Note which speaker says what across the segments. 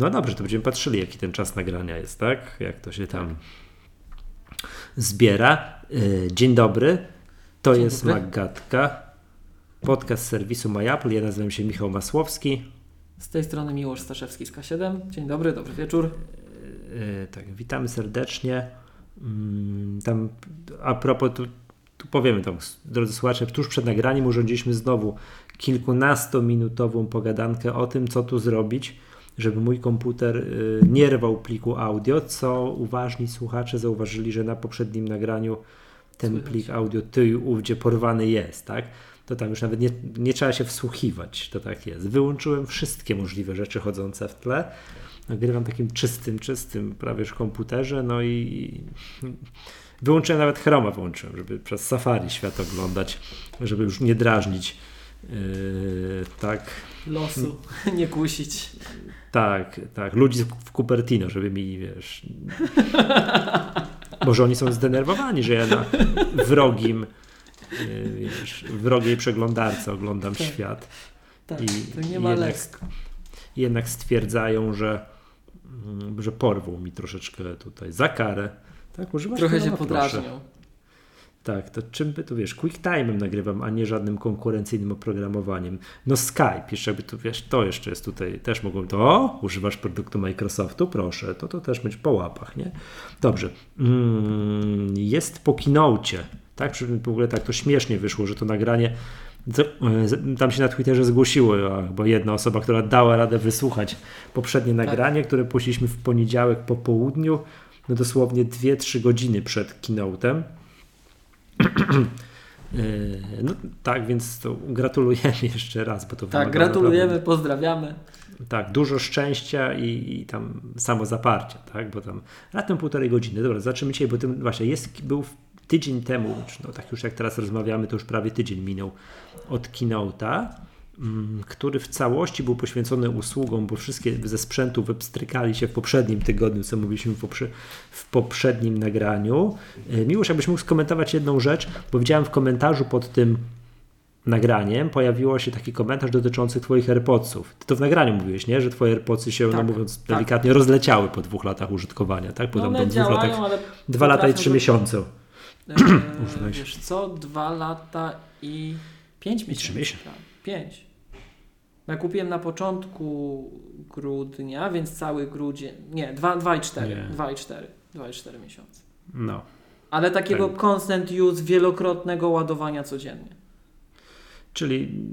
Speaker 1: No dobrze, to będziemy patrzyli, jaki ten czas nagrania jest, tak? Jak to się tam zbiera. Y, dzień dobry, to Dzień jest dobry. Maggatka, podcast serwisu MyApple. Ja nazywam się Michał Masłowski.
Speaker 2: Z tej strony Miłosz Staszewski z K7. Dzień dobry, dobry wieczór.
Speaker 1: Y, tak, witamy serdecznie. Mm, tam a propos, tu, tu powiemy tam, drodzy słuchacze, tuż przed nagraniem urządziliśmy znowu kilkunastominutową pogadankę o tym, co tu zrobić, żeby mój komputer y, nie rwał pliku audio, co uważni słuchacze zauważyli, że na poprzednim nagraniu ten plik audio ty i ówdzie porwany jest, tak? To tam już nawet nie, nie trzeba się wsłuchiwać, to tak jest. Wyłączyłem wszystkie możliwe rzeczy chodzące w tle. Nagrywam takim czystym, czystym prawie w komputerze, no i wyłączyłem nawet Chroma, włączyłem, żeby przez Safari świat oglądać, żeby już nie drażnić Yy, tak.
Speaker 2: Losu, nie kusić.
Speaker 1: Tak, tak. Ludzi w Cupertino, żeby mi, wiesz. Może oni są zdenerwowani, że ja na wrogim, yy, wiesz, wrogiej przeglądarce oglądam tak. świat.
Speaker 2: Tak, I, to nie ma jednak,
Speaker 1: jednak stwierdzają, że, mm, że porwą mi troszeczkę tutaj za karę. Tak,
Speaker 2: używasz Trochę się podrażnią.
Speaker 1: Tak, to czym by tu wiesz, QuickTime'em nagrywam, a nie żadnym konkurencyjnym oprogramowaniem. No Skype, jeszcze by tu wiesz, to jeszcze jest tutaj, też mogą to, o, używasz produktu Microsoftu, proszę, to to też być po łapach, nie? Dobrze, mm, jest po keynote, tak, w ogóle tak to śmiesznie wyszło, że to nagranie tam się na Twitterze zgłosiło, bo jedna osoba, która dała radę wysłuchać poprzednie tak. nagranie, które puściliśmy w poniedziałek po południu, no dosłownie 2-3 godziny przed keynote'em no tak, więc to gratulujemy jeszcze raz, bo to
Speaker 2: Tak, gratulujemy, naprawdę, pozdrawiamy.
Speaker 1: Tak, dużo szczęścia i, i tam samozaparcia, tak, bo tam latem półtorej godziny. Dobra, zaczniemy dzisiaj, bo tym właśnie jest, był tydzień temu, no tak już jak teraz rozmawiamy, to już prawie tydzień minął od keynote'a który w całości był poświęcony usługom, bo wszystkie ze sprzętu wypstrykali się w poprzednim tygodniu, co mówiliśmy w, poprze w poprzednim nagraniu. E, Miłość, jakbyś mógł skomentować jedną rzecz, bo widziałem w komentarzu pod tym nagraniem pojawiło się taki komentarz dotyczący Twoich AirPodsów. Ty to w nagraniu mówiłeś, nie? Że Twoje AirPodsy się, no tak, no mówiąc tak. delikatnie, rozleciały po dwóch latach użytkowania, tak? Po
Speaker 2: no
Speaker 1: tam,
Speaker 2: tam dwóch latach,
Speaker 1: dwa lata i trzy miesiące.
Speaker 2: Eee, wiesz co? Dwa lata i pięć miesięcy. I trzy miesiące. Tak, pięć. Ja kupiłem na początku grudnia, więc cały grudzień. Nie, 2 i 4. 2 i 4. 2 i 4 miesiące.
Speaker 1: No.
Speaker 2: Ale takiego tak. constant use wielokrotnego ładowania codziennie.
Speaker 1: Czyli.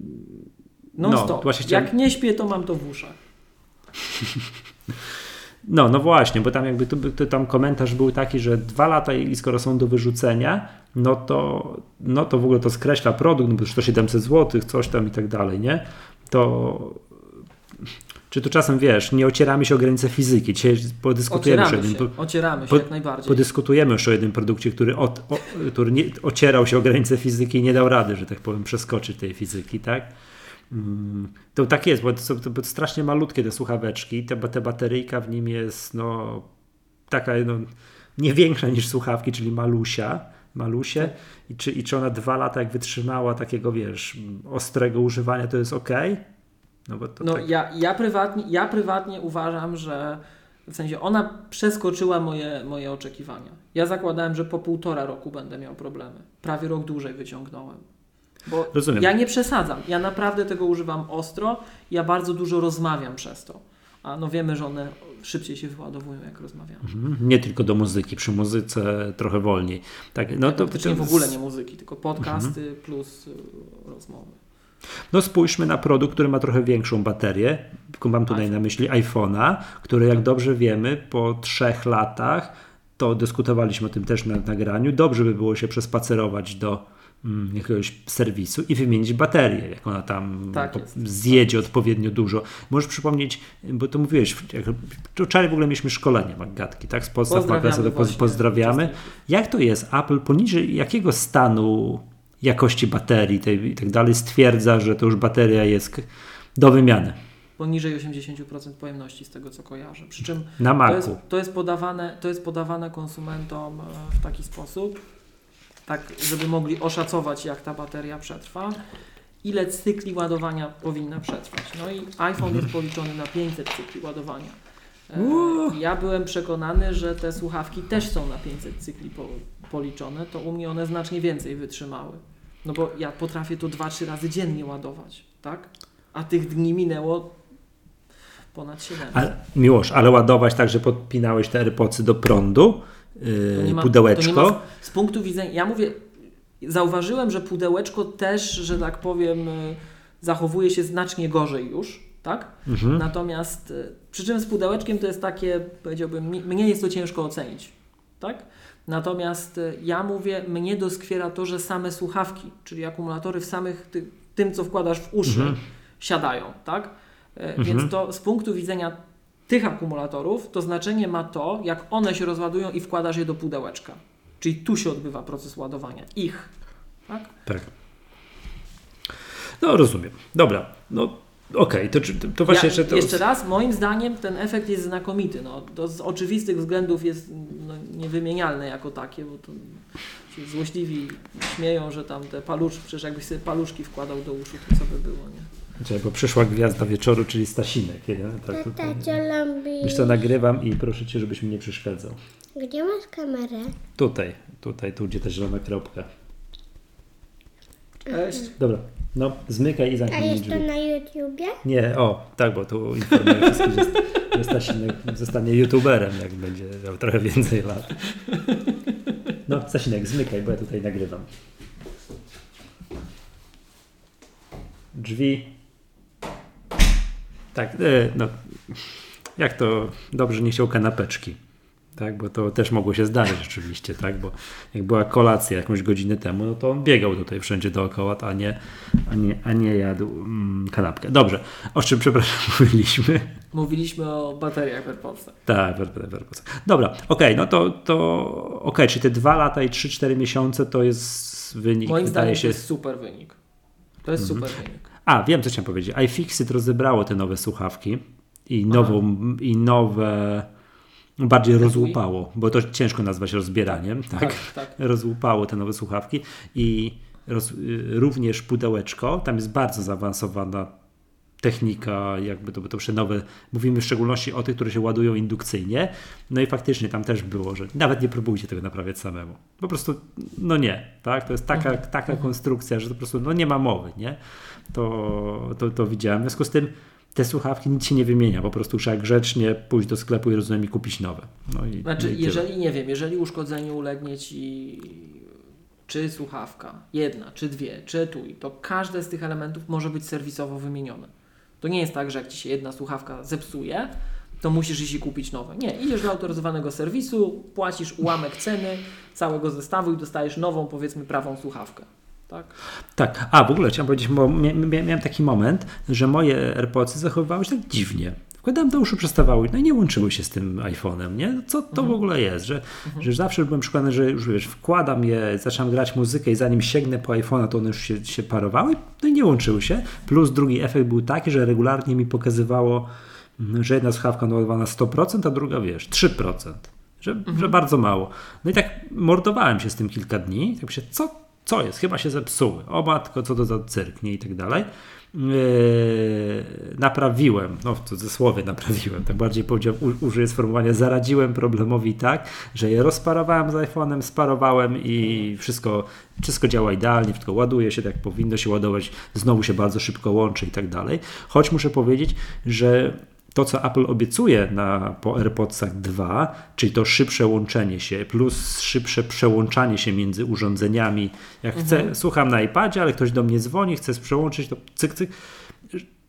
Speaker 2: Non no, stop. Chciałem... Jak nie śpię, to mam to w uszach.
Speaker 1: No, no właśnie, bo tam jakby tu, tu, tam komentarz był taki, że dwa lata i skoro są do wyrzucenia, no to, no to w ogóle to skreśla produkt, no bo już to 700 zł, coś tam i tak dalej, nie? To czy tu czasem wiesz, nie ocieramy się o granice fizyki. Dzisiaj podyskutujemy
Speaker 2: ocieramy
Speaker 1: już o jednym.
Speaker 2: Się, ocieramy się po, jak najbardziej.
Speaker 1: Podyskutujemy już o jednym produkcie, który, od, o, który nie, ocierał się o granice fizyki i nie dał rady, że tak powiem, przeskoczyć tej fizyki, tak? Mm, to tak jest, bo to, to, to strasznie malutkie te słuchaweczki, te, te bateryjka w nim jest no, taka no, nie większa niż słuchawki, czyli malusia malusie i czy, i czy ona dwa lata jak wytrzymała takiego, wiesz, ostrego używania, to jest ok?
Speaker 2: No, bo to no tak... ja, ja, prywatnie, ja prywatnie uważam, że w sensie ona przeskoczyła moje, moje oczekiwania. Ja zakładałem, że po półtora roku będę miał problemy. Prawie rok dłużej wyciągnąłem. Bo Rozumiem. ja nie przesadzam. Ja naprawdę tego używam ostro. Ja bardzo dużo rozmawiam przez to. A no wiemy, że one szybciej się wyładowują, jak rozmawiamy. Mhm.
Speaker 1: Nie tylko do muzyki, przy muzyce trochę wolniej. Tak, no
Speaker 2: to, to w ogóle nie muzyki, tylko podcasty mhm. plus y, rozmowy.
Speaker 1: No spójrzmy na produkt, który ma trochę większą baterię. Mam tutaj iPhone. na myśli iPhone'a, który jak dobrze wiemy po trzech latach, to dyskutowaliśmy o tym też na nagraniu, dobrze by było się przespacerować do jakiegoś serwisu i wymienić baterię, jak ona tam tak zjedzie odpowiednio dużo. Możesz przypomnieć, bo to mówiłeś, wczoraj w ogóle mieliśmy szkolenie Magatki, tak? Z podstaw magazynu pozdrawiamy. Jak to jest? Apple poniżej jakiego stanu jakości baterii tej, i tak dalej stwierdza, że to już bateria jest do wymiany?
Speaker 2: Poniżej 80% pojemności z tego co kojarzę. Przy czym
Speaker 1: na.
Speaker 2: To jest, to jest, podawane, to jest podawane konsumentom e, w taki sposób, tak żeby mogli oszacować, jak ta bateria przetrwa. ile cykli ładowania powinna przetrwać. No i iPhone jest policzony na 500 cykli ładowania. E, ja byłem przekonany, że te słuchawki też są na 500 cykli po, policzone, to u mnie one znacznie więcej wytrzymały. No bo ja potrafię to 2-3 razy dziennie ładować, tak? A tych dni minęło ponad 7.
Speaker 1: Ale, Miłosz, ale ładować tak, że podpinałeś te AirPodsy do prądu, yy, ma, pudełeczko? Ma,
Speaker 2: z punktu widzenia, ja mówię, zauważyłem, że pudełeczko też, że tak powiem, y, zachowuje się znacznie gorzej już, tak? Mhm. Natomiast y, przy czym z pudełeczkiem to jest takie, powiedziałbym, mnie jest to ciężko ocenić, tak? Natomiast y, ja mówię, mnie doskwiera to, że same słuchawki, czyli akumulatory w samych ty, tym, co wkładasz w uszy, mhm. siadają, tak? Mhm. Więc to z punktu widzenia tych akumulatorów, to znaczenie ma to, jak one się rozładują i wkładasz je do pudełeczka. Czyli tu się odbywa proces ładowania ich. Tak?
Speaker 1: Tak. No rozumiem. Dobra. No Okej, okay, to, to właśnie ja,
Speaker 2: jeszcze...
Speaker 1: To...
Speaker 2: Jeszcze raz, moim zdaniem ten efekt jest znakomity. No, to z oczywistych względów jest no, niewymienialne jako takie, bo to się złośliwi śmieją, że tam te paluszki, przecież jakbyś sobie paluszki wkładał do uszu, to co by było, nie?
Speaker 1: Czekaj, bo przyszła gwiazda wieczoru, czyli Stasinek. Nie? Tak,
Speaker 3: Tata, lubisz?
Speaker 1: Wiesz co, nagrywam i proszę Cię, żebyś mi nie przeszkadzał.
Speaker 3: Gdzie masz kamerę?
Speaker 1: Tutaj, tutaj, tu gdzie ta zielona kropka.
Speaker 2: Cześć.
Speaker 1: Dobra, no zmykaj i zamknij
Speaker 3: A jest to na YouTubie?
Speaker 1: Nie, o, tak, bo tu informuję wszystkich, że Stasinek zostanie youtuberem, jak będzie miał trochę więcej lat. No, Stasinek, zmykaj, bo ja tutaj nagrywam. Drzwi. Tak, e, no, jak to dobrze nie chciał kanapeczki tak? Bo to też mogło się zdarzyć oczywiście, tak? Bo jak była kolacja jakąś godzinę temu, no to on biegał tutaj wszędzie dookoła, a nie, a nie, a nie jadł mm, kanapkę. Dobrze, o czym przepraszam mówiliśmy?
Speaker 2: Mówiliśmy o bateriach AirPodsach.
Speaker 1: Tak, AirPodsach. Dobra, okej, okay, no to, to okej, okay, czyli te dwa lata i 3-4 miesiące to jest wynik,
Speaker 2: Moim zdaniem się... to jest super wynik. To jest mhm. super wynik.
Speaker 1: A, wiem co chciałem powiedzieć. iFixit rozebrało te nowe słuchawki i, nową, i nowe bardziej rozłupało, bo to ciężko nazwać rozbieraniem, tak? tak, tak. Rozłupało te nowe słuchawki i roz, również pudełeczko, tam jest bardzo zaawansowana technika, jakby to, to nowe, mówimy w szczególności o tych, które się ładują indukcyjnie, no i faktycznie tam też było, że nawet nie próbujcie tego naprawiać samemu. Po prostu, no nie, tak? To jest taka, mhm. taka mhm. konstrukcja, że to po prostu, no nie ma mowy, nie? To, to, to widziałem. W związku z tym te słuchawki nic się nie wymienia, po prostu trzeba grzecznie pójść do sklepu i rozumiem i kupić nowe. No i,
Speaker 2: znaczy,
Speaker 1: i
Speaker 2: jeżeli nie wiem, jeżeli uszkodzeniu ulegnie ci czy słuchawka, jedna, czy dwie, czy etui, to każde z tych elementów może być serwisowo wymienione. To nie jest tak, że jak ci się jedna słuchawka zepsuje, to musisz iść i kupić nowe. Nie, idziesz do autoryzowanego serwisu, płacisz ułamek ceny całego zestawu i dostajesz nową, powiedzmy, prawą słuchawkę. Tak?
Speaker 1: tak. A w ogóle chciałem powiedzieć, bo miałem taki moment, że moje AirPodsy zachowywały się tak dziwnie. Wkładałem do uszu, przestawały, no i nie łączyły się z tym iPhone'em, nie? Co to mhm. w ogóle jest? Że, mhm. że zawsze byłem przekonany, że już wiesz, wkładam je, zaczynam grać muzykę i zanim sięgnę po iPhone'a, to one już się, się parowały, no i nie łączyły się. Plus drugi efekt był taki, że regularnie mi pokazywało, mm, że jedna słuchawka naładowana 100%, a druga wiesz, 3%. Że, mhm. że bardzo mało. No i tak mordowałem się z tym kilka dni. Tak się, co co jest? Chyba się zepsuły. O matko, co to za cyrk, nie? I tak dalej. Yy, naprawiłem, no w cudzysłowie naprawiłem, tak bardziej powiedziałem, użyję sformułowania, zaradziłem problemowi tak, że je rozparowałem z iPhone'em, sparowałem i wszystko, wszystko działa idealnie, wszystko ładuje się tak powinno się ładować, znowu się bardzo szybko łączy i tak dalej. Choć muszę powiedzieć, że to, co Apple obiecuje na, po AirPodsach 2, czyli to szybsze łączenie się, plus szybsze przełączanie się między urządzeniami. Jak mhm. chcę, słucham na iPadzie, ale ktoś do mnie dzwoni, chce przełączyć, to cyk, cyk.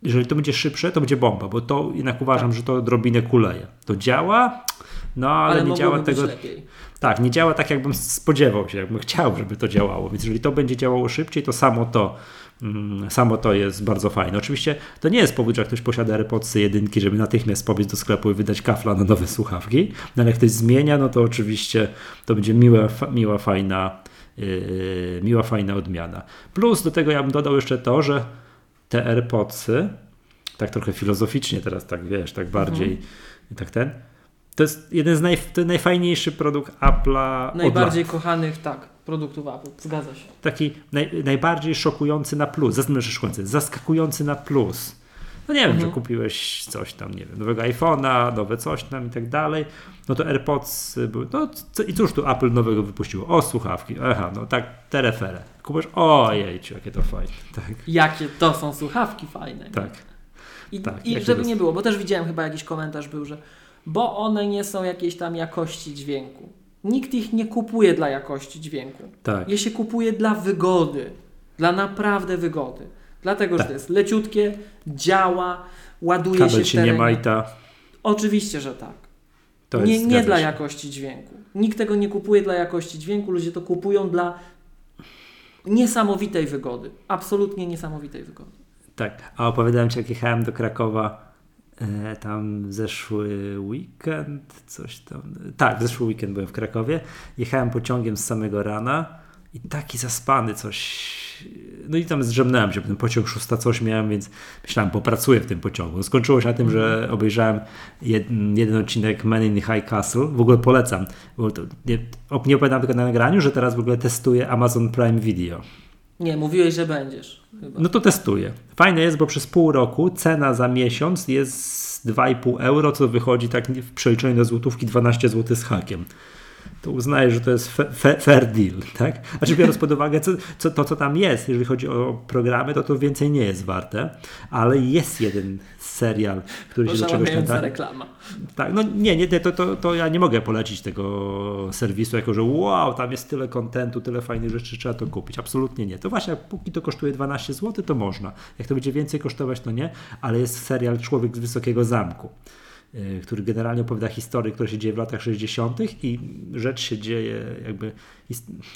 Speaker 1: Jeżeli to będzie szybsze, to będzie bomba, bo to jednak uważam, tak. że to odrobinę kuleje. To działa, no ale, ale nie działa tego. Tak, nie działa tak, jakbym spodziewał się, jakbym chciał, żeby to działało. Więc jeżeli to będzie działało szybciej, to samo to samo to jest bardzo fajne. Oczywiście to nie jest powód, że ktoś posiada AirPodsy jedynki, żeby natychmiast pobiec do sklepu i wydać kafla na nowe słuchawki, no ale jak ktoś zmienia, no to oczywiście to będzie miła, miła fajna, yy, miła, fajna odmiana. Plus do tego ja bym dodał jeszcze to, że te AirPodsy, tak trochę filozoficznie teraz, tak wiesz, tak bardziej, mhm. tak ten, to jest jeden z naj, najfajniejszy produkt Apple'a.
Speaker 2: Najbardziej kochanych, tak produktów Apple, zgadza się.
Speaker 1: Taki naj, najbardziej szokujący na plus, zaskakujący, zaskakujący na plus. No nie wiem, mhm. że kupiłeś coś tam, nie wiem, nowego iPhone'a, nowe coś tam i tak dalej. No to AirPods były, no co, i cóż tu Apple nowego wypuściło? O, słuchawki, aha, no tak, te refere. Kupujesz, ojejciu, jakie to fajne. Tak.
Speaker 2: Jakie to są słuchawki fajne.
Speaker 1: Tak.
Speaker 2: I, tak, i żeby nie było, bo też widziałem chyba jakiś komentarz był, że bo one nie są jakiejś tam jakości dźwięku. Nikt ich nie kupuje dla jakości dźwięku.
Speaker 1: Tak.
Speaker 2: Je się kupuje dla wygody. Dla naprawdę wygody. Dlatego, tak. że to jest leciutkie, działa, ładuje
Speaker 1: Kabel
Speaker 2: się
Speaker 1: się nie majta.
Speaker 2: Oczywiście, że tak. To nie nie dla jakości dźwięku. Nikt tego nie kupuje dla jakości dźwięku, ludzie to kupują dla niesamowitej wygody. Absolutnie niesamowitej wygody.
Speaker 1: Tak, a opowiadałem Ci, jak jechałem do Krakowa tam zeszły weekend, coś tam. Tak, zeszły weekend byłem w Krakowie. Jechałem pociągiem z samego rana i taki zaspany coś. No i tam zdrzemnąłem się, ten pociąg szósta coś miałem, więc myślałem, popracuję w tym pociągu. Skończyło się na tym, że mhm. obejrzałem jeden, jeden odcinek Man in High Castle. W ogóle polecam. Bo nie, nie opowiadam tylko na nagraniu, że teraz w ogóle testuję Amazon Prime Video.
Speaker 2: Nie, mówiłeś, że będziesz. Chyba.
Speaker 1: No to testuję. Fajne jest, bo przez pół roku cena za miesiąc jest 2,5 euro, co wychodzi tak w przeliczeniu na złotówki 12 zł z hakiem to uznaję, że to jest fe, fair deal, tak? Znaczy biorąc pod uwagę co, co, to, co tam jest, jeżeli chodzi o programy, to to więcej nie jest warte, ale jest jeden serial, który się do czegoś
Speaker 2: nadaje. reklama.
Speaker 1: Tak, no nie, nie to, to, to ja nie mogę polecić tego serwisu, jako że wow, tam jest tyle kontentu, tyle fajnych rzeczy, trzeba to kupić. Absolutnie nie. To właśnie, póki to kosztuje 12 zł, to można. Jak to będzie więcej kosztować, to nie, ale jest serial Człowiek z Wysokiego Zamku. Y, który generalnie opowiada historię, która się dzieje w latach 60. i rzecz się dzieje, jakby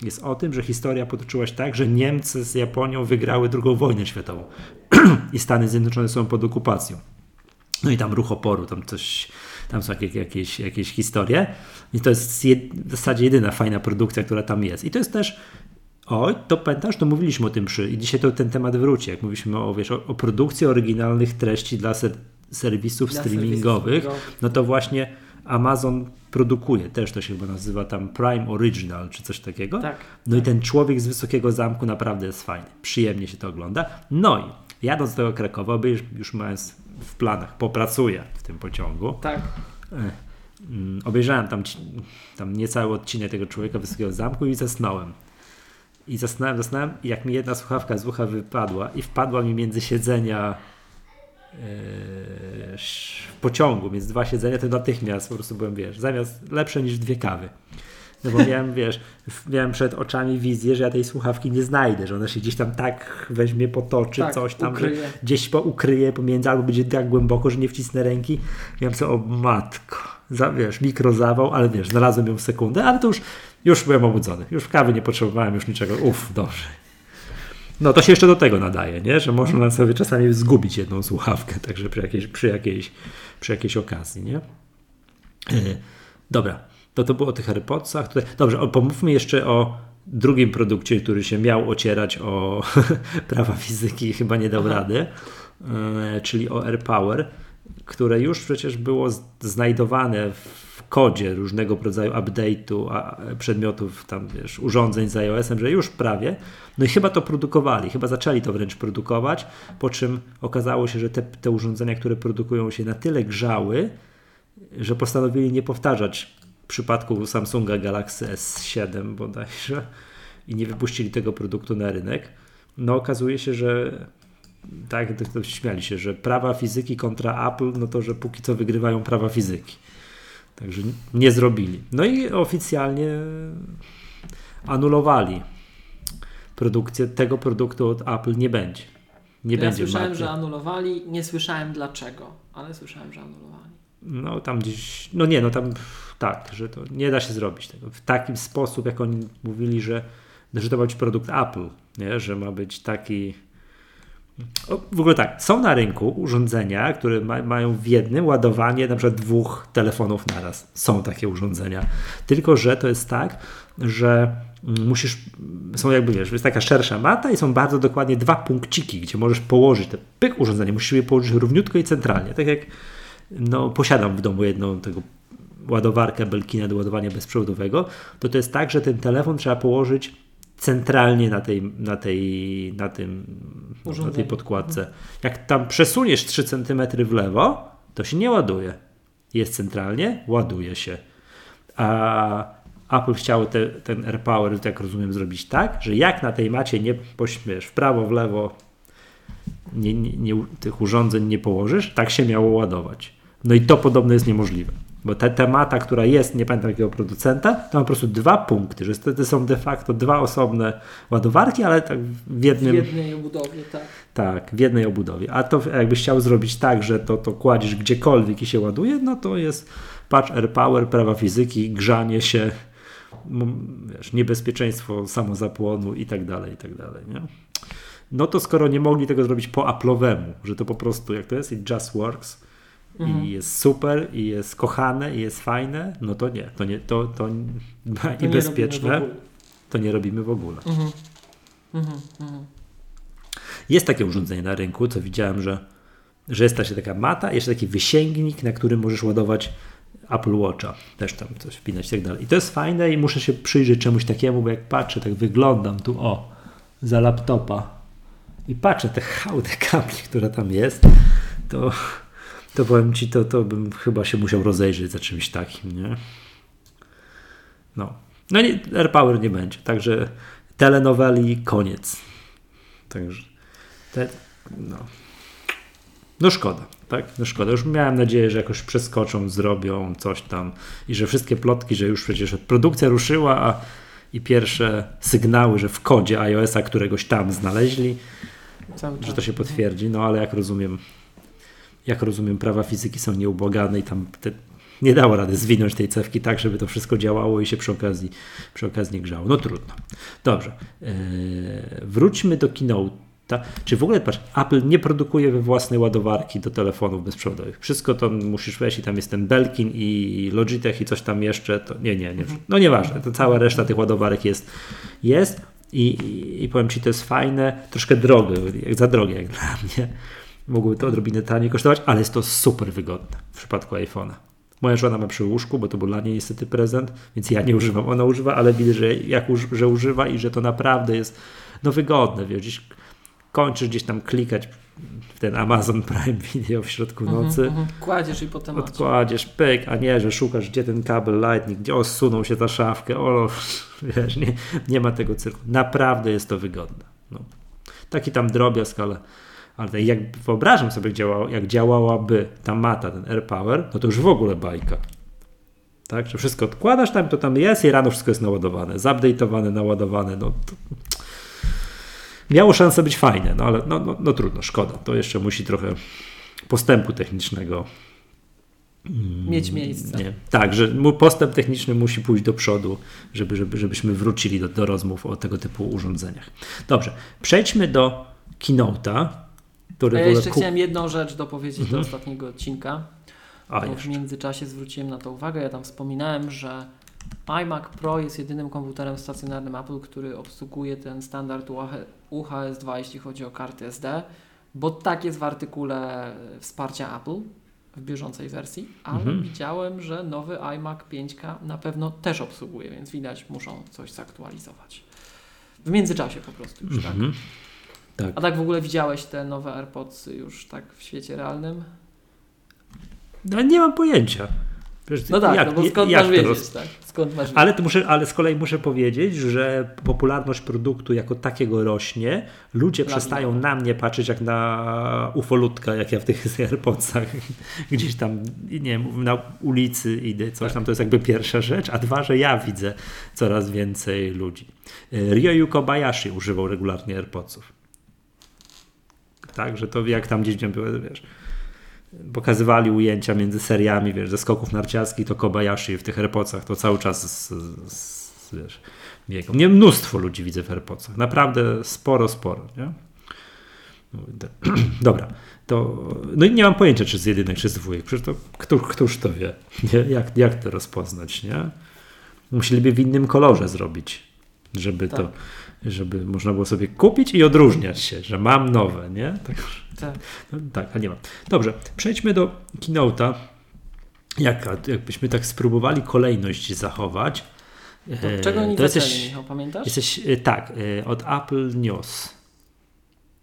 Speaker 1: jest o tym, że historia potoczyła się tak, że Niemcy z Japonią wygrały II wojnę światową i Stany Zjednoczone są pod okupacją. No i tam ruch oporu, tam coś, tam są jakieś, jakieś, historie. I to jest w zasadzie jedyna fajna produkcja, która tam jest. I to jest też Oj, to pamiętasz, to mówiliśmy o tym przy i dzisiaj to ten temat wróci, jak mówiliśmy o, wiesz, o, o produkcji oryginalnych treści dla serwisów streamingowych, no to właśnie Amazon produkuje, też to się chyba nazywa tam Prime Original czy coś takiego.
Speaker 2: Tak,
Speaker 1: no
Speaker 2: tak.
Speaker 1: i ten człowiek z wysokiego zamku naprawdę jest fajny, przyjemnie się to ogląda. No i jadąc do tego Krakowa, by już, już mając w planach, popracuję w tym pociągu.
Speaker 2: Tak.
Speaker 1: E, mm, obejrzałem tam, tam niecały odcinek tego człowieka wysokiego zamku i zasnąłem. I zasnąłem, zasnąłem i jak mi jedna słuchawka z ucha wypadła i wpadła mi między siedzenia w pociągu, więc dwa siedzenia, to natychmiast po prostu byłem, wiesz, zamiast lepsze niż dwie kawy. No bo miałem, wiesz, miałem przed oczami wizję, że ja tej słuchawki nie znajdę, że ona się gdzieś tam tak weźmie, potoczy, tak, coś tam, ukryje. że gdzieś po, ukryje pomiędzy, albo będzie tak głęboko, że nie wcisnę ręki. Miałem co, o matko, za, wiesz, mikrozawał, ale wiesz, znalazłem ją w sekundę, ale to już, już byłem obudzony. Już kawy nie potrzebowałem, już niczego. Uff, dobrze. No to się jeszcze do tego nadaje, nie? że można sobie czasami zgubić jedną słuchawkę, także przy jakiejś, przy jakiejś, przy jakiejś okazji. Nie? Yy, dobra, to to było o tych AirPodsach. Tutaj, dobrze, o, pomówmy jeszcze o drugim produkcie, który się miał ocierać o prawa fizyki i chyba nie dał Aha. rady, yy, czyli o AirPower, które już przecież było znajdowane w kodzie różnego rodzaju update'u przedmiotów, tam wiesz, urządzeń z iOS-em, że już prawie. No i chyba to produkowali, chyba zaczęli to wręcz produkować, po czym okazało się, że te, te urządzenia, które produkują się na tyle grzały, że postanowili nie powtarzać przypadku Samsunga Galaxy S7 bodajże i nie wypuścili tego produktu na rynek. No okazuje się, że tak, to śmiali się, że prawa fizyki kontra Apple, no to, że póki co wygrywają prawa fizyki. Także nie zrobili. No i oficjalnie anulowali produkcję tego produktu od Apple nie będzie. Nie
Speaker 2: ja
Speaker 1: będzie
Speaker 2: słyszałem, że anulowali, nie słyszałem dlaczego, ale słyszałem, że anulowali.
Speaker 1: No tam gdzieś, no nie, no tam tak, że to nie da się zrobić tego w taki sposób, jak oni mówili, że, że to ma być produkt Apple, nie? że ma być taki w ogóle tak, są na rynku urządzenia, które ma, mają w jednym ładowanie na przykład dwóch telefonów naraz. Są takie urządzenia. Tylko, że to jest tak, że musisz, są jakby wiesz, jest taka szersza mata i są bardzo dokładnie dwa punkciki, gdzie możesz położyć te pyk urządzenie, musisz je położyć równiutko i centralnie. Tak jak no, posiadam w domu jedną tego ładowarkę Belkina do ładowania bezprzewodowego, to to jest tak, że ten telefon trzeba położyć centralnie na tej, na tej, na tym, na tej podkładce. Jak tam przesuniesz 3 cm w lewo, to się nie ładuje. Jest centralnie, ładuje się. A Apple chciało te, ten AirPower, tak rozumiem, zrobić tak, że jak na tej macie nie pośmiesz w prawo, w lewo nie, nie, nie, tych urządzeń nie położysz, tak się miało ładować. No i to podobno jest niemożliwe. Bo ta temata, która jest, nie pamiętam jakiego producenta, to ma po prostu dwa punkty, że to są de facto dwa osobne ładowarki, ale tak w jednym...
Speaker 2: W jednej obudowie, tak.
Speaker 1: Tak, w jednej obudowie. A to jakbyś chciał zrobić tak, że to, to kładziesz gdziekolwiek i się ładuje, no to jest patch AirPower, prawa fizyki, grzanie się, wiesz, niebezpieczeństwo samozapłonu i tak dalej, i tak dalej, nie? No to skoro nie mogli tego zrobić po Apple'owemu, że to po prostu, jak to jest, it just works, mhm. i jest super, i jest kochane, i jest fajne, no to nie, to nie, to, to, to i bezpieczne, to nie robimy w ogóle. Mhm. Mhm. mhm. Jest takie urządzenie na rynku, co widziałem, że, że jest też taka mata, jeszcze taki wysięgnik, na którym możesz ładować Apple Watcha, też tam coś wpinać i tak dalej. I to jest fajne i muszę się przyjrzeć czemuś takiemu, bo jak patrzę, tak wyglądam tu, o, za laptopa i patrzę te hałdy kabli, która tam jest, to to powiem Ci, to, to bym chyba się musiał rozejrzeć za czymś takim, nie? No. No nie, AirPower nie będzie, także telenoweli koniec. Także te, no. no szkoda, tak? No szkoda. Już miałem nadzieję, że jakoś przeskoczą, zrobią coś tam i że wszystkie plotki, że już przecież produkcja ruszyła, a i pierwsze sygnały, że w kodzie iOS-a któregoś tam znaleźli, że to się potwierdzi, no ale jak rozumiem, jak rozumiem, prawa fizyki są nieubłagane i tam te, nie dało rady zwinąć tej cewki tak, żeby to wszystko działało i się przy okazji, przy okazji grzało. No trudno. Dobrze. Yy, wróćmy do Keynote. Czy w ogóle, patrz, Apple nie produkuje we własnej ładowarki do telefonów bezprzewodowych. Wszystko to musisz wejść i tam jest ten Belkin i Logitech i coś tam jeszcze. To nie, nie, nie. No nieważne. To cała reszta tych ładowarek jest. jest. I, i, I powiem Ci, to jest fajne, troszkę drogie, za drogie jak dla mnie mogły to odrobinę taniej kosztować, ale jest to super wygodne w przypadku iPhone'a. Moja żona ma przy łóżku, bo to był dla niej niestety prezent, więc ja nie używam, ona używa, ale widzę, że, jak, że używa i że to naprawdę jest no wygodne, wiesz, gdzieś kończysz gdzieś tam klikać w ten Amazon Prime Video w środku mhm, nocy. Mm -hmm.
Speaker 2: Kładziesz i potem
Speaker 1: Odkładziesz, pyk, a nie, że szukasz gdzie ten kabel Lightning, gdzie osunął się ta szafkę, o, wiesz, nie, nie ma tego cyrku. Naprawdę jest to wygodne. No. Taki tam drobiazg, ale ale jak wyobrażam sobie, jak, działało, jak działałaby ta mata, ten AirPower, no to już w ogóle bajka. Tak, że wszystko odkładasz tam, to tam jest i rano wszystko jest naładowane, zupdate'owane, naładowane, no to... Miało szansę być fajne, no ale no, no, no trudno, szkoda. To jeszcze musi trochę postępu technicznego
Speaker 2: mm, mieć miejsce. Nie.
Speaker 1: Tak, że postęp techniczny musi pójść do przodu, żeby, żeby, żebyśmy wrócili do, do rozmów o tego typu urządzeniach. Dobrze, przejdźmy do Keynote'a
Speaker 2: który ja jeszcze chciałem jedną rzecz dopowiedzieć mhm. do ostatniego odcinka. A, bo w międzyczasie zwróciłem na to uwagę. Ja tam wspominałem, że iMac Pro jest jedynym komputerem stacjonarnym Apple, który obsługuje ten standard UHS-2, jeśli chodzi o karty SD, bo tak jest w artykule wsparcia Apple w bieżącej wersji, ale mhm. widziałem, że nowy iMac 5K na pewno też obsługuje, więc widać, muszą coś zaktualizować. W międzyczasie po prostu już, tak? mhm. tak? Tak. A tak w ogóle widziałeś te nowe AirPods już tak w świecie realnym?
Speaker 1: No nie mam pojęcia.
Speaker 2: Wiesz, no tak, jak, no bo skąd jak masz wiedzieć, roz... tak? Skąd masz
Speaker 1: ale, muszę, ale z kolei muszę powiedzieć, że popularność produktu jako takiego rośnie. Ludzie przestają na mnie patrzeć jak na ufolutka, jak ja w tych AirPodsach gdzieś tam, nie wiem, na ulicy idę, coś tak. tam, to jest jakby pierwsza rzecz, a dwa, że ja widzę coraz więcej ludzi. Ryoyu Kobayashi używał regularnie AirPodsów tak, że to jak tam gdzieś były, wiesz, pokazywali ujęcia między seriami, wiesz, ze skoków narciarskich, to Kobayashi w tych Airpodsach to cały czas z, z, wiesz, biegał. Nie mnóstwo ludzi widzę w Airpodsach, naprawdę sporo, sporo, nie? No, dobra, to no i nie mam pojęcia, czy z jedynek, czy z dwójek, przecież to kto, któż to wie, nie? Jak, jak to rozpoznać, nie? Musieliby w innym kolorze zrobić, żeby tak. to żeby można było sobie kupić i odróżniać się, że mam nowe, nie? Tak, tak. No, tak a nie mam. Dobrze, przejdźmy do Keynote'a. Jak, jakbyśmy tak spróbowali kolejność zachować,
Speaker 2: To czego oni to jesteś, Michał, pamiętasz?
Speaker 1: Jesteś, tak, od Apple News.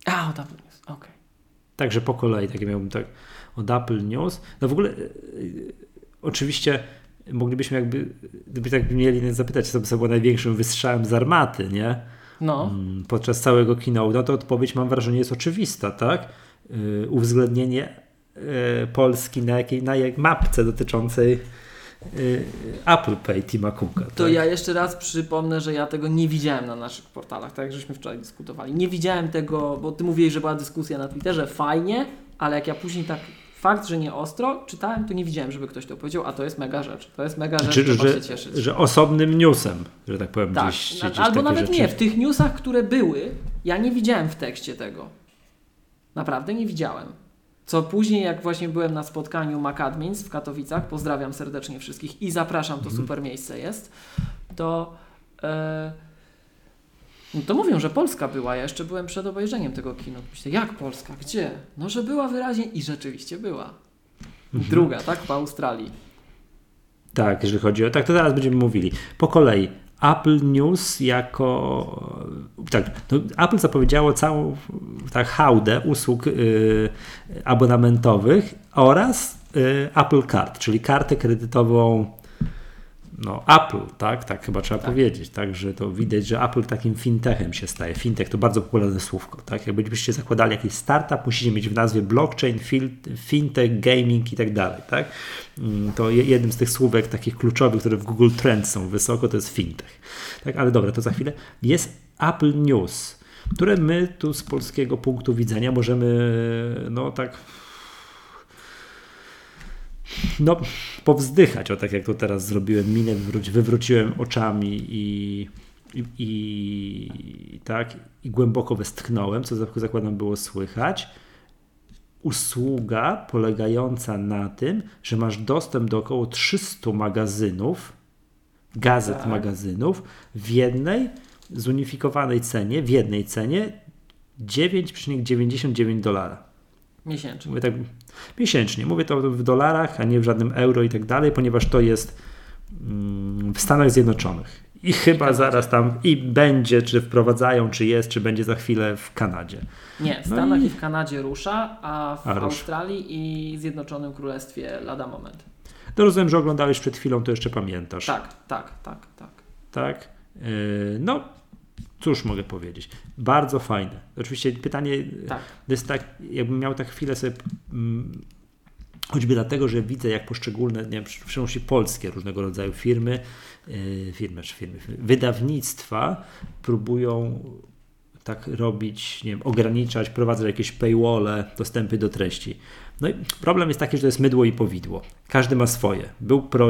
Speaker 2: A, od Apple News, okej. Okay.
Speaker 1: Także po kolei, takie miałbym tak, od Apple News. No w ogóle, oczywiście moglibyśmy jakby, gdyby tak mieli zapytać, co by było największym wystrzałem z armaty, nie?
Speaker 2: No.
Speaker 1: Mm, podczas całego keynote, no to odpowiedź mam wrażenie jest oczywista, tak? Yy, uwzględnienie yy, Polski na jakiej na jak mapce dotyczącej yy, Apple Pay Tima Cooka.
Speaker 2: To tak? ja jeszcze raz przypomnę, że ja tego nie widziałem na naszych portalach, tak jak żeśmy wczoraj dyskutowali. Nie widziałem tego, bo ty mówiłeś, że była dyskusja na Twitterze, fajnie, ale jak ja później tak fakt, że nie ostro, czytałem, to nie widziałem, żeby ktoś to powiedział, a to jest mega rzecz. To jest mega rzecz, znaczy,
Speaker 1: że, się cieszyć. Że osobnym newsem, że tak powiem, tak. gdzieś,
Speaker 2: gdzieś Albo nawet rzeczy. nie, w tych newsach, które były, ja nie widziałem w tekście tego. Naprawdę nie widziałem. Co później, jak właśnie byłem na spotkaniu MacAdmins w Katowicach, pozdrawiam serdecznie wszystkich i zapraszam, to mhm. super miejsce jest, to... Yy, no to mówią, że Polska była. Ja jeszcze byłem przed obejrzeniem tego kina. Myślę, jak Polska? Gdzie? No, że była wyraźnie i rzeczywiście była. Mhm. Druga, tak? Po Australii.
Speaker 1: Tak, jeżeli chodzi o. Tak, to zaraz będziemy mówili. Po kolei. Apple News jako. Tak, no Apple zapowiedziało całą tak, hałdę usług yy, abonamentowych oraz yy, Apple Card, czyli kartę kredytową no, Apple, tak? Tak chyba trzeba tak. powiedzieć, tak? Że to widać, że Apple takim fintechem się staje. Fintech to bardzo popularne słówko, tak? Jakbyście zakładali jakiś startup, musicie mieć w nazwie blockchain, fintech, gaming i tak dalej, tak? Mm, to jednym z tych słówek takich kluczowych, które w Google Trends są wysoko, to jest fintech. Tak, ale dobra, to za chwilę. Jest Apple News, które my tu z polskiego punktu widzenia możemy, no tak no, powzdychać, o tak jak to teraz zrobiłem, minę wywróci, wywróciłem oczami i, i, i, tak, i głęboko westchnąłem, co zakładam było słychać. Usługa polegająca na tym, że masz dostęp do około 300 magazynów, gazet tak. magazynów w jednej zunifikowanej cenie, w jednej cenie 9,99 dolara.
Speaker 2: Miesięcznie.
Speaker 1: Mówię tak, miesięcznie. Mówię to w dolarach, a nie w żadnym euro i tak dalej, ponieważ to jest mm, w Stanach Zjednoczonych. I chyba zaraz tam i będzie, czy wprowadzają, czy jest, czy będzie za chwilę w Kanadzie.
Speaker 2: Nie, w no Stanach i... i... w Kanadzie rusza, a w a, Australii i Zjednoczonym Królestwie lada moment.
Speaker 1: To rozumiem, że oglądałeś przed chwilą, to jeszcze pamiętasz.
Speaker 2: Tak, tak, tak, tak.
Speaker 1: Tak? Yy, no, cóż mogę powiedzieć? Bardzo fajne. Oczywiście pytanie tak. jest tak, jakbym miał tak chwilę sobie. Mm, choćby dlatego, że widzę, jak poszczególne, nie wiem, w szczególności polskie różnego rodzaju firmy, yy, firmy czy firmy, wydawnictwa próbują tak robić, nie wiem, ograniczać, prowadzać jakieś paywalle, dostępy do treści. No i problem jest taki, że to jest mydło i powidło. Każdy ma swoje. Był pro,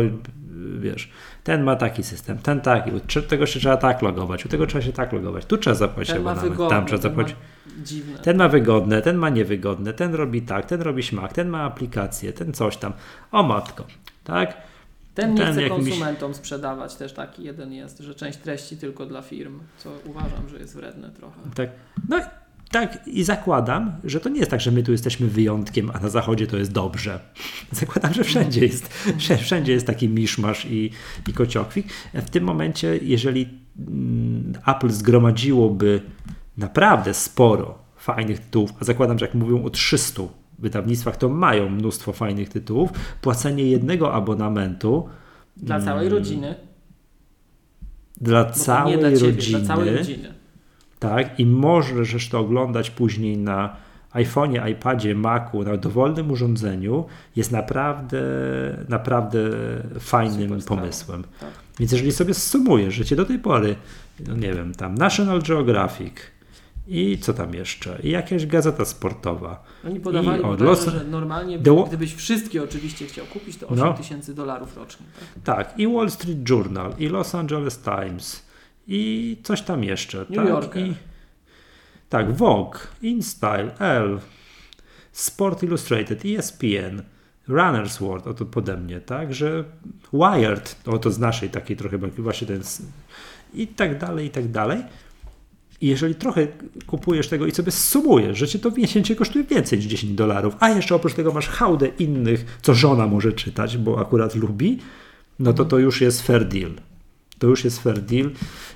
Speaker 1: wiesz, ten ma taki system, ten taki, u tego się trzeba tak logować, u tego trzeba się tak logować, tu trzeba zapłacić ten abonament, wygodne, tam trzeba zapłacić. Dziwne. Ten ma wygodne, ten ma niewygodne, ten robi tak, ten robi śmak, ten ma aplikację, ten coś tam. O matko, tak?
Speaker 2: Ten nie ten chce konsumentom sprzedawać, też taki jeden jest, że część treści tylko dla firm, co uważam, że jest wredne trochę.
Speaker 1: Tak. No tak, i zakładam, że to nie jest tak, że my tu jesteśmy wyjątkiem, a na zachodzie to jest dobrze. Zakładam, że wszędzie jest, wszędzie jest taki miszmasz i, i kociokwik. W tym momencie, jeżeli mm, Apple zgromadziłoby naprawdę sporo fajnych tytułów, a zakładam, że jak mówią o 300 wydawnictwach, to mają mnóstwo fajnych tytułów, płacenie jednego abonamentu
Speaker 2: dla całej mm, rodziny.
Speaker 1: Dla całej, rodziny, dla całej rodziny tak? I możesz to oglądać później na iPhone'ie, iPadzie, Macu, na dowolnym urządzeniu, jest naprawdę, naprawdę fajnym Super pomysłem. Tak. Więc jeżeli sobie sumujesz, że cię do tej pory, no nie wiem, tam National Geographic i co tam jeszcze, i jakaś gazeta sportowa.
Speaker 2: Oni podawali, i, o, los... że normalnie, The... gdybyś wszystkie oczywiście chciał kupić, to 8 no. tysięcy dolarów rocznie.
Speaker 1: Tak? tak, i Wall Street Journal, i Los Angeles Times, i coś tam jeszcze.
Speaker 2: New tak? Yorker. I,
Speaker 1: tak, Vogue, InStyle, Elle, Sport Illustrated, ESPN, Runner's World, oto pode mnie, tak, że Wired, oto z naszej takiej trochę, właśnie ten i tak dalej, i tak dalej. I jeżeli trochę kupujesz tego i sobie sumujesz, że cię to miesięcznie kosztuje więcej niż 10 dolarów, a jeszcze oprócz tego masz hałdę innych, co żona może czytać, bo akurat lubi, no to to już jest fair deal. To już jest fair deal,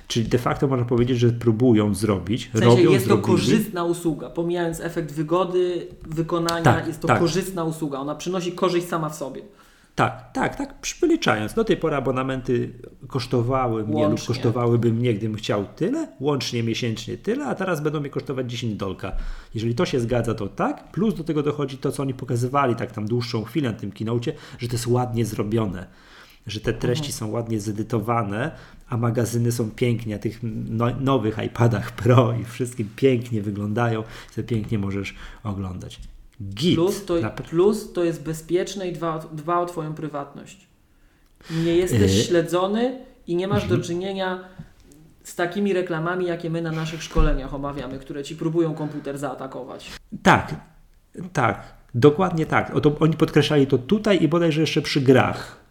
Speaker 1: czyli de facto można powiedzieć, że próbują zrobić,
Speaker 2: w sensie
Speaker 1: robią,
Speaker 2: jest
Speaker 1: zrobili.
Speaker 2: to korzystna usługa, pomijając efekt wygody, wykonania,
Speaker 1: Tak,
Speaker 2: jest to
Speaker 1: tak.
Speaker 2: korzystna usługa, ona przynosi korzyść sama w sobie.
Speaker 1: Tak, tak, tak, wyliczając. Do tej pory abonamenty kosztowały mnie lub
Speaker 2: Łącznie.
Speaker 1: kosztowałyby mnie, gdybym chciał tyle, łącznie miesięcznie tyle, a teraz będą mnie kosztować 10 dolka. Jeżeli to się zgadza, to tak, plus do tego dochodzi to, co oni pokazywali tak tam dłuższą chwilę na tym kinocie, że to jest ładnie zrobione, że te treści są ładnie zedytowane, a magazyny są pięknie, na tych no, nowych iPadach Pro i wszystkim pięknie wyglądają, sobie pięknie możesz oglądać. Git.
Speaker 2: Plus to, plus to jest bezpieczne i dba, o- dba o Twoją prywatność. Nie jesteś
Speaker 1: Yy.
Speaker 2: śledzony i nie masz
Speaker 1: Mhm.
Speaker 2: do czynienia z takimi reklamami, jakie my na naszych szkoleniach omawiamy, które Ci próbują komputer zaatakować.
Speaker 1: Tak, tak, dokładnie tak. O to, oni podkreślali to tutaj i bodajże jeszcze przy grach.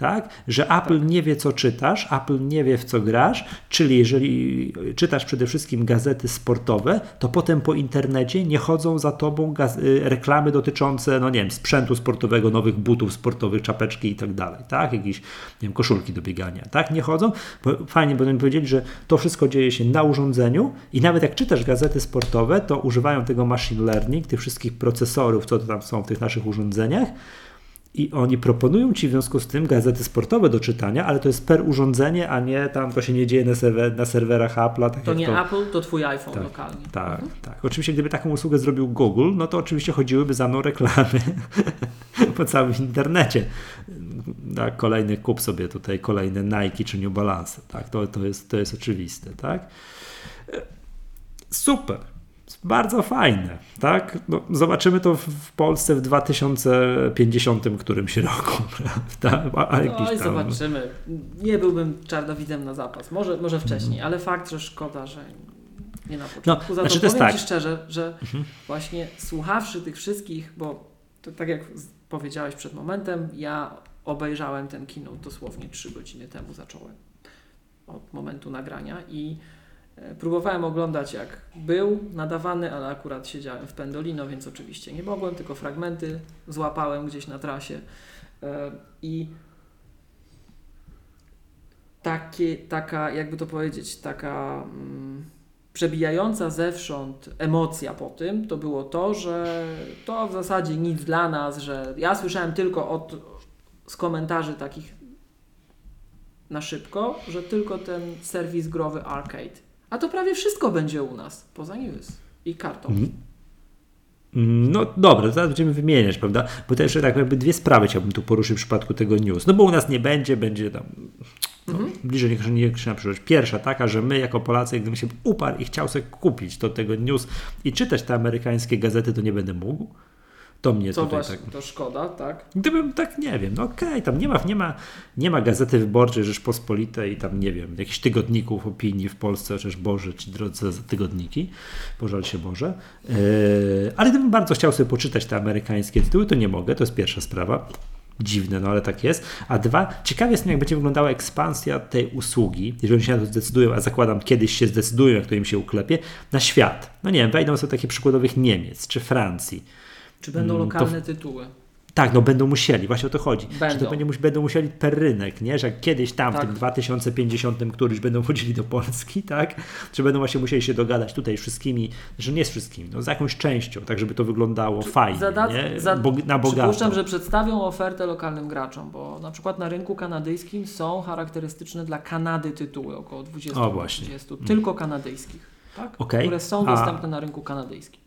Speaker 1: Tak? Że Apple nie wie, co czytasz, Apple nie wie, w co grasz, czyli jeżeli czytasz przede wszystkim gazety sportowe, to potem po internecie nie chodzą za tobą y, reklamy dotyczące, no nie wiem, sprzętu sportowego, nowych butów sportowych, czapeczki i tak dalej, tak? Jakieś, nie wiem, koszulki do biegania, tak? Nie chodzą, bo fajnie, bo oni powiedzieli, że to wszystko dzieje się na urządzeniu i nawet jak czytasz gazety sportowe, to używają tego machine learning, tych wszystkich procesorów, co to tam są w tych naszych urządzeniach, i oni proponują ci w związku z tym gazety sportowe do czytania, ale to jest per urządzenie, a nie tam to się nie dzieje na, serwer, na serwerach Apple'a. Tak
Speaker 2: To nie
Speaker 1: to,
Speaker 2: Apple, to Twój iPhone
Speaker 1: Tak,
Speaker 2: lokalnie.
Speaker 1: tak, tak. Oczywiście, gdyby taką usługę zrobił Google, no to oczywiście chodziłyby za mną reklamy po całym internecie. Tak, kolejny kup sobie tutaj kolejne Nike czy New Balance. Tak, to, to, jest, to jest oczywiste, tak? Super. Bardzo fajne, tak? No, zobaczymy to w- Polsce w 2050 którymś roku, prawda? A, a jakiś
Speaker 2: Oj,
Speaker 1: tam...
Speaker 2: zobaczymy. Nie byłbym czarnowidzem na zapas. Może, może wcześniej, ale fakt, że szkoda, że nie na początku.
Speaker 1: Mhm. No,
Speaker 2: Za
Speaker 1: znaczy
Speaker 2: to powiem
Speaker 1: tak.
Speaker 2: Ci szczerze, że właśnie słuchawszy tych wszystkich, bo to, tak jak powiedziałeś przed momentem, ja obejrzałem ten kino dosłownie 3 godziny temu zacząłem od momentu nagrania i próbowałem oglądać jak był nadawany, ale akurat siedziałem w Pendolino, więc oczywiście nie mogłem, tylko fragmenty złapałem gdzieś na trasie E, i takie, taka, jakby to powiedzieć, taka mm, przebijająca zewsząd emocja po tym, to było to, że to w zasadzie nic dla nas, że ja słyszałem tylko od, z komentarzy takich na szybko, że tylko ten serwis growy Arcade. A to prawie wszystko będzie u nas, poza News i kartą.
Speaker 1: Mhm. No dobra, zaraz będziemy wymieniać, prawda? Bo też tak jakby dwie sprawy chciałbym tu poruszyć w przypadku tego news. No bo u nas nie będzie, będzie tam no, bliżej niech nie na przyszłość. Pierwsza taka, że my jako Polacy, gdybym się uparł i chciał sobie kupić do tego news i czytać te amerykańskie gazety, to nie będę mógł. To mnie
Speaker 2: Co
Speaker 1: tutaj
Speaker 2: właśnie,
Speaker 1: tak...
Speaker 2: to szkoda, tak?
Speaker 1: Gdybym tak, nie wiem, no okej, tam nie ma, nie, ma, nie ma gazety wyborczej Rzeczpospolitej tam, nie wiem, jakichś tygodników opinii w Polsce, chociaż Boże, ci drodzy za tygodniki, pożal się Boże. Yy, ale gdybym bardzo chciał sobie poczytać te amerykańskie tytuły, to nie mogę, to jest pierwsza sprawa. Dziwne, no ale tak jest. A dwa, ciekawie jest, jak będzie wyglądała ekspansja tej usługi, jeżeli oni się na to zdecydują, a zakładam kiedyś się zdecydują, jak to im się uklepie, na świat. No nie wiem, wejdą sobie takie przykładowych Niemiec czy Francji.
Speaker 2: Czy będą
Speaker 1: Mm,
Speaker 2: lokalne tytuły?
Speaker 1: Tak, no będą musieli, właśnie o to chodzi. Że
Speaker 2: Będą.
Speaker 1: to będzie, będą musieli per rynek, nie? Że kiedyś tam
Speaker 2: Tak.
Speaker 1: w tym 2050 któryś będą wchodzili do Polski, tak? Czy będą właśnie musieli się dogadać tutaj z wszystkimi, że nie z wszystkimi, no z jakąś częścią, tak żeby to wyglądało fajnie,
Speaker 2: Zada-
Speaker 1: nie?
Speaker 2: za-
Speaker 1: Bog- na bogato.
Speaker 2: Przypuszczam, że przedstawią ofertę lokalnym graczom, bo na przykład na rynku kanadyjskim są charakterystyczne dla Kanady tytuły, około 20,
Speaker 1: O, właśnie.
Speaker 2: 30, tylko kanadyjskich, tak?
Speaker 1: Okej.
Speaker 2: które są
Speaker 1: A-
Speaker 2: dostępne na rynku kanadyjskim.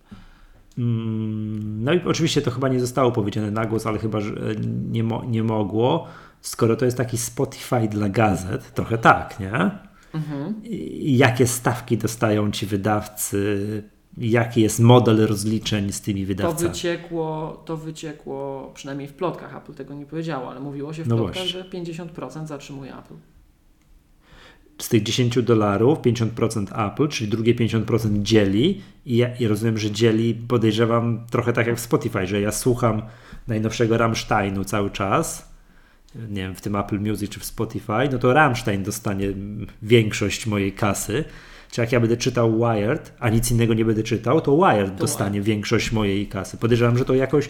Speaker 1: Mm, No i oczywiście to chyba nie zostało powiedziane na głos, ale chyba że e, nie, mo- nie mogło, skoro to jest taki Spotify dla gazet, trochę tak, nie?
Speaker 2: Mhm.
Speaker 1: Jakie stawki dostają ci wydawcy, jaki jest model rozliczeń z tymi
Speaker 2: To
Speaker 1: wydawcami.
Speaker 2: wyciekło, to wyciekło, przynajmniej w plotkach, Apple tego nie powiedziało, ale mówiło się w
Speaker 1: No
Speaker 2: plotkach,
Speaker 1: właśnie.
Speaker 2: że 50% zatrzymuje Apple.
Speaker 1: Z tych 10 dolarów 50% Apple, czyli drugie 50% dzieli i, ja, i rozumiem, że dzieli, podejrzewam trochę tak jak w Spotify, że ja słucham najnowszego Rammsteinu cały czas, nie wiem, w tym Apple Music czy w Spotify, no to Rammstein dostanie większość mojej kasy. Czy jak ja będę czytał Wired, a nic innego nie będę czytał, to Wired dostanie większość mojej kasy. Podejrzewam, że to jakoś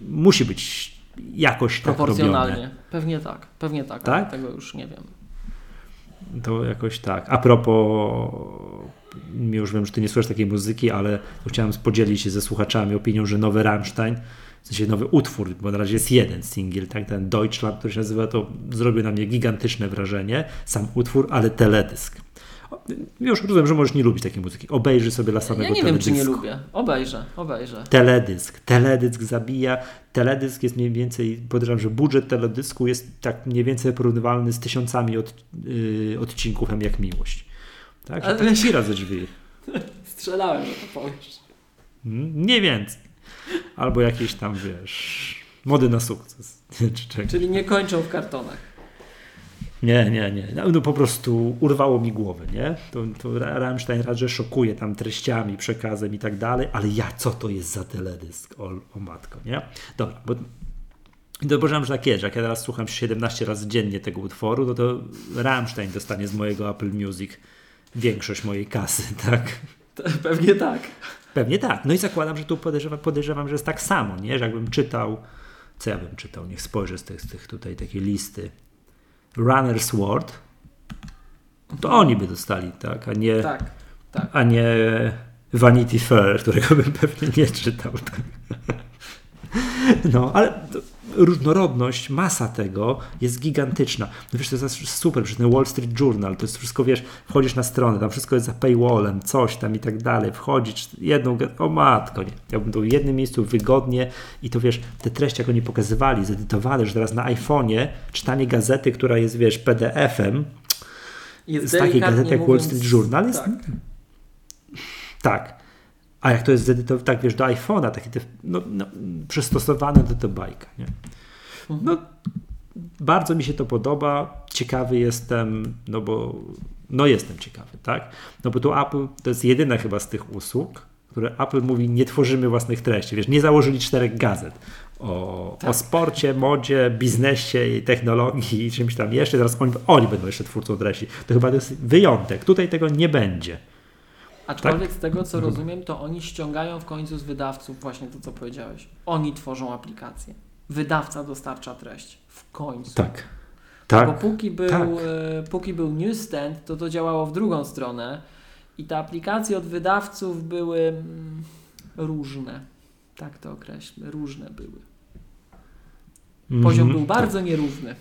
Speaker 1: musi być jakoś tak robione.
Speaker 2: Proporcjonalnie. Pewnie tak, pewnie tak,
Speaker 1: Tak?
Speaker 2: ale tego już nie wiem.
Speaker 1: To jakoś tak. A propos, już wiem, że ty nie słuchasz takiej muzyki, ale chciałem podzielić się ze słuchaczami opinią, że nowy Rammstein, w sensie nowy utwór, bo na razie jest jeden singiel, tak, ten Deutschland, który się nazywa, to zrobił na mnie gigantyczne wrażenie, sam utwór, ale teledysk. Już rozumiem, że możesz nie lubić takiej muzyki. Obejrzyj sobie dla samego
Speaker 2: Ja nie
Speaker 1: teledysku.
Speaker 2: wiem, czy nie lubię. Obejrzę, obejrzę.
Speaker 1: Teledysk. Teledysk zabija. Teledysk jest mniej więcej, podejrzewam, że budżet teledysku jest tak mniej więcej porównywalny z tysiącami od, yy, odcinków jak Miłość. Tak?
Speaker 2: Ale-
Speaker 1: Ale... Ci radzę drzwi.
Speaker 2: Strzelałem, że to powiesz.
Speaker 1: Mm, Nie więcej. Albo jakieś tam, wiesz, mody na sukces.
Speaker 2: Czyli nie kończą w kartonach.
Speaker 1: Nie, nie, nie. No, no po prostu urwało mi głowę, nie? To, to Ra- Rammstein szokuje tam treściami, przekazem i tak dalej, ale ja, co to jest za teledysk? O, o matko, nie? Dobra, bo Dopowiedziałem, że tak jest, że jak ja teraz słucham 17 razy dziennie tego utworu, no to Rammstein dostanie z mojego Apple Music większość mojej kasy, tak?
Speaker 2: Pewnie tak.
Speaker 1: Pewnie tak. No i zakładam, że tu podejrzewam, podejrzewam, że jest tak samo, nie? Że jakbym czytał, co ja bym czytał, niech spojrzę z tych, z tych tutaj takiej listy. Runner's World, to oni by dostali, tak? A nie,
Speaker 2: Tak, tak.
Speaker 1: a nie Vanity Fair, którego bym pewnie nie czytał. Tak? No, ale to, różnorodność, masa tego jest gigantyczna. No wiesz, to jest super, przecież ten Wall Street Journal, to jest wszystko, wiesz, wchodzisz na stronę, tam wszystko jest za paywallem, coś tam i tak dalej, wchodzisz, jedną, o matko, nie. Ja bym tu w jednym miejscu wygodnie i to wiesz, te treści, jak oni pokazywali, zedytowane, że teraz na iPhone'ie czytanie gazety, która jest, wiesz, PDF-em,
Speaker 2: Jest
Speaker 1: z takiej gazety jak Wall Street Journal jest
Speaker 2: Tak.
Speaker 1: tak. A jak to jest zedytowane, tak wiesz, do iPhone'a, takie te, no, no, przystosowane do tego bajka, nie? No, bardzo mi się to podoba. Ciekawy jestem, no bo, no jestem ciekawy, tak? No bo tu Apple to jest jedyna chyba z tych usług, które Apple mówi, nie tworzymy własnych treści. Wiesz, nie założyli czterech gazet o, o sporcie, modzie, biznesie i technologii i czymś tam jeszcze. Teraz oni, oni będą jeszcze twórcą treści. To chyba to jest wyjątek. Tutaj tego nie będzie.
Speaker 2: Aczkolwiek z tego,
Speaker 1: Mhm.
Speaker 2: co rozumiem, to oni ściągają w końcu z wydawców właśnie to, co powiedziałeś. Oni tworzą aplikację. Wydawca dostarcza treść. W końcu.
Speaker 1: Tak.
Speaker 2: Bo
Speaker 1: Tak.
Speaker 2: póki był,
Speaker 1: tak.
Speaker 2: e, póki był newsstand, to to działało w drugą stronę i te aplikacje od wydawców były mm, różne. Tak to określmy. Różne były. Poziom
Speaker 1: Mhm.
Speaker 2: był bardzo nierówny.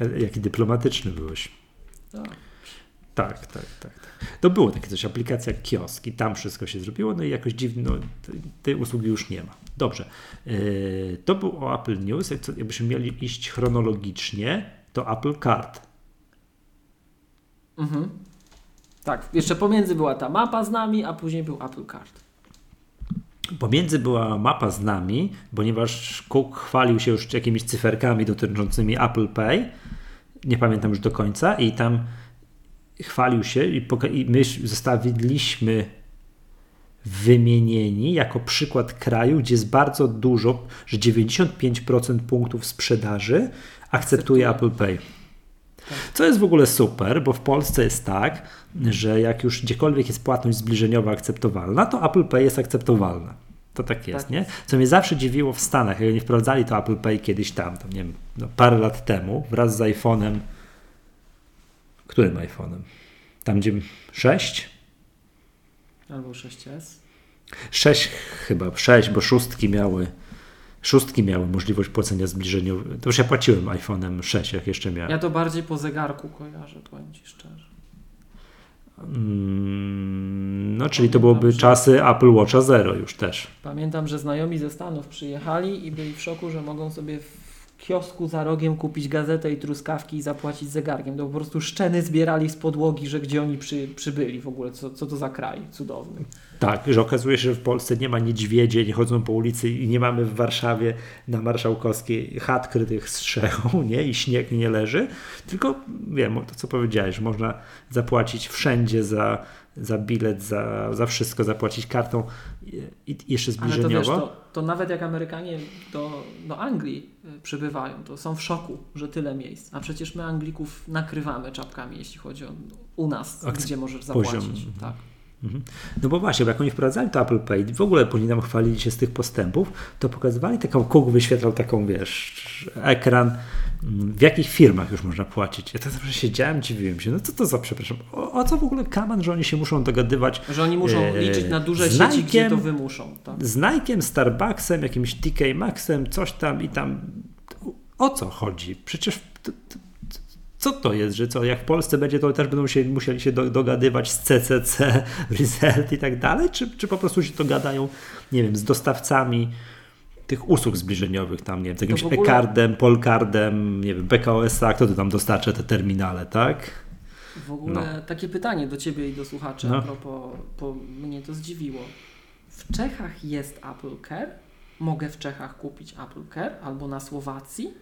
Speaker 1: E, Jaki dyplomatyczny byłeś.
Speaker 2: No.
Speaker 1: Tak, tak, tak. tak. To było takie coś, aplikacja kioski, tam wszystko się zrobiło, no i jakoś dziwno, te- tej usługi już nie ma. Dobrze, Yy, to był o Apple News, jakbyśmy mieli iść chronologicznie, to Apple Card.
Speaker 2: Mhm. Tak, jeszcze pomiędzy była ta mapa z nami, a później był Apple Card.
Speaker 1: Pomiędzy była mapa z nami, ponieważ Cook chwalił się już jakimiś cyferkami dotyczącymi Apple Pay, nie pamiętam już do końca, i tam chwalił się i, i my zostawiliśmy wymienieni jako przykład kraju, gdzie jest bardzo dużo, że 95% punktów sprzedaży akceptuje. Apple Pay. Co jest w ogóle super, bo w Polsce jest tak, że jak już gdziekolwiek jest płatność zbliżeniowa akceptowalna, to Apple Pay jest akceptowalna. To tak jest,
Speaker 2: Tak
Speaker 1: nie? Co mnie zawsze dziwiło w Stanach, jak oni wprowadzali to Apple Pay kiedyś tam, tam nie wiem, no, parę lat temu, wraz z iPhone'em. Którym iPhone'em? Tam gdzie 6?
Speaker 2: Albo 6S.
Speaker 1: 6 chyba, 6, bo szóstki miały szóstki miały możliwość płacenia zbliżeniowego. To już ja płaciłem iPhone'em 6, jak jeszcze miałem.
Speaker 2: Ja to bardziej po zegarku kojarzę, powiem Ci szczerze.
Speaker 1: Mm, No, czyli to
Speaker 2: Pamiętam,
Speaker 1: byłoby
Speaker 2: że-
Speaker 1: czasy Apple Watcha Zero już też.
Speaker 2: Pamiętam, że znajomi ze Stanów przyjechali i byli w szoku, że mogą sobie w kiosku za rogiem kupić gazetę i truskawki i zapłacić zegarkiem. To po prostu szczeny zbierali z podłogi, że gdzie oni przy, przybyli w ogóle, co, co to za kraj cudowny.
Speaker 1: Tak, że okazuje się, że w Polsce nie ma niedźwiedzie, nie chodzą po ulicy i nie mamy w Warszawie na Marszałkowskiej chat krytych strzechą, nie? I śnieg nie leży, tylko wiem, to co powiedziałeś, można zapłacić wszędzie za, za bilet, za, za wszystko, zapłacić kartą i, i jeszcze
Speaker 2: Ale to
Speaker 1: zbliżeniowo.
Speaker 2: wiesz, to, to nawet jak Amerykanie do, do Anglii y, przybywają, to są w szoku, że tyle miejsc. A przecież my Anglików nakrywamy czapkami, jeśli chodzi o u nas,
Speaker 1: Akce-
Speaker 2: gdzie możesz
Speaker 1: poziom.
Speaker 2: zapłacić. Tak.
Speaker 1: Mhm. No bo właśnie, bo jak oni wprowadzali to Apple Pay, w ogóle później nam chwalili się z tych postępów, to pokazywali taką, Cook wyświetlał taką, wiesz, ekran w jakich firmach już można płacić. Ja tak zawsze siedziałem, dziwiłem się, no co to za, przepraszam, o, o co w ogóle kaman, że oni się muszą dogadywać?
Speaker 2: Że oni muszą e, liczyć na duże sieci, Nike'em, gdzie to wymuszą. Tak?
Speaker 1: Z Nike'em, Starbucksem, jakimś TK Maxem, coś tam i tam. O co chodzi? Przecież to, to, co to jest, że co, jak w Polsce będzie, to też będą się, musieli się do, dogadywać z CCC, Result i tak dalej, czy, czy po prostu się dogadają, nie wiem, z dostawcami tych usług zbliżeniowych tam, nie wiem, z jakimś ogóle... e-cardem, polcardem, nie wiem, PKOS-a, kto to tam dostarcza te terminale, tak?
Speaker 2: W ogóle no. takie pytanie do Ciebie i do słuchaczy no. a propos, bo mnie to zdziwiło. W Czechach jest Apple Care? Mogę w Czechach kupić Apple Care albo na Słowacji?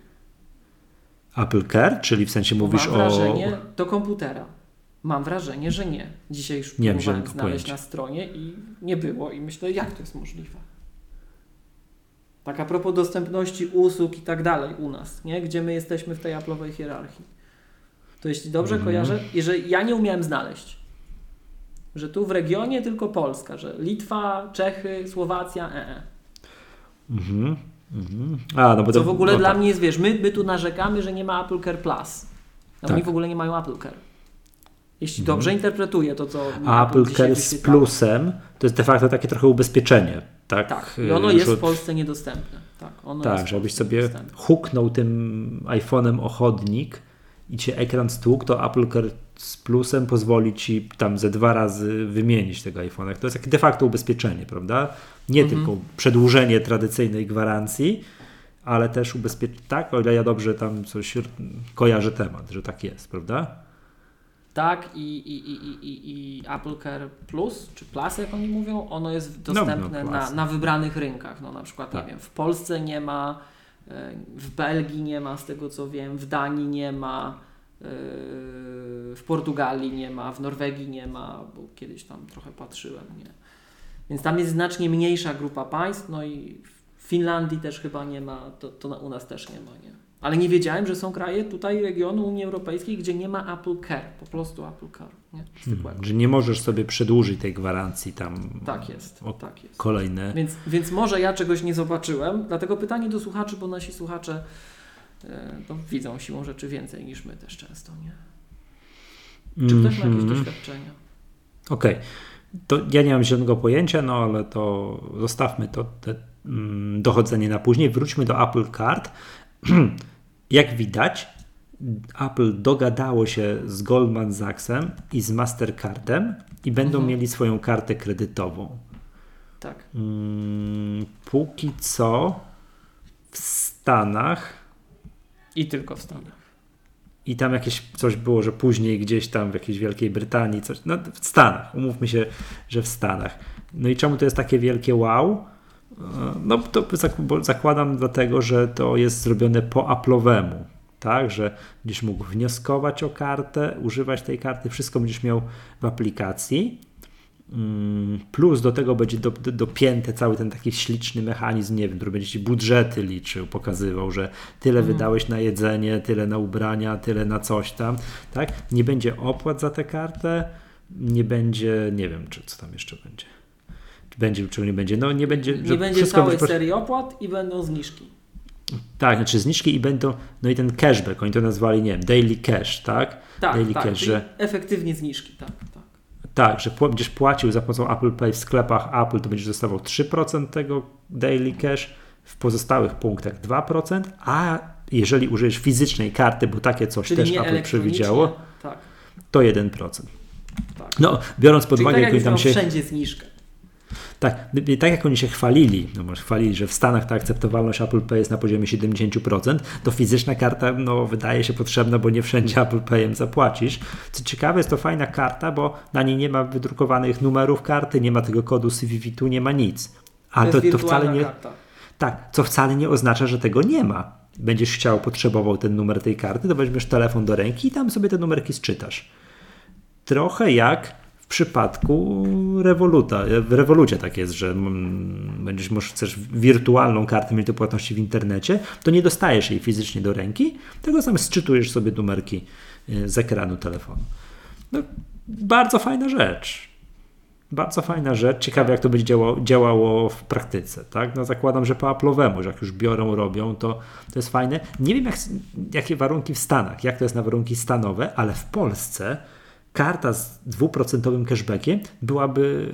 Speaker 1: Apple Care, czyli w sensie mówisz
Speaker 2: Mam wrażenie, o... do komputera. Mam wrażenie, że nie. Dzisiaj już nie próbowałem znaleźć pojęcia. na stronie i nie było i myślę, jak to jest możliwe. Tak a propos dostępności usług i tak dalej u nas, nie? gdzie my jesteśmy w tej Apple'owej hierarchii. To jeśli dobrze mhm. kojarzę, jeżeli ja nie umiałem znaleźć, że tu w regionie tylko Polska, że Litwa, Czechy, Słowacja, ee. E. Mhm. Mhm. A, no bo Co w ogóle no dla tak. mnie jest, wiesz, my, my tu narzekamy, że nie ma Apple Care Plus. A tak. oni w ogóle nie mają Apple Care. Jeśli mhm. dobrze interpretuję to, co.
Speaker 1: A Apple, Apple Care z plusem to jest de facto takie trochę ubezpieczenie. Tak,
Speaker 2: tak. i ono jest w Polsce niedostępne. Tak, ono
Speaker 1: tak żebyś sobie huknął tym iPhone'em ochodnik i cię ekran stłukł, to Apple Care z plusem pozwoli ci tam ze dwa razy wymienić tego iPhone'a. To jest de facto ubezpieczenie, prawda? Nie mhm. tylko przedłużenie tradycyjnej gwarancji, ale też ubezpieczenie. Tak, o ile ja dobrze tam coś kojarzę temat, że tak jest, prawda?
Speaker 2: Tak, i, i, i, i, i Apple Care Plus, czy Plus jak oni mówią, ono jest dostępne no, no, na, na wybranych rynkach. No, na przykład, tak. nie wiem, w Polsce nie ma, e, w Belgii nie ma, z tego co wiem, w Danii nie ma, e, w Portugalii nie ma, w Norwegii nie ma, bo kiedyś tam trochę patrzyłem, nie. Więc tam jest znacznie mniejsza grupa państw, no i w Finlandii też chyba nie ma, to, to u nas też nie ma, nie. Ale nie wiedziałem, że są kraje tutaj regionu Unii Europejskiej, gdzie nie ma Apple Care, po prostu Apple Care. Nie?
Speaker 1: Hmm, że nie możesz sobie przedłużyć tej gwarancji tam.
Speaker 2: Tak jest. tak jest.
Speaker 1: Kolejne.
Speaker 2: Więc, więc może ja czegoś nie zobaczyłem, dlatego pytanie do słuchaczy, bo nasi słuchacze e, no, widzą siłą rzeczy więcej niż my też często, nie? Czy ktoś ma jakieś mhm. doświadczenia?
Speaker 1: Okej. Okay. To ja nie mam zielonego pojęcia, no ale to zostawmy to te, mm, dochodzenie na później. Wróćmy do Apple Card. Jak widać, Apple dogadało się z Goldman Sachsem i z Mastercardem i będą mhm. mieli swoją kartę kredytową.
Speaker 2: Tak.
Speaker 1: Mm, póki co w Stanach.
Speaker 2: I tylko w Stanach.
Speaker 1: I tam jakieś coś było, że później gdzieś tam w jakiejś Wielkiej Brytanii, coś, no w Stanach, umówmy się, że w Stanach. No i czemu to jest takie wielkie wow? No to zakładam dlatego, że to jest zrobione po Apple'owemu, tak, że będziesz mógł wnioskować o kartę, używać tej karty, wszystko będziesz miał w aplikacji. Mm, plus do tego będzie do, do, dopięty cały ten taki śliczny mechanizm, nie wiem, który będzie ci budżety liczył, pokazywał, że tyle mhm. wydałeś na jedzenie, tyle na ubrania, tyle na coś tam, tak? Nie będzie opłat za tę kartę, nie będzie, nie wiem, czy co tam jeszcze będzie będzie, czy nie będzie. No nie będzie.
Speaker 2: Nie będzie całej serii opłat i będą zniżki.
Speaker 1: Tak, znaczy zniżki i będą, no i ten cashback, oni to nazwali, nie wiem, daily cash, tak?
Speaker 2: Tak,
Speaker 1: daily
Speaker 2: tak, cash, że efektywnie zniżki, tak, tak.
Speaker 1: Tak, że będziesz płacił za pomocą Apple Pay w sklepach Apple, to będziesz dostawał 3% tego daily cash, w pozostałych punktach 2%, a jeżeli użyjesz fizycznej karty, bo takie coś Czyli też Apple przewidziało, tak. to 1%. Tak. No, biorąc pod uwagę,
Speaker 2: tak jak tam się. wszędzie zniżkę.
Speaker 1: Tak, tak jak oni się chwalili, no może chwalili, że w Stanach ta akceptowalność Apple Pay jest na poziomie 70%, to fizyczna karta no, wydaje się potrzebna, bo nie wszędzie Apple Payem zapłacisz. Co ciekawe, jest to fajna karta, bo na niej nie ma wydrukowanych numerów karty, nie ma tego kodu CVV, tu nie ma nic.
Speaker 2: A to, to, to wcale nie. Karta.
Speaker 1: Tak, co wcale nie oznacza, że tego nie ma. Będziesz chciał, potrzebował ten numer tej karty, to weźmiesz telefon do ręki i tam sobie te numerki sczytasz. Trochę jak przypadku Revoluta. W Revolucie tak jest, że będziesz, może chcesz wirtualną kartę do płatności w internecie, to nie dostajesz jej fizycznie do ręki, tylko sam sczytujesz sobie numerki y, z ekranu telefonu. No, bardzo fajna rzecz. Bardzo fajna rzecz. Ciekawe, jak to będzie działało, działało w praktyce. Tak? No, zakładam, że po Apple'owemu, że jak już biorą, robią, to, to jest fajne. Nie wiem, jak, jakie warunki w Stanach, jak to jest na warunki stanowe, ale w Polsce karta z dwuprocentowym cashbackiem byłaby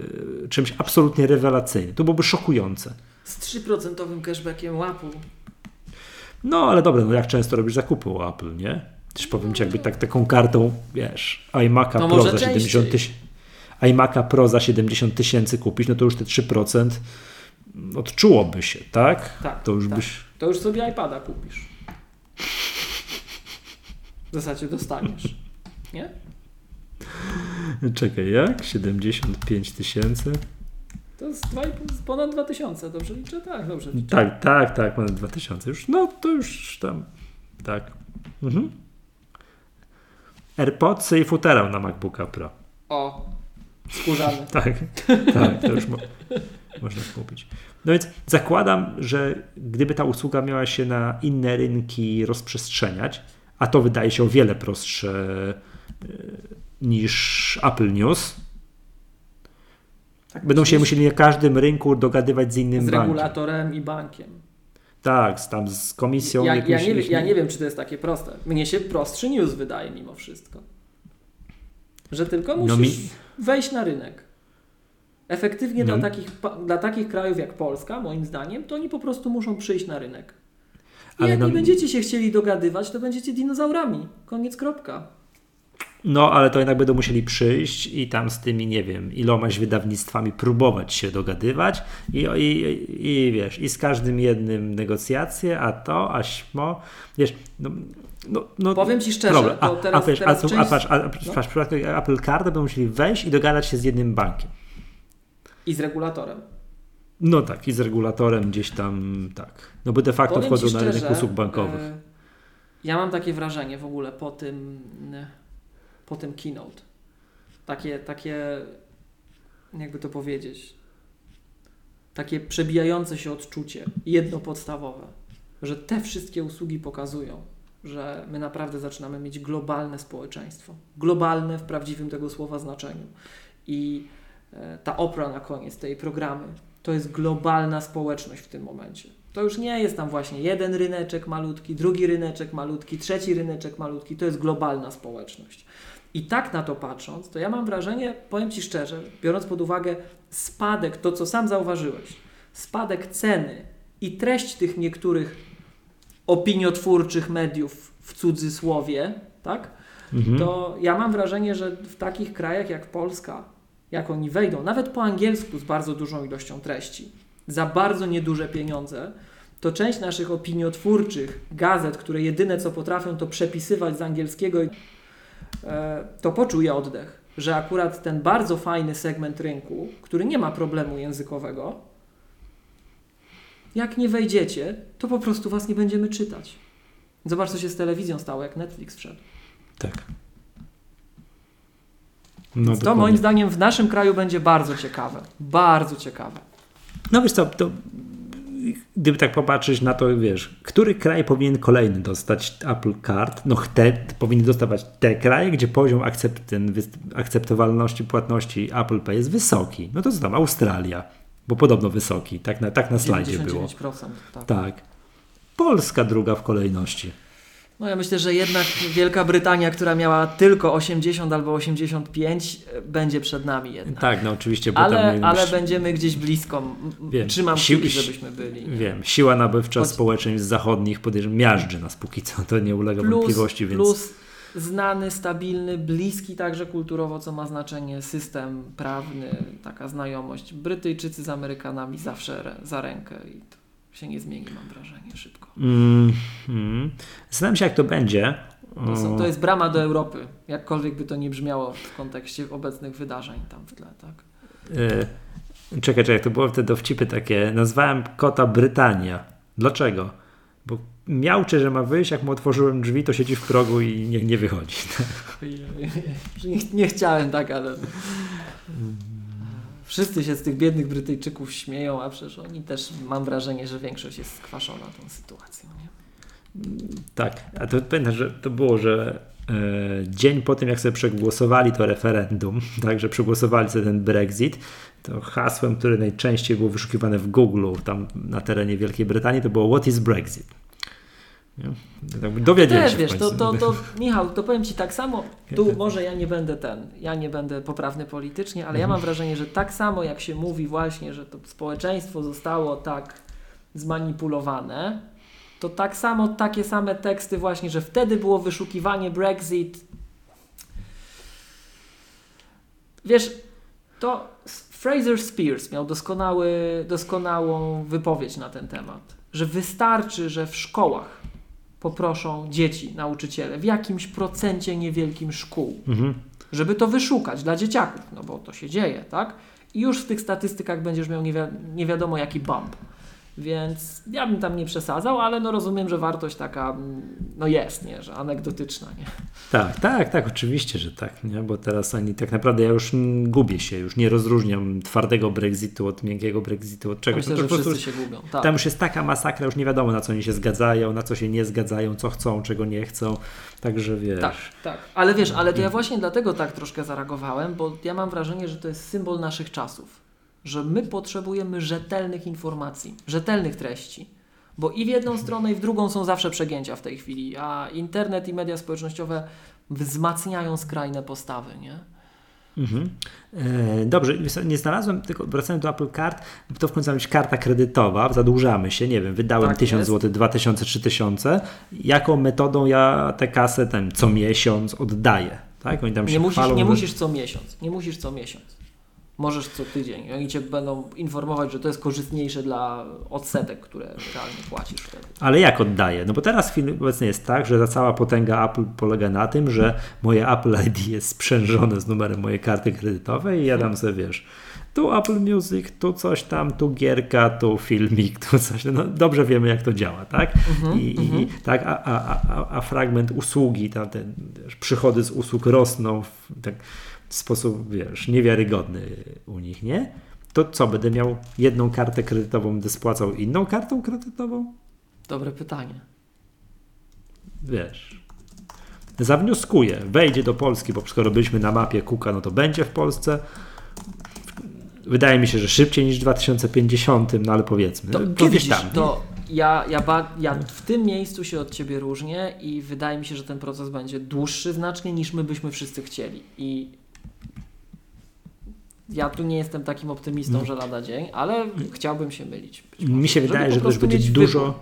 Speaker 1: czymś absolutnie rewelacyjnym. To byłoby szokujące.
Speaker 2: Z 3% cashbackiem łapu.
Speaker 1: No, ale dobra, no jak często robisz zakupy u Apple, nie? Też powiem Ci, jakby tak taką kartą, wiesz, iMac'a no Pro za 70 tysięcy iMac'a Pro za 70 tysięcy kupić, no to już te 3% odczułoby się, tak?
Speaker 2: Tak.
Speaker 1: To już
Speaker 2: tak.
Speaker 1: byś.
Speaker 2: To już sobie iPada kupisz. W zasadzie dostaniesz. Nie?
Speaker 1: Czekaj, jak? 75 tysięcy?
Speaker 2: To jest ponad 2000, dobrze liczę? Tak, dobrze liczę.
Speaker 1: Tak, tak, tak, ponad 2000. Już, no to już tam, tak. Mhm. AirPodsy i futerał na MacBooka Pro.
Speaker 2: O, skórzany.
Speaker 1: tak, tak, to już mo można kupić. No więc zakładam, że gdyby ta usługa miała się na inne rynki rozprzestrzeniać, a to wydaje się o wiele prostsze e, niż Apple News, tak, będą się musieli na każdym rynku dogadywać z innym
Speaker 2: z
Speaker 1: bankiem.
Speaker 2: Z regulatorem i bankiem.
Speaker 1: Tak, tam z komisją.
Speaker 2: Ja, jakimś, ja, nie, ja nie wiem, czy to jest takie proste. Mnie się prostszy news wydaje mimo wszystko. Że tylko musisz no mi... wejść na rynek. Efektywnie no. dla, takich, dla takich krajów jak Polska, moim zdaniem, to oni po prostu muszą przyjść na rynek. I Ale jak no... nie będziecie się chcieli dogadywać, to będziecie dinozaurami. Koniec, kropka.
Speaker 1: No, ale to jednak będą musieli przyjść i tam z tymi, nie wiem, ilomaś wydawnictwami próbować się dogadywać i, i, i wiesz, i z każdym jednym negocjacje, a to, a śmo, wiesz, no, no, no,
Speaker 2: Powiem Ci szczerze, problem. A, teraz,
Speaker 1: a, wiesz,
Speaker 2: teraz
Speaker 1: a, część... a, patrz, a, no. Apple Card będą musieli wejść i dogadać się z jednym bankiem.
Speaker 2: I z regulatorem.
Speaker 1: No tak, i z regulatorem gdzieś tam, tak. No bo de facto Powiem wchodzą szczerze, na rynek usług bankowych. Yy,
Speaker 2: ja mam takie wrażenie w ogóle po tym po tym keynote. Takie, takie, jakby to powiedzieć, takie przebijające się odczucie, jedno podstawowe, że te wszystkie usługi pokazują, że my naprawdę zaczynamy mieć globalne społeczeństwo. Globalne w prawdziwym tego słowa znaczeniu. I e, ta opra na koniec tej programy to jest globalna społeczność w tym momencie. To już nie jest tam właśnie jeden ryneczek malutki, drugi ryneczek malutki, trzeci ryneczek malutki. To jest globalna społeczność. I tak na to patrząc, to ja mam wrażenie, powiem Ci szczerze, biorąc pod uwagę spadek, to co sam zauważyłeś, spadek ceny i treść tych niektórych opiniotwórczych mediów w cudzysłowie, tak? Mhm. To ja mam wrażenie, że w takich krajach jak Polska, jak oni wejdą, nawet po angielsku z bardzo dużą ilością treści, za bardzo nieduże pieniądze, to część naszych opiniotwórczych gazet, które jedyne co potrafią to przepisywać z angielskiego E, to poczuje oddech, że akurat ten bardzo fajny segment rynku, który nie ma problemu językowego, jak nie wejdziecie, to po prostu was nie będziemy czytać. Zobacz, co się z telewizją stało, jak Netflix wszedł.
Speaker 1: Tak.
Speaker 2: No, to dokładnie. moim zdaniem w naszym kraju będzie bardzo ciekawe. Bardzo ciekawe.
Speaker 1: No wiesz co, to gdyby tak popatrzeć na to, wiesz, który kraj powinien kolejny dostać Apple Card? No te, powinny dostawać te kraje, gdzie poziom akcept, ten, akceptowalności płatności Apple Pay jest wysoki. No to co tam, Australia, bo podobno wysoki, tak na, tak na slajdzie było.
Speaker 2: Tak.
Speaker 1: tak. Polska druga w kolejności.
Speaker 2: No ja myślę, że jednak Wielka Brytania, która miała tylko 80 albo 85, będzie przed nami jednak.
Speaker 1: Tak, no oczywiście.
Speaker 2: Bo ale, tam ale będziemy gdzieś blisko. Wiem, Trzymam sił, kciuki, żebyśmy byli.
Speaker 1: Wiem, siła nabywcza Choć... społeczeństw zachodnich podejrzewam miażdży nas póki co, to nie ulega plus, wątpliwości. Więc...
Speaker 2: Plus znany, stabilny, bliski także kulturowo, co ma znaczenie, system prawny, taka znajomość. Brytyjczycy z Amerykanami zawsze za rękę i to się nie zmieni, mam wrażenie, szybko. Mm,
Speaker 1: mm. Zastanawiam się, jak to będzie.
Speaker 2: To, są, to jest brama do Europy, jakkolwiek by to nie brzmiało w kontekście obecnych wydarzeń tam w tle, tak?
Speaker 1: Yy, czekaj, czekaj, to było te dowcipy takie. Nazwałem kota Brytania. Dlaczego? Bo miałczy, że ma wyjść, jak mu otworzyłem drzwi, to siedzi w progu i nie, nie wychodzi.
Speaker 2: nie, nie chciałem tak, ale... Wszyscy się z tych biednych Brytyjczyków śmieją, a przecież oni też mam wrażenie, że większość jest skwaszona tą sytuacją. Nie?
Speaker 1: Tak, a to pamiętam, że to było, że dzień po tym, jak sobie przegłosowali to referendum, także przegłosowali sobie ten Brexit, to hasłem, które najczęściej było wyszukiwane w Google tam na terenie Wielkiej Brytanii, to było What is Brexit? Dowiedzieli Też, się
Speaker 2: wiesz, to, to, to, Michał, to powiem Ci tak samo, tu może ja nie będę ten, ja nie będę poprawny politycznie, ale mhm. ja mam wrażenie, że tak samo jak się mówi właśnie, że to społeczeństwo zostało tak zmanipulowane, to tak samo takie same teksty właśnie, że wtedy było wyszukiwanie Brexit. Wiesz, to Fraser Spears miał doskonały, doskonałą wypowiedź na ten temat, że wystarczy, że w szkołach poproszą dzieci, nauczyciele, w jakimś procencie niewielkim szkół, mhm. żeby to wyszukać dla dzieciaków, no bo to się dzieje, tak? I już w tych statystykach będziesz miał nie, wi nie wiadomo jaki bump. Więc ja bym tam nie przesadzał, ale no rozumiem, że wartość taka mm, no jest, nie? że anegdotyczna. Nie?
Speaker 1: Tak, tak, tak, oczywiście, że tak, nie? bo teraz oni tak naprawdę ja już gubię się, już nie rozróżniam twardego Brexitu od miękkiego Brexitu, od czegoś.
Speaker 2: Myślę, no, że wszyscy się gubią. Tak.
Speaker 1: Tam już jest taka masakra, już nie wiadomo na co oni się zgadzają, na co się nie zgadzają, co chcą, czego nie chcą, także wiesz.
Speaker 2: Tak, tak, ale wiesz, ale to ja właśnie dlatego tak troszkę zareagowałem, bo ja mam wrażenie, że to jest symbol naszych czasów że my potrzebujemy rzetelnych informacji, rzetelnych treści. Bo i w jedną stronę, i w drugą są zawsze przegięcia w tej chwili, a internet i media społecznościowe wzmacniają skrajne postawy, nie?
Speaker 1: Mhm. E, dobrze, nie znalazłem, tylko wracając do Apple Card, to w końcu ma być karta kredytowa, zadłużamy się, nie wiem, wydałem tak 1000 zł, 2000, 3000. Jaką metodą ja tę kasę ten co miesiąc oddaję? Tak?
Speaker 2: Oni tam się nie, musisz, chwalą, nie musisz co miesiąc, nie musisz co miesiąc możesz co tydzień. Oni cię będą informować, że to jest korzystniejsze dla odsetek, które realnie płacisz wtedy.
Speaker 1: Ale jak oddaję? No bo teraz obecnie jest tak, że ta cała potęga Apple polega na tym, że moje Apple ID jest sprzężone z numerem mojej karty kredytowej i ja dam sobie, wiesz, tu Apple Music, tu coś tam, tu gierka, tu filmik, tu coś. No dobrze wiemy, jak to działa, tak? -hmm, I, -hmm. i, tak a, a, a, a, fragment usługi, tam przychody z usług rosną, tak sposób, wiesz, niewiarygodny u nich, nie? To co, będę miał jedną kartę kredytową, będę spłacał inną kartą kredytową?
Speaker 2: Dobre pytanie.
Speaker 1: Wiesz. Zawnioskuję, wejdzie do Polski, bo skoro byliśmy na mapie Kuka, no to będzie w Polsce. Wydaje mi się, że szybciej niż w 2050, no ale powiedzmy.
Speaker 2: To, kiedyś tam. To ja, ja, ba, ja w tym miejscu się od Ciebie różnię i wydaje mi się, że ten proces będzie dłuższy znacznie niż my byśmy wszyscy chcieli. I ja tu nie jestem takim optymistą, że lada dzień, ale chciałbym się mylić.
Speaker 1: Mi się wydaje, że też będzie dużo,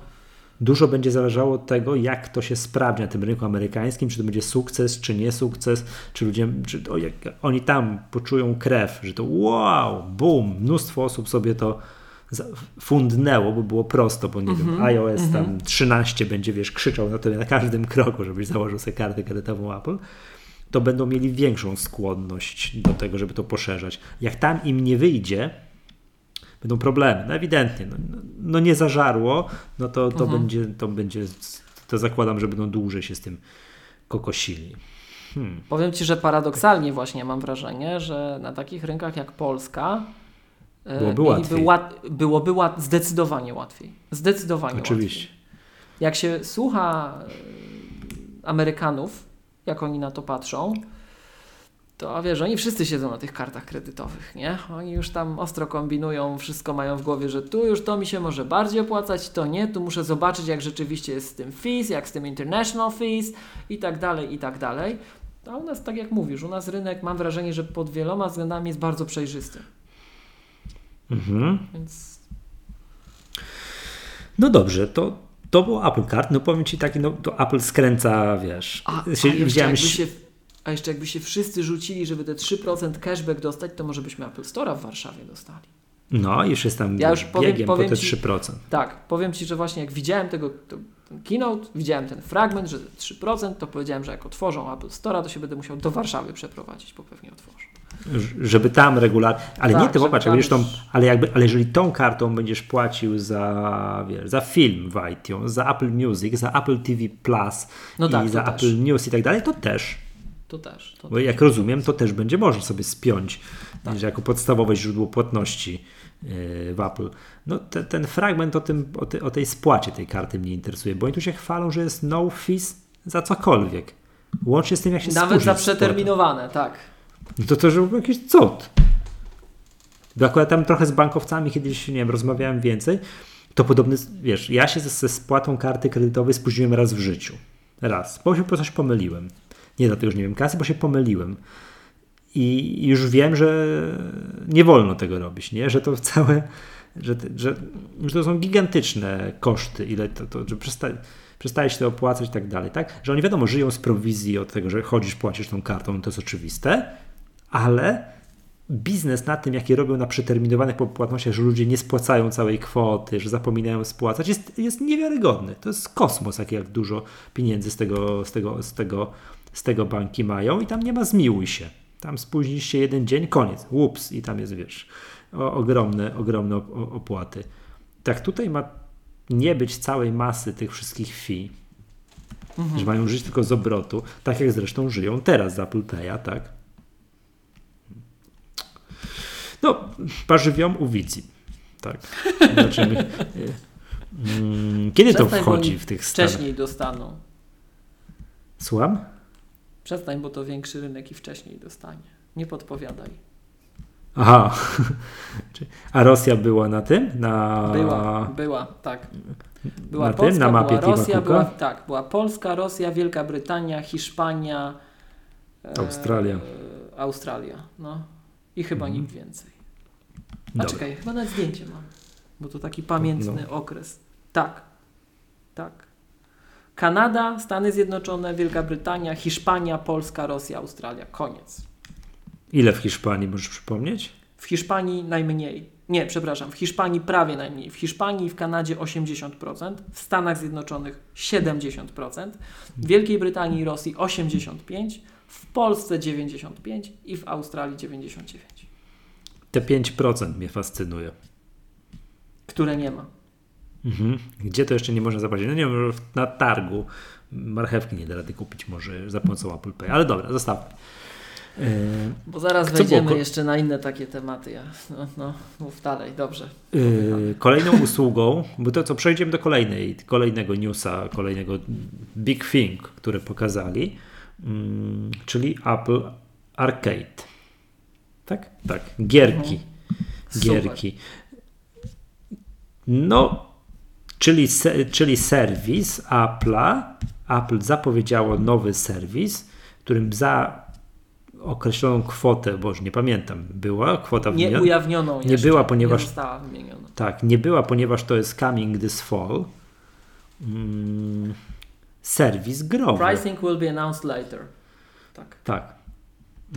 Speaker 1: dużo będzie zależało od tego, jak to się sprawdzi na tym rynku amerykańskim, czy to będzie sukces, czy nie sukces, czy ludzie, czy to, jak oni tam poczują krew, że to wow, boom, mnóstwo osób sobie to fundnęło, bo było prosto, bo nie mm -hmm, wiem, mhm, iOS mm -hmm. tam 13 będzie, wiesz, krzyczał na tobie na każdym kroku, żebyś założył sobie kartę kredytową Apple to będą mieli większą skłonność do tego, żeby to poszerzać. Jak tam im nie wyjdzie, będą problemy. No ewidentnie, no, no nie zażarło, no to, to, mhm. będzie, to będzie, to zakładam, że będą dłużej się z tym kokosili.
Speaker 2: Hmm. Powiem Ci, że paradoksalnie właśnie mam wrażenie, że na takich rynkach jak Polska
Speaker 1: e, byłoby łatwiej.
Speaker 2: Łat, byłoby łat, zdecydowanie łatwiej. Zdecydowanie
Speaker 1: Oczywiście.
Speaker 2: Łatwiej. Jak się słucha e, Amerykanów, jak oni na to patrzą, to wiesz, oni wszyscy siedzą na tych kartach kredytowych, nie? Oni już tam ostro kombinują, wszystko mają w głowie, że tu już to mi się może bardziej opłacać, to nie, tu muszę zobaczyć, jak rzeczywiście jest z tym fees, jak z tym international fees i tak dalej, i tak dalej. A u nas, tak jak mówisz, u nas rynek, mam wrażenie, że pod wieloma względami jest bardzo przejrzysty.
Speaker 1: Mhm. Więc... No dobrze, to to był Apple Card, no powiem Ci taki, no to Apple skręca, wiesz.
Speaker 2: A, się, a, jeszcze jakby się, a jeszcze jakby się wszyscy rzucili, żeby te 3% cashback dostać, to może byśmy Apple Store'a w Warszawie dostali.
Speaker 1: No, już jest tam ja już powiem, biegiem powiem po te ci, 3%.
Speaker 2: Tak, powiem Ci, że właśnie jak widziałem tego to, ten keynote, widziałem ten fragment, że 3%, to powiedziałem, że jak otworzą Apple Store'a, to się będę musiał do Warszawy przeprowadzić, bo pewnie otworzą
Speaker 1: żeby tam regularnie, ale tak, nie ty popatrz, będziesz tą, ale, jakby, ale jeżeli tą kartą będziesz płacił za, wiesz, za film w iTunes, za Apple Music, za Apple TV Plus no i tak, za Apple też. News i tak dalej, to też.
Speaker 2: To też. To
Speaker 1: Bo jak rozumiem, to też będzie można sobie spiąć tak. jako podstawowe źródło płatności yy, w Apple. No te, ten fragment o, tym, o, te, o tej spłacie tej karty mnie interesuje, bo oni tu się chwalą, że jest no fees za cokolwiek. Łącznie z tym, jak się
Speaker 2: Nawet za przeterminowane, tak.
Speaker 1: No to to już był jakiś cud. Bo akurat tam trochę z bankowcami kiedyś, nie wiem, rozmawiałem więcej, to podobny, wiesz, ja się ze, ze spłatą karty kredytowej spóźniłem raz w życiu. Raz, bo się po coś pomyliłem. Nie dlatego, że nie wiem kasy, bo się pomyliłem. I już wiem, że nie wolno tego robić, nie? Że to całe, że, że, że to są gigantyczne koszty, ile to, to że przesta, się to opłacać i tak dalej, tak? Że oni wiadomo, żyją z prowizji od tego, że chodzisz, płacisz tą kartą, to jest oczywiste, ale biznes na tym, jaki robią na przeterminowanych płatnościach, że ludzie nie spłacają całej kwoty, że zapominają spłacać, jest, jest niewiarygodny. To jest kosmos, jak, jak dużo pieniędzy z tego, z, tego, z, tego, z tego banki mają i tam nie ma zmiłuj się. Tam spóźnisz się jeden dzień, koniec, łups i tam jest, wiesz, o, ogromne, ogromne opłaty. Tak tutaj ma nie być całej masy tych wszystkich fee, mhm. że mają żyć tylko z obrotu, tak jak zresztą żyją teraz z Apple Pay'a, tak? No, parzywią u Wici. Tak. Mm, kiedy Przestań, to wchodzi w tych
Speaker 2: stanach? Wcześniej dostaną.
Speaker 1: Słucham?
Speaker 2: Przestań, bo to większy rynek i wcześniej dostanie. Nie podpowiadaj.
Speaker 1: Aha. A Rosja była na tym? Na...
Speaker 2: Była, była, tak. Była na Polska, tym, na mapie była Rosja, była, tak, była Polska, Rosja, Wielka Brytania, Hiszpania,
Speaker 1: Australia.
Speaker 2: E, Australia, no. I chyba mhm. nikt więcej. A Dobra. czekaj, chyba na zdjęcie mam, bo to taki pamiętny no. okres. Tak, tak. Kanada, Stany Zjednoczone, Wielka Brytania, Hiszpania, Polska, Rosja, Australia. Koniec.
Speaker 1: Ile w Hiszpanii możesz przypomnieć?
Speaker 2: W Hiszpanii najmniej. Nie, przepraszam, w Hiszpanii prawie najmniej. W Hiszpanii i w Kanadzie 80%, w Stanach Zjednoczonych 70%, w Wielkiej Brytanii i Rosji 85%, w Polsce 95% i w Australii 99%.
Speaker 1: Te 5% mnie fascynuje.
Speaker 2: Które nie ma.
Speaker 1: Mhm. Gdzie to jeszcze nie można zapłacić? No nie wiem, na targu marchewki nie da rady kupić może za pomocą Apple Pay, ale dobra, zostawmy.
Speaker 2: Yy, Bo zaraz wejdziemy było? jeszcze na inne takie tematy. Ja, no, no, mów dalej, dobrze.
Speaker 1: Yy, kolejną usługą, bo to co, przejdziemy do kolejnej, kolejnego newsa, kolejnego big thing, które pokazali, yy, czyli Apple Arcade. Tak? Tak, gierki. Mhm. Gierki. No, czyli, czyli serwis Apple'a. Apple zapowiedziało nowy serwis, którym za określoną kwotę, bo już nie pamiętam, była kwota
Speaker 2: wymieniona. Nie ujawnioną
Speaker 1: Nie była, ponieważ.
Speaker 2: Nie została wymieniona.
Speaker 1: Tak, nie była, ponieważ to jest coming this fall. Mm, serwis growy.
Speaker 2: Pricing will be announced later. Tak.
Speaker 1: Tak.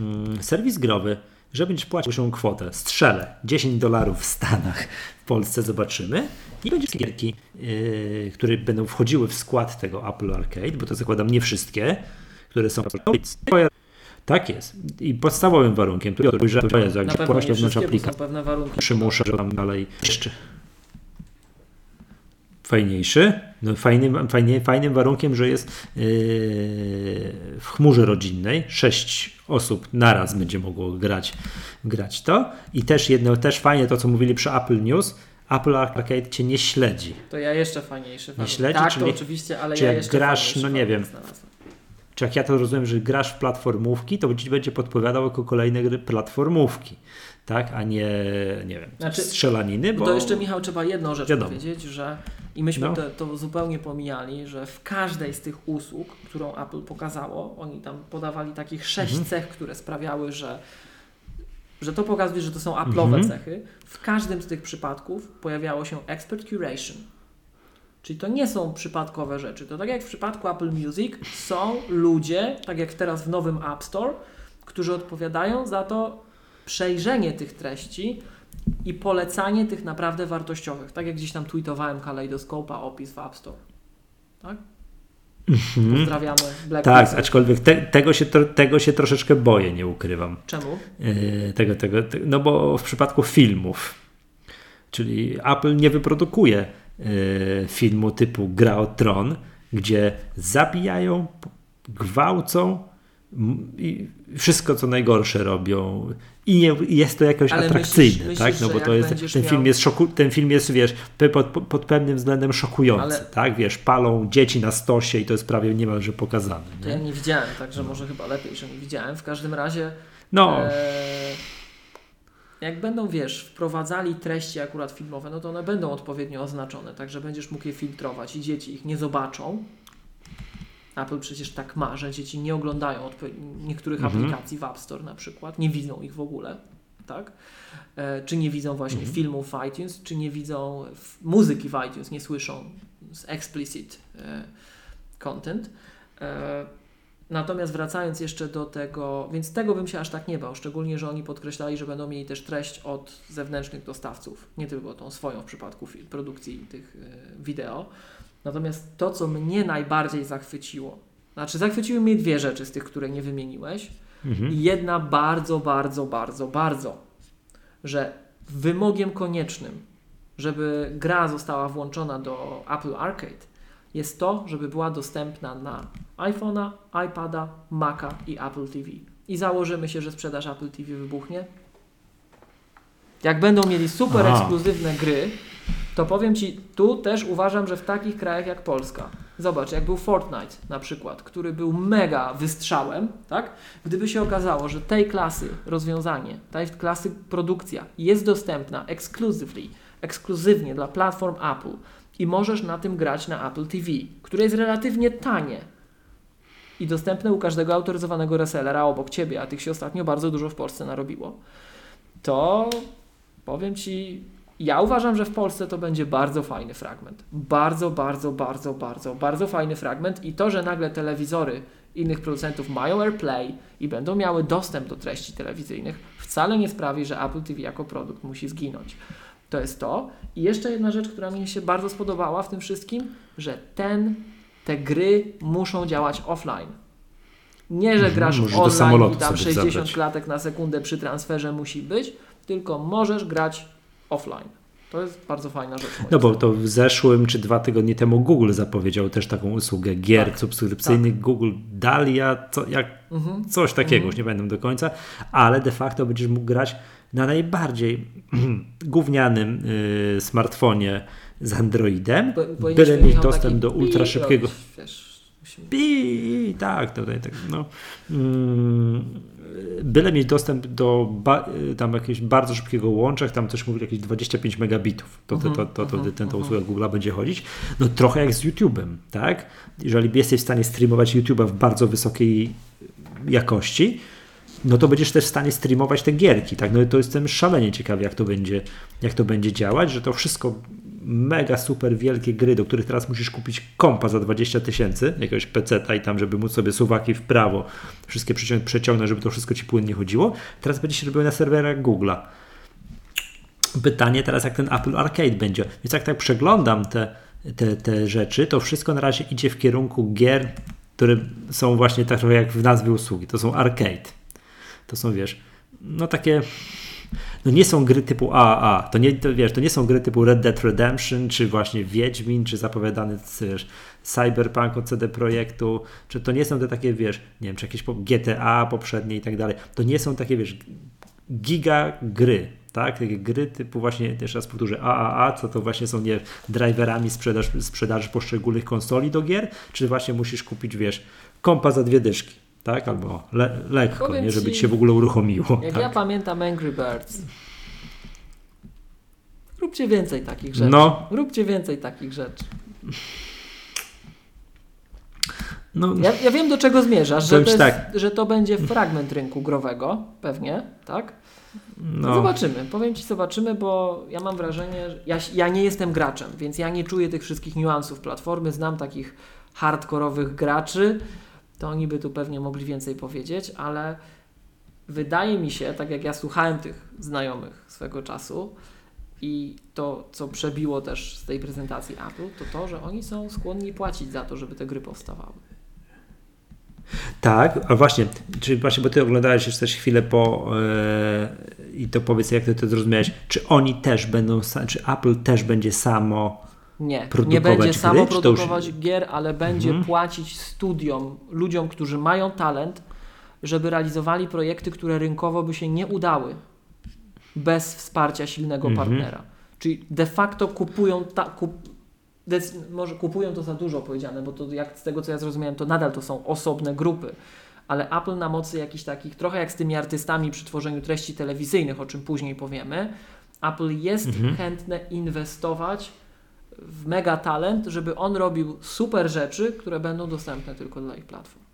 Speaker 1: Mm, serwis growy, że będziesz płacił się kwotę, strzelę 10 dolarów w Stanach, w Polsce zobaczymy. I będziesz gierki, yy, które będą wchodziły w skład tego Apple Arcade, bo to zakładam nie wszystkie, które są tak jest. I podstawowym warunkiem, który że to jest, jak płacisz wewnątrz aplikacji, przymusza, że tam dalej jeszcze fajniejszy. No, fajnym, fajnie, fajnym warunkiem, że jest yy, w chmurze rodzinnej. Sześć osób naraz będzie mogło grać, grać to. I też jedno, też fajnie to, co mówili przy Apple News, Apple Arcade cię nie śledzi.
Speaker 2: To ja jeszcze fajniejszy.
Speaker 1: Nie śledzi,
Speaker 2: tak,
Speaker 1: czyli,
Speaker 2: to oczywiście, ale
Speaker 1: czy
Speaker 2: ja
Speaker 1: jak grasz, no nie wiem, znalazłem czy jak ja to rozumiem, że grasz w platformówki, to ci będzie podpowiadał jako kolejne gry platformówki, tak, a nie, nie wiem, znaczy, strzelaniny. Bo...
Speaker 2: To jeszcze Michał trzeba jedną rzecz Wiadomo. powiedzieć, że i myśmy no. to, to, zupełnie pomijali, że w każdej z tych usług, którą Apple pokazało, oni tam podawali takich sześć mhm. cech, które sprawiały, że że to pokazuje, że to są Apple'owe mhm. cechy. W każdym z tych przypadków pojawiało się expert curation Czyli to nie są przypadkowe rzeczy. To tak jak w przypadku Apple Music są ludzie, tak jak teraz w nowym App Store, którzy odpowiadają za to przejrzenie tych treści i polecanie tych naprawdę wartościowych. Tak jak gdzieś tam tweetowałem Kaleidoskopa opis w App Store. Tak? Mhm. Pozdrawiamy
Speaker 1: Black Tak, aczkolwiek te, tego, się, tego się troszeczkę boję, nie ukrywam.
Speaker 2: Czemu?
Speaker 1: Yy, tego, tego, te, no bo w przypadku filmów, czyli Apple nie wyprodukuje Y, filmu typu Gra o Tron, gdzie zabijają, gwałcą, i wszystko co najgorsze robią i nie, jest to jakoś Ale atrakcyjne, myślisz, tak? No bo to jest, ten film jest szoku, ten film jest, wiesz, pod, pod pewnym względem szokujący, Ale... tak? Wiesz, palą dzieci na stosie i to jest prawie niemalże pokazane.
Speaker 2: Nie? To ja nie widziałem, także może chyba lepiej, że nie widziałem. W każdym razie no. E, jak będą, wiesz, wprowadzali treści akurat filmowe, no to one będą odpowiednio oznaczone, także będziesz mógł je filtrować i dzieci ich nie zobaczą, Apple przecież tak ma, że dzieci nie oglądają niektórych mhm. aplikacji w App Store na przykład, nie widzą ich w ogóle, tak? E, czy nie widzą właśnie mhm. filmów w iTunes, czy nie widzą muzyki w iTunes, nie słyszą z explicit e, content. E, natomiast wracając jeszcze do tego, więc tego bym się aż tak nie bał, szczególnie, że oni podkreślali, że będą mieli też treść od zewnętrznych dostawców, nie tylko tą swoją w przypadku produkcji tych e, wideo. Natomiast to, co mnie najbardziej zachwyciło, znaczy zachwyciły mnie dwie rzeczy z tych, które nie wymieniłeś. Mhm. I jedna bardzo, bardzo, bardzo, bardzo, że wymogiem koniecznym, żeby gra została włączona do Apple Arcade, jest to, żeby była dostępna na iPhone'a, iPada, Maca i Apple TV. I założymy się, że sprzedaż Apple TV wybuchnie. Jak będą mieli super Aha. ekskluzywne gry, to powiem Ci, tu też uważam, że w takich krajach jak Polska, zobacz, jak był Fortnite na przykład, który był mega wystrzałem, tak? Gdyby się okazało, że tej klasy rozwiązanie, tej klasy produkcja jest dostępna exclusively, ekskluzywnie dla platform Apple i możesz na tym grać na Apple TV, które jest relatywnie tanie i dostępne u każdego autoryzowanego resellera obok Ciebie, a tych się ostatnio bardzo dużo w Polsce narobiło, to powiem Ci, ja uważam, że w Polsce to będzie bardzo fajny fragment. Bardzo, bardzo, bardzo, bardzo, bardzo fajny fragment i to, że nagle telewizory innych producentów mają AirPlay i będą miały dostęp do treści telewizyjnych, wcale nie sprawi, że Apple TV jako produkt musi zginąć. To jest to. I jeszcze jedna rzecz, która mi się bardzo spodobała w tym wszystkim, że ten, te gry muszą działać offline. Nie, że mhm, grasz Możesz online i tam 60 zabrać. klatek na sekundę przy transferze musi być, tylko możesz grać offline. To jest bardzo fajna rzecz.
Speaker 1: No bo to w zeszłym czy dwa tygodnie temu Google zapowiedział też taką usługę gier tak, subskrypcyjnych. Tak. Google Dalia, co, jak, mhm. coś takiego, mhm. już nie będę do końca, ale de facto będziesz mógł grać na najbardziej gównianym y, smartfonie z Androidem, bo, byle mieć dostęp do ultra szybkiego. Pi, tak, tutaj tak, no. Mm, byle mieć dostęp do ba, tam jakiegoś bardzo szybkiego łącza, tam też mówili jakieś 25 megabitów, to, to, to, to, to, to ten, ta usługa Google będzie chodzić. No trochę jak z YouTube'em, tak? Jeżeli jesteś w stanie streamować YouTube'a w bardzo wysokiej jakości, no to będziesz też w stanie streamować te gierki, tak? No to jestem szalenie ciekawy, jak to będzie, jak to będzie działać, że to wszystko mega super wielkie gry, do których teraz musisz kupić kompa za 20 tysięcy, jakiegoś peceta i tam, żeby móc sobie suwaki w prawo wszystkie przeciągnąć, żeby to wszystko ci płynnie chodziło. Teraz będzie się robiło na serwerach Google'a. Pytanie teraz, jak ten Apple Arcade będzie. Więc jak tak przeglądam te, te, te rzeczy, to wszystko na razie idzie w kierunku gier, które są właśnie tak trochę jak w nazwie usługi. To są arcade. To są, wiesz, no takie no nie są gry typu AAA, to nie, to, wiesz, to nie są gry typu Red Dead Redemption, czy właśnie Wiedźmin, czy zapowiadany wiesz, Cyberpunk od CD Projektu, czy to nie są te takie, wiesz, nie wiem, czy jakieś GTA poprzednie i tak dalej, to nie są takie, wiesz, giga gry, tak? Takie gry typu właśnie, jeszcze raz powtórzę, AAA, co to właśnie są, nie driverami sprzedaż, sprzedaży poszczególnych konsoli do gier, czy właśnie musisz kupić, wiesz, kompa za dwie dyszki tak? Albo le lekko, Powiem nie, żeby ci się w ogóle uruchomiło.
Speaker 2: Jak
Speaker 1: tak?
Speaker 2: ja pamiętam Angry Birds, róbcie więcej takich rzeczy. No. Róbcie więcej takich rzeczy. No, ja, ja wiem, do czego zmierzasz, że to, jest, tak. że to będzie fragment rynku growego, pewnie, tak? No. Zobaczymy, powiem Ci, zobaczymy, bo ja mam wrażenie, że ja, ja nie jestem graczem, więc ja nie czuję tych wszystkich niuansów platformy, znam takich hardkorowych graczy, to oni by tu pewnie mogli więcej powiedzieć, ale wydaje mi się, tak jak ja słuchałem tych znajomych swego czasu i to, co przebiło też z tej prezentacji Apple, to to, że oni są skłonni płacić za to, żeby te gry powstawały.
Speaker 1: Tak, a właśnie, czy właśnie, bo ty oglądałeś jeszcze też chwilę po yy, i to powiedz, jak ty to zrozumiałeś, czy oni też będą, czy Apple też będzie samo
Speaker 2: nie, nie będzie samo produkować już... gier, ale będzie mhm. płacić studiom, ludziom, którzy mają talent, żeby realizowali projekty, które rynkowo by się nie udały bez wsparcia silnego mhm. partnera. Czyli de facto kupują, ta, kup, może kupują to za dużo powiedziane, bo to jak z tego co ja zrozumiałem, to nadal to są osobne grupy. Ale Apple na mocy jakichś takich, trochę jak z tymi artystami przy tworzeniu treści telewizyjnych, o czym później powiemy, Apple jest mhm. chętne inwestować w mega talent, żeby on robił super rzeczy, które będą dostępne tylko dla ich platform.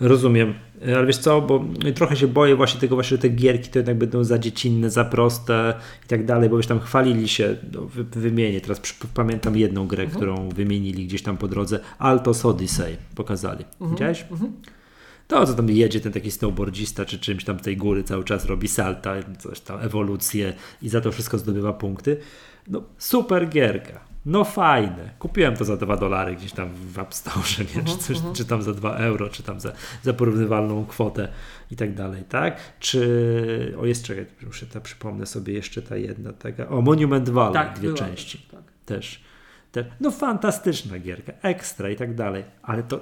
Speaker 1: Rozumiem, ale wiesz co, bo trochę się boję właśnie tego, właśnie, że te gierki to jednak będą za dziecinne, za proste i tak dalej, bo już tam chwalili się, no, wy, wymienię, teraz pamiętam jedną grę, mhm. którą wymienili gdzieś tam po drodze, Altos Odyssey pokazali. Mhm. Widziałeś? Mhm. To, co tam jedzie ten taki snowboardzista, czy czymś tam tej góry cały czas robi salta, coś tam, ewolucję i za to wszystko zdobywa punkty. No super gierka no fajne. Kupiłem to za 2 dolary gdzieś tam w App Store, nie? Czy, coś, uh -huh. czy tam za 2 euro, czy tam za, za porównywalną kwotę i tak dalej, tak? Czy, o jest, czekaj, muszę to przypomnę sobie jeszcze ta jedna, taka, o Monument Valley, tak, dwie części, tak. też, też. No fantastyczna gierka, ekstra i tak dalej, ale to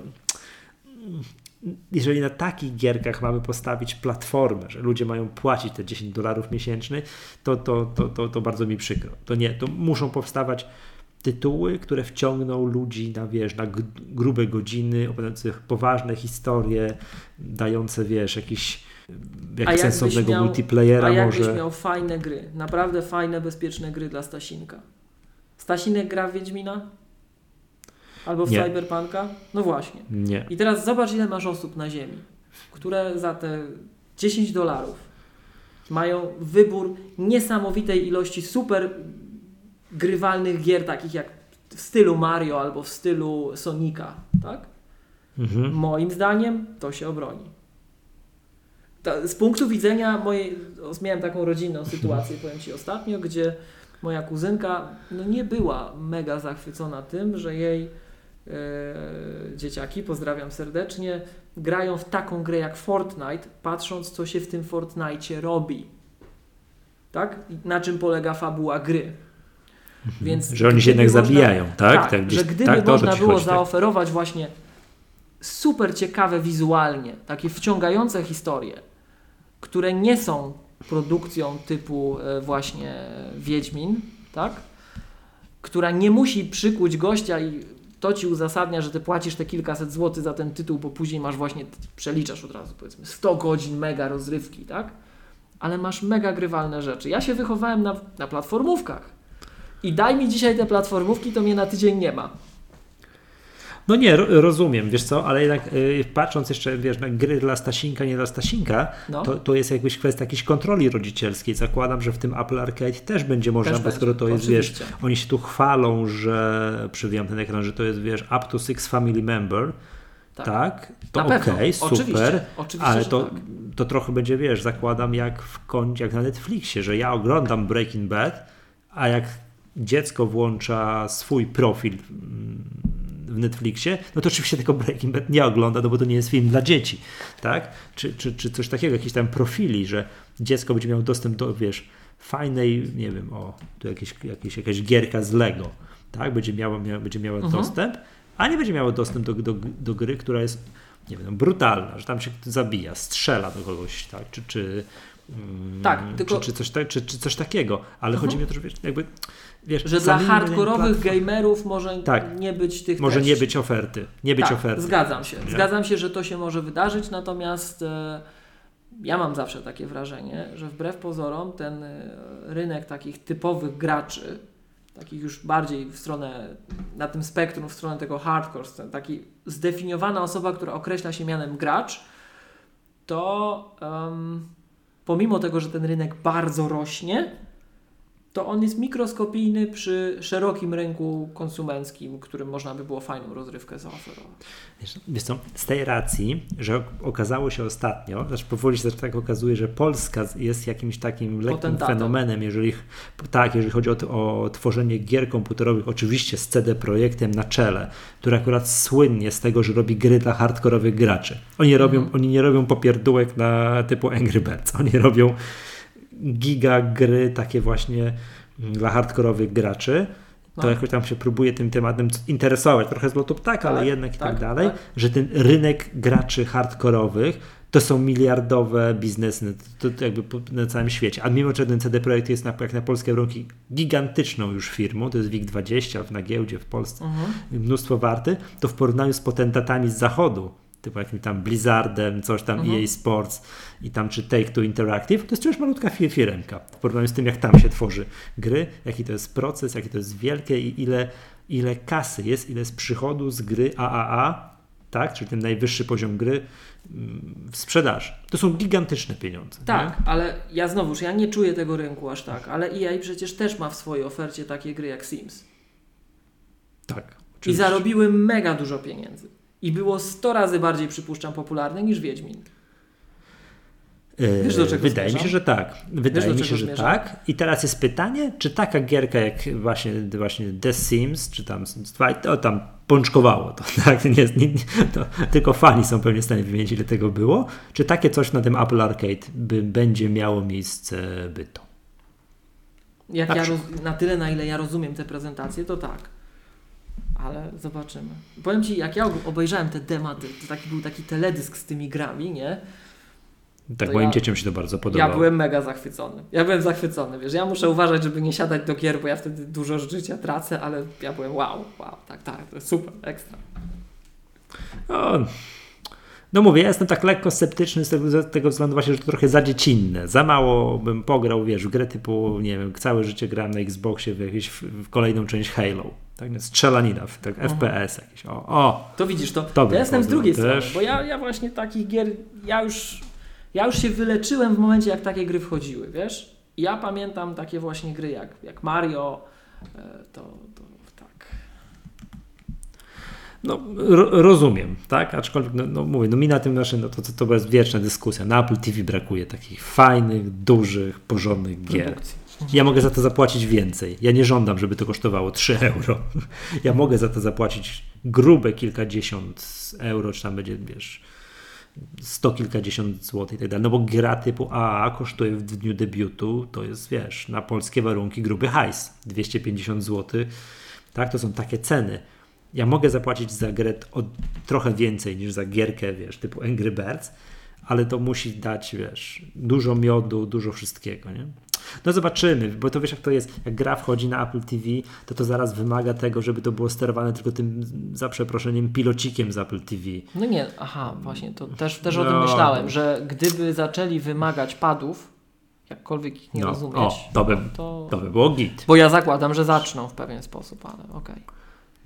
Speaker 1: jeżeli na takich gierkach mamy postawić platformę, że ludzie mają płacić te 10 dolarów miesięcznie, to, to, to, to, to bardzo mi przykro. To nie, to muszą powstawać tytuły, które wciągną ludzi na, wiesz, na grube godziny, opowiadające poważne historie, dające, wiesz, jakiś jak sensownego miał, multiplayera
Speaker 2: a
Speaker 1: jakbyś
Speaker 2: miał fajne gry, naprawdę fajne, bezpieczne gry dla Stasinka. Stasinek gra w Wiedźmina? Albo w Nie. Cyberpunka? No właśnie.
Speaker 1: Nie.
Speaker 2: I teraz zobacz, ile masz osób na ziemi, które za te 10 dolarów mają wybór niesamowitej ilości super grywalnych gier, takich jak w stylu Mario albo w stylu Sonika, tak? Mhm. Moim zdaniem to się obroni. z punktu widzenia mojej, miałem taką rodzinną sytuację, powiem Ci ostatnio, gdzie moja kuzynka no nie była mega zachwycona tym, że jej dzieciaki, pozdrawiam serdecznie, grają w taką grę jak Fortnite, patrząc co się w tym Fortnite robi. Tak? Na czym polega fabuła gry.
Speaker 1: Mhm. Więc że oni się jednak można, zabijają, tak?
Speaker 2: tak, tak że gdyby tak, można było chodzi, tak. zaoferować właśnie super ciekawe wizualnie, takie wciągające historie, które nie są produkcją typu e, właśnie Wiedźmin, tak? która nie musi przykuć gościa i to ci uzasadnia, że ty płacisz te kilkaset złotych za ten tytuł, bo później masz właśnie, przeliczasz od razu powiedzmy 100 godzin mega rozrywki, tak? Ale masz mega grywalne rzeczy. Ja się wychowałem na, na platformówkach i daj mi dzisiaj te platformówki, to mnie na tydzień nie ma.
Speaker 1: No nie, rozumiem, wiesz co, ale jednak y, patrząc jeszcze, wiesz, na gry dla Stasinka, nie dla Stasinka, no. to, to jest jakbyś kwestia jakiejś kontroli rodzicielskiej. Zakładam, że w tym Apple Arcade też będzie można, też bo skoro to jest, Oczywiście. wiesz, oni się tu chwalą, że, przywijam ten ekran, że to jest, wiesz, up to six family member, tak, tak to okej, okay, super, Oczywiście. Oczywiście, ale to, tak. to trochę będzie, wiesz, zakładam jak w kącie, jak na Netflixie, że ja oglądam Breaking Bad, a jak dziecko włącza swój profil mm, w Netflixie, no to oczywiście tego Breaking Bad nie ogląda, no bo to nie jest film dla dzieci, tak? Czy, czy, czy coś takiego, jakieś tam profili, że dziecko będzie miało dostęp do, wiesz, fajnej, nie wiem, o, tu jakieś, jakieś, jakaś gierka z Lego, tak? Będzie miało, mia, będzie miało mhm. dostęp, a nie będzie miało dostęp do, do, do gry, która jest, nie wiem, brutalna, że tam się zabija, strzela do kogoś, tak? Czy, czy
Speaker 2: tak, tylko...
Speaker 1: czy, czy, coś, czy, czy coś takiego, ale mhm. chodzi mi o to, że wiesz, jakby wiesz,
Speaker 2: że dla hardkorowych gamerów może tak, nie być tych
Speaker 1: Może treści. nie być oferty, nie być tak, oferty.
Speaker 2: Zgadzam się. Nie? Zgadzam się, że to się może wydarzyć, natomiast e, ja mam zawsze takie wrażenie, że wbrew pozorom ten e, rynek takich typowych graczy, takich już bardziej w stronę, na tym spektrum, w stronę tego hardcore, taki zdefiniowana osoba, która określa się mianem gracz, to um, pomimo tego, że ten rynek bardzo rośnie, to on jest mikroskopijny przy szerokim rynku konsumenckim, którym można by było fajną rozrywkę zaoferować.
Speaker 1: Wiesz, wiesz co, z tej racji, że okazało się ostatnio, znaczy powoli się tak okazuje, że Polska jest jakimś takim lekkim Potentatem. fenomenem, jeżeli, tak, jeżeli chodzi o, o tworzenie gier komputerowych, oczywiście z CD Projektem na czele, który akurat słynnie z tego, że robi gry dla hardkorowych graczy. Oni, robią, mhm. oni nie robią popierdółek na typu Angry Birds, oni robią giga gry takie właśnie mm, dla hardkorowych graczy. to no. jakoś tam się próbuje tym tematem interesować, trochę z lotu ptaka, tak, ale jednak tak, i tak, tak dalej, tak. że ten rynek graczy hardkorowych to są miliardowe biznesy to, to jakby na całym świecie. A mimo, że ten CD Projekt jest na, jak na polskie warunki gigantyczną już firmą, to jest WIG20 na giełdzie w Polsce, mhm. mnóstwo warty, to w porównaniu z potentatami z zachodu, typu jakimś tam Blizzardem, coś tam mhm. EA Sports i tam czy Take-Two Interactive, to jest przecież malutka firemka w porównaniu z tym, jak tam się tworzy gry, jaki to jest proces, jakie to jest wielkie i ile, ile kasy jest, ile z przychodu z gry AAA, tak, czyli ten najwyższy poziom gry mm, w sprzedaży. To są gigantyczne pieniądze.
Speaker 2: Tak, nie? ale ja znowuż, ja nie czuję tego rynku aż tak, ale EA przecież też ma w swojej ofercie takie gry jak Sims.
Speaker 1: Tak.
Speaker 2: Oczywiście. I zarobiły mega dużo pieniędzy. I było 100 razy bardziej, przypuszczam, popularne niż Wiedźmin.
Speaker 1: E, Wiesz, do czego Wydaje zmierzam? mi się, że tak. Wydaje Wiesz, mi się, że tak. I teraz jest pytanie, czy taka gierka jak właśnie, właśnie The Sims, czy tam to tam pączkowało to, tak? Nie, nie, to, tylko fani są pewnie w stanie wymienić, ile tego było. Czy takie coś na tym Apple Arcade by, będzie miało miejsce bytu?
Speaker 2: Jak na, ja roz, na tyle, na ile ja rozumiem tę prezentację, to tak ale zobaczymy. Powiem Ci, jak ja obejrzałem te tematy, to taki był taki teledysk z tymi grami, nie?
Speaker 1: Tak, moim ja, dzieciom się to bardzo podobało.
Speaker 2: Ja byłem mega zachwycony. Ja byłem zachwycony, wiesz, ja muszę uważać, żeby nie siadać do gier, bo ja wtedy dużo życia tracę, ale ja byłem wow, wow, tak, tak, to jest super, ekstra.
Speaker 1: No, no mówię, ja jestem tak lekko sceptyczny z tego, z tego względu właśnie, że to trochę za dziecinne. Za mało bym pograł, wiesz, w grę typu, nie wiem, całe życie grałem na Xboxie w, jakieś, w kolejną część Halo. Tak, strzelanina, tak, FPS jakiś. O, o,
Speaker 2: to widzisz, to, to ja jestem z drugiej strony, bo ja, ja właśnie takich gier, ja już, ja już się wyleczyłem w momencie, jak takie gry wchodziły, wiesz? Ja pamiętam takie właśnie gry jak, jak Mario, e, to, to
Speaker 1: no, ro, rozumiem, tak? Aczkolwiek, no, no, mówię, no mi na tym nasze, no to, to, to jest wieczna dyskusja. Na Apple TV brakuje takich fajnych, dużych, porządnych gier. Ja mogę za to zapłacić więcej. Ja nie żądam, żeby to kosztowało 3 euro. Ja mogę za to zapłacić grube kilkadziesiąt euro, czy tam będzie, wiesz, sto kilkadziesiąt złotych i tak dalej. No bo gra typu AAA kosztuje w dniu debiutu, to jest, wiesz, na polskie warunki gruby hajs. 250 zł. Tak, to są takie ceny ja mogę zapłacić za grę o trochę więcej niż za gierkę, wiesz, typu Angry Birds, ale to musi dać, wiesz, dużo miodu, dużo wszystkiego, nie? No zobaczymy, bo to wiesz jak to jest, jak gra wchodzi na Apple TV, to to zaraz wymaga tego, żeby to było sterowane tylko tym, za przeproszeniem, pilocikiem z Apple TV.
Speaker 2: No nie, aha, właśnie, to też, też no. o tym myślałem, że gdyby zaczęli wymagać padów, jakkolwiek ich nie no, rozumieć, o,
Speaker 1: to, by, to... to by było git.
Speaker 2: Bo ja zakładam, że zaczną w pewien sposób, ale okej. Okay.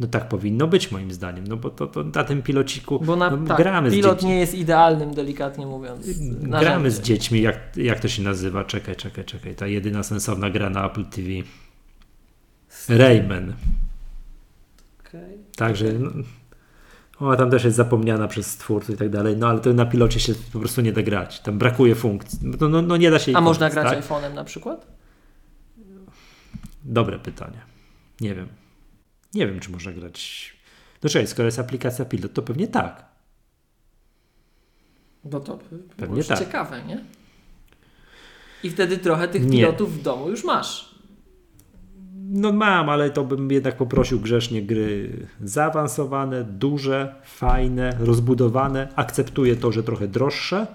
Speaker 1: No tak powinno być moim zdaniem, no bo to, to na tym pilociku
Speaker 2: bo na,
Speaker 1: no,
Speaker 2: tak, gramy pilot z dziećmi. nie jest idealnym, delikatnie mówiąc.
Speaker 1: Gramy z dziećmi, jak, jak to się nazywa? Czekaj, czekaj, czekaj. Ta jedyna sensowna gra na Apple TV. Rayman. Okay. Także no, o, tam też jest zapomniana przez twórców i tak dalej, no ale to na pilocie się po prostu nie da grać. Tam brakuje funkcji. No, no, no nie da się
Speaker 2: A można grać tak? iPhone'em na przykład?
Speaker 1: Dobre pytanie. Nie wiem. Nie wiem, czy można grać. No czekaj, skoro jest aplikacja Pilot, to pewnie tak.
Speaker 2: No to pewnie tak. ciekawe, nie? I wtedy trochę tych nie. pilotów w domu już masz.
Speaker 1: No mam, ale to bym jednak poprosił grzecznie gry zaawansowane, duże, fajne, rozbudowane. Akceptuję to, że trochę droższe.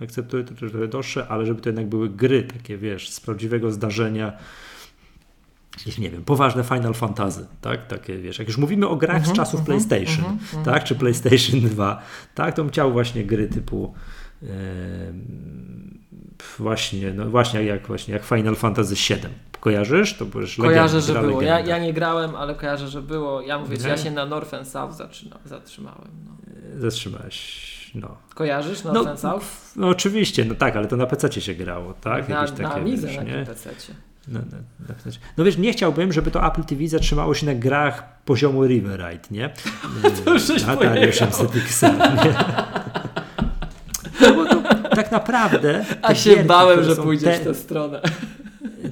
Speaker 1: Akceptuję to, że trochę droższe, ale żeby to jednak były gry takie, wiesz, z prawdziwego zdarzenia nie wiem, poważne Final Fantasy, tak? Takie, wiesz, jak już mówimy o grach z mhm, czasów mhm, PlayStation, mhm, tak? Czy PlayStation 2, tak? To bym chciał właśnie gry typu właśnie, no właśnie jak, właśnie jak Final Fantasy 7. Kojarzysz? To
Speaker 2: byłeś Kojarzę, że było. Ja, ja, nie grałem, ale kojarzę, że było. Ja mówię, ja się na North and South zatrzymałem. No.
Speaker 1: Zatrzymałeś. No.
Speaker 2: Kojarzysz North no, and South?
Speaker 1: No oczywiście, no tak, ale to na PC się grało, tak?
Speaker 2: Na, Jakieś na Amidze na PC.
Speaker 1: No, no, no, no wiesz, nie chciałbym, żeby to Apple TV zatrzymało się na grach poziomu Riverite, nie?
Speaker 2: to już Atari 800 XL, nie?
Speaker 1: No bo to tak naprawdę...
Speaker 2: A się gierki, bałem, że pójdziesz te... w tę stronę.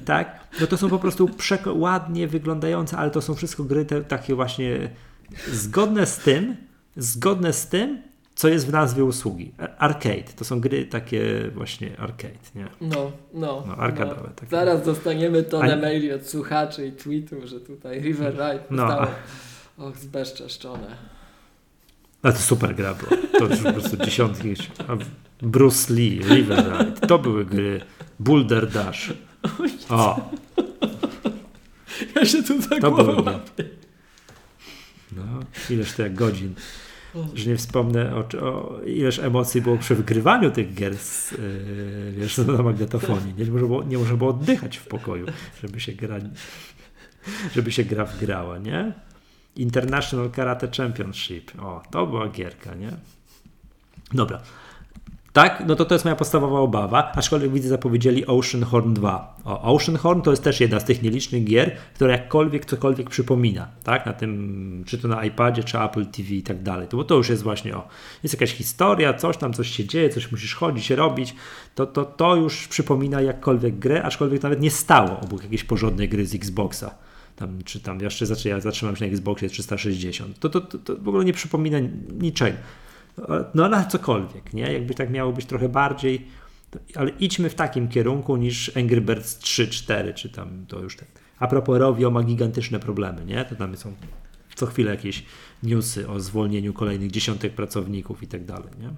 Speaker 1: Tak? No to są po prostu ładnie wyglądające, ale to są wszystko gry te, takie właśnie zgodne z tym, zgodne z tym, co jest w nazwie usługi? Arcade. To są gry takie właśnie arcade, nie?
Speaker 2: No, no.
Speaker 1: no arkadowe. No.
Speaker 2: Zaraz dostaniemy tonę A... maili od słuchaczy i tweetów, że tutaj River Ride no, zostało och, zbezczeszczone.
Speaker 1: A to super gra była. To już po prostu dziesiątki. Bruce Lee, River Ride. To były gry. Boulder Dash. O.
Speaker 2: Ja się tu zagłowam.
Speaker 1: No, ileż to jak godzin. Że nie wspomnę o, o ileż emocji było przy wygrywaniu tych gier z, yy, wiesz, na magnetofonie. Nie można, było, nie można było oddychać w pokoju, żeby się gra, żeby się gra wgrała, nie? International Karate Championship. O, to była gierka, nie? Dobra. Tak, no to to jest moja podstawowa obawa, aczkolwiek widzę zapowiedzieli Oceanhorn 2. O, Oceanhorn to jest też jedna z tych nielicznych gier, która jakkolwiek cokolwiek przypomina, tak, na tym, czy to na iPadzie, czy Apple TV i tak dalej, to, bo to już jest właśnie, o, jest jakaś historia, coś tam, coś się dzieje, coś musisz chodzić, robić, to, to, to już przypomina jakkolwiek grę, aczkolwiek nawet nie stało obok jakiejś porządnej gry z Xboxa. Tam, czy tam jeszcze ja zatrzymam się na Xboxie 360, to, to, to, to w ogóle nie przypomina niczego no na cokolwiek, nie? Jakby tak miało być trochę bardziej, ale idźmy w takim kierunku niż Angry Birds 3, 4, czy tam to już tak. A propos Rovio ma gigantyczne problemy, nie? To tam są co chwilę jakieś newsy o zwolnieniu kolejnych dziesiątek pracowników i tak dalej, nie?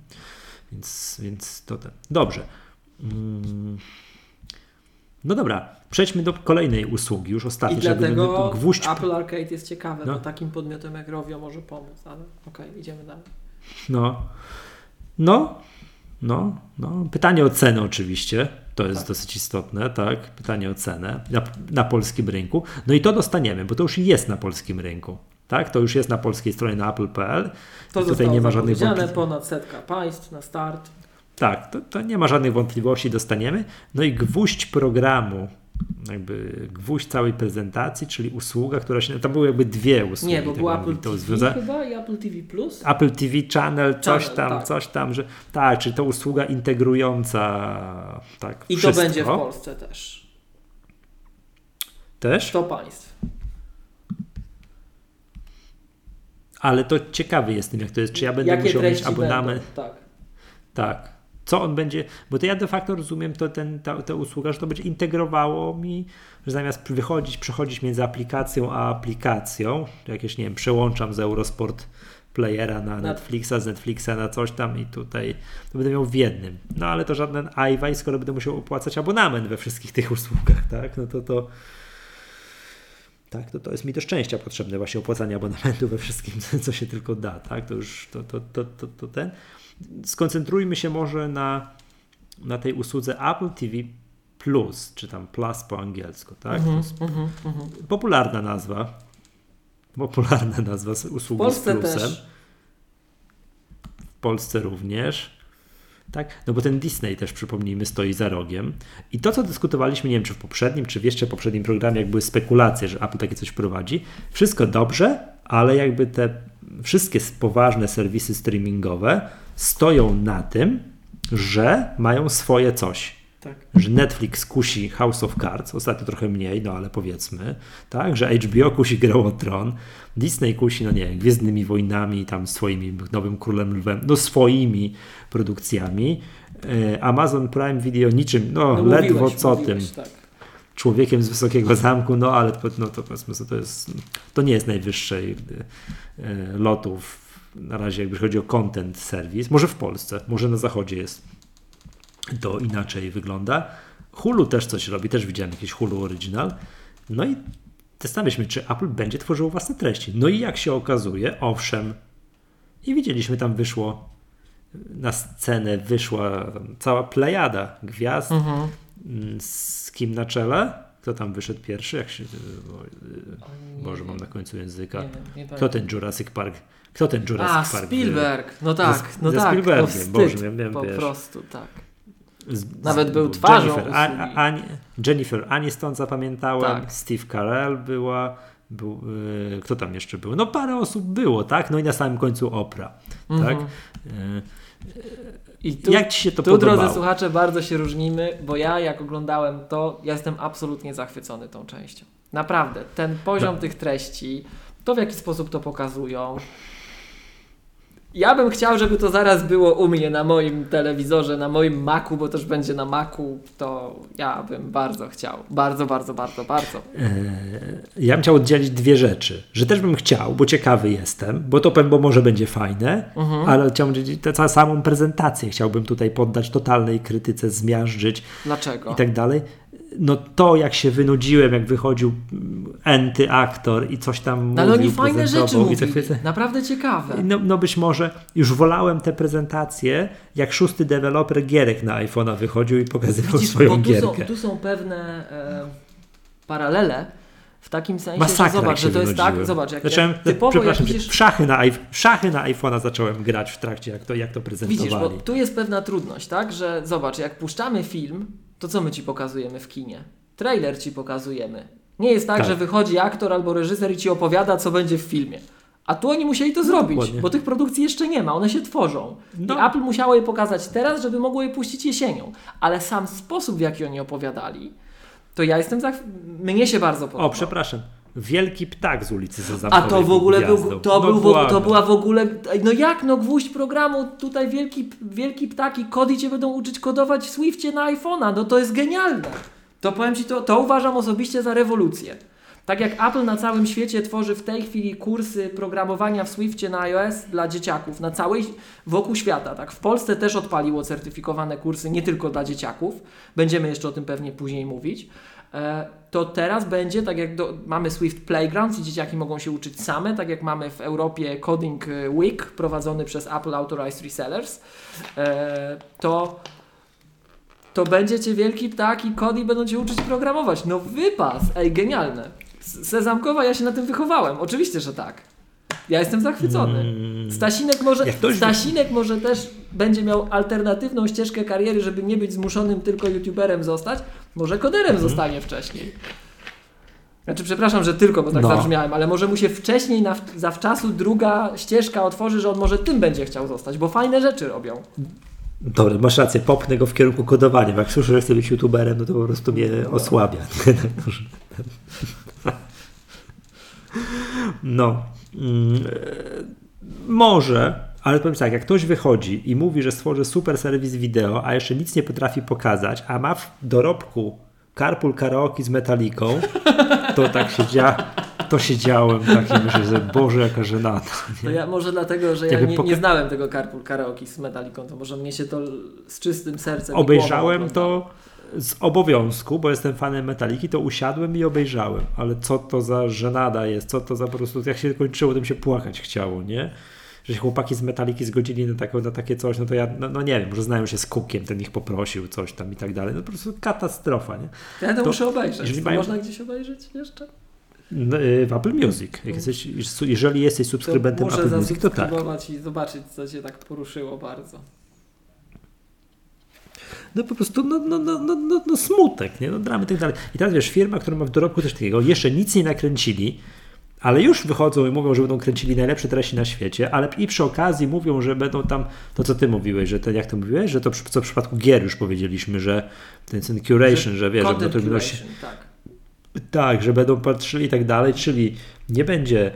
Speaker 1: Więc, więc to ten. Dobrze. Mm. No dobra, przejdźmy do kolejnej usługi, już ostatniej. I
Speaker 2: dlatego gwóźdź... Apple Arcade jest ciekawe, no. bo takim podmiotem jak Rovio może pomóc, ale okej, okay, idziemy dalej.
Speaker 1: No, no, no, no. Pytanie o cenę oczywiście. To jest tak. dosyć istotne, tak? Pytanie o cenę na, na polskim rynku. No i to dostaniemy, bo to już jest na polskim rynku. Tak, to już jest na polskiej stronie na apple.pl.
Speaker 2: To tutaj nie ma żadnych wątpliwości. ponad setka państw na start.
Speaker 1: Tak, to, to nie ma żadnych wątpliwości, dostaniemy. No i gwóźdź programu jakby gwóźdź całej prezentacji, czyli usługa, która się. Tam były jakby dwie usługi.
Speaker 2: Nie, bo był Apple TV związa... chyba i Apple TV Plus.
Speaker 1: Apple TV Channel, coś Channel, tam, tak. coś tam, że. Tak, czyli to usługa integrująca tak.
Speaker 2: I
Speaker 1: wszystko.
Speaker 2: to będzie w Polsce też.
Speaker 1: Też?
Speaker 2: To państw.
Speaker 1: Ale to ciekawy jestem, jak to jest. Czy ja będę Jakie musiał mieć abonament?
Speaker 2: Będą? Tak.
Speaker 1: Tak co on będzie, bo to ja de facto rozumiem to, ten, ta, ta usługa, że to będzie integrowało mi, że zamiast wychodzić, przechodzić między aplikacją a aplikacją, jakieś, nie wiem, przełączam z Eurosport playera na Netflixa, z Netflixa na coś tam i tutaj to będę miał w jednym. No ale to żaden iWi, skoro będę musiał opłacać abonament we wszystkich tych usługach, tak? No to to tak, to, to jest mi do szczęścia potrzebne właśnie opłacanie abonamentu we wszystkim, co się tylko da, tak? To już to, to, to, to, to ten skoncentrujmy się może na, na tej usłudze Apple TV Plus, czy tam Plus po angielsku, tak? Mm -hmm, mm -hmm. Popularna nazwa. Popularna nazwa usługi z Plusem. Też. W Polsce również. Tak? No bo ten Disney też, przypomnijmy, stoi za rogiem. I to, co dyskutowaliśmy, nie wiem, czy w poprzednim, czy w jeszcze poprzednim programie, jak były spekulacje, że Apple takie coś prowadzi, wszystko dobrze, ale jakby te wszystkie poważne serwisy streamingowe stoją na tym, że mają swoje coś. Tak. Że Netflix kusi House of Cards, ostatnio trochę mniej, no ale powiedzmy, tak, że HBO kusi Grę o Tron, Disney kusi, no nie Gwiezdnymi Wojnami, tam swoimi Nowym Królem Lwem, no swoimi produkcjami, e, Amazon Prime Video niczym, no, no ledwo mówiłeś, co mówiłeś, tym. Tak. Człowiekiem z Wysokiego Zamku, no ale no, to, to, jest, to nie jest najwyższej e, lotów na razie, jakby chodzi o content serwis, może w Polsce, może na zachodzie jest to inaczej wygląda. Hulu też coś robi, też widziałem jakieś Hulu Original. No i zastanawialiśmy, czy Apple będzie tworzyło własne treści. No i jak się okazuje, owszem. I widzieliśmy, tam wyszło na scenę, wyszła cała plejada gwiazd. Mhm. Z kim na czele? Kto tam wyszedł pierwszy? Jak się, Boże, mam na końcu języka. Nie, nie Kto ten Jurassic Park kto ten Jurassic A,
Speaker 2: Park? Spielberg. No tak,
Speaker 1: ze,
Speaker 2: no
Speaker 1: ze
Speaker 2: tak.
Speaker 1: Spielbergiem, no Boże, miałem,
Speaker 2: po
Speaker 1: wiesz,
Speaker 2: prostu, tak. Z, Nawet był twarzą
Speaker 1: Jennifer, a, a, Jennifer Aniston zapamiętałem, tak. Steve Carell była, był, y, kto tam jeszcze był? No parę osób było, tak? No i na samym końcu Opra, mm -hmm. tak? Y,
Speaker 2: i tu, jak Ci się to tu, podobało? drodzy słuchacze, bardzo się różnimy, bo ja jak oglądałem to, ja jestem absolutnie zachwycony tą częścią. Naprawdę, ten poziom no. tych treści, to w jaki sposób to pokazują, Ja bym chciał, żeby to zaraz było u mnie na moim telewizorze, na moim Macu, bo też będzie na Macu, to ja bym bardzo chciał. Bardzo, bardzo, bardzo, bardzo. Eee,
Speaker 1: ja bym chciał oddzielić dwie rzeczy. Że też bym chciał, bo ciekawy jestem, bo to bo może będzie fajne, mhm. ale chciałbym tę samą prezentację chciałbym tutaj poddać totalnej krytyce, zmiażdżyć.
Speaker 2: Dlaczego?
Speaker 1: I tak dalej no to jak się wynudziłem, jak wychodził enty aktor i coś tam
Speaker 2: no, ale oni fajne rzeczy mówili, naprawdę ciekawe.
Speaker 1: No, no być może już wolałem te prezentacje, jak szósty deweloper gierek na iPhone'a wychodził i pokazywał Widzisz, swoją
Speaker 2: tu
Speaker 1: gierkę.
Speaker 2: Są, tu są pewne e, paralele, w takim sensie, Masakra, że zobacz, że to jest tak, zobacz, jak,
Speaker 1: Zacząłem, jak typowo przepraszam jak widzisz... szachy na, szachy na iPhone'a zacząłem grać w trakcie, jak to, jak to prezentowali.
Speaker 2: Widzisz, bo tu jest pewna trudność, tak, że zobacz, jak puszczamy film, to co my ci pokazujemy w kinie? Trailer ci pokazujemy. Nie jest tak, tak, że wychodzi aktor albo reżyser i ci opowiada, co będzie w filmie. A tu oni musieli to zrobić, Dokładnie. bo tych produkcji jeszcze nie ma, one się tworzą. No. I Apple musiało je pokazać teraz, żeby mogło je puścić jesienią. Ale sam sposób, w jaki oni opowiadali, to ja jestem za... Mnie się bardzo podoba.
Speaker 1: O, przepraszam. Wielki ptak z ulicy Sezamkowej.
Speaker 2: A to w ogóle był, to, no był, to była w ogóle. No jak no gwóźdź programu, tutaj wielki, wielki ptaki, kody cię będą uczyć kodować w Swiftie na iPhone'a. No to jest genialne. To powiem ci, to, to uważam osobiście za rewolucję. Tak jak Apple na całym świecie tworzy w tej chwili kursy programowania w Swiftie na iOS dla dzieciaków na całej wokół świata, tak? W Polsce też odpaliło certyfikowane kursy nie tylko dla dzieciaków. Będziemy jeszcze o tym pewnie później mówić. E, to teraz będzie, tak jak do, mamy Swift Playgrounds i dzieciaki mogą się uczyć same, tak jak mamy w Europie Coding Week prowadzony przez Apple Authorized Resellers, e, to to będziecie wielki ptak i kody będą cię uczyć programować. No wypas! Ej, genialne. Sezamkowa, ja się na tym wychowałem. Oczywiście, że tak. Ja jestem zachwycony. Mm. Stasinek może, Stasinek może też będzie miał alternatywną ścieżkę kariery, żeby nie być zmuszonym tylko youtuberem zostać. Może koderem mm. zostanie wcześniej. Znaczy, przepraszam, że tylko, bo tak no. zabrzmiałem, ale może mu się wcześniej, na, zawczasu druga ścieżka otworzy, że on może tym będzie chciał zostać, bo fajne rzeczy robią.
Speaker 1: Dobra, masz rację, popnę go w kierunku kodowania. Jak słyszę, że chcę być youtuberem, no to po prostu mnie osłabia. No. Mm, może, ale powiem tak, jak ktoś wychodzi i mówi, że stworzy super serwis wideo, a jeszcze nic nie potrafi pokazać, a ma w dorobku carpool karaoke z metaliką, to tak się dzieje to siedziałem taki myślę, że Boże, jaka żenata.
Speaker 2: To ja może dlatego, że ja nie, nie znałem tego Carpool Karaoke z Metallicą, to może mnie się to z czystym sercem
Speaker 1: Obejrzałem to z obowiązku, bo jestem fanem Metaliki, to usiadłem i obejrzałem, ale co to za żenada jest, co to za po prostu, jak się kończyło, to mi się płakać chciało, nie? Że się chłopaki z Metaliki zgodzili na, takie, na takie coś, no to ja, no, no, nie wiem, może znają się z Kukiem, ten ich poprosił, coś tam i tak dalej, no po prostu katastrofa, nie?
Speaker 2: Ja to, to muszę obejrzeć. Mają... Można gdzieś obejrzeć jeszcze?
Speaker 1: Y, w Apple Music. Jak jesteś, jeżeli jesteś subskrybentem
Speaker 2: to
Speaker 1: Apple Music, to tak.
Speaker 2: i zobaczyć, co Cię tak poruszyło bardzo.
Speaker 1: No po prostu no, no, no, no, no, no smutek, nie? No, dramy i tak dalej. I teraz wiesz, firma, która ma w dorobku też takiego, jeszcze nic nie nakręcili, ale już wychodzą i mówią, że będą kręcili najlepsze treści na świecie, ale i przy okazji mówią, że będą tam, to co ty mówiłeś, że ten, jak to mówiłeś, że to co w przypadku gier już powiedzieliśmy, że ten, ten curation, że, że wiesz, że to
Speaker 2: curation, tak
Speaker 1: tak, że będą patrzyli i tak dalej, czyli nie będzie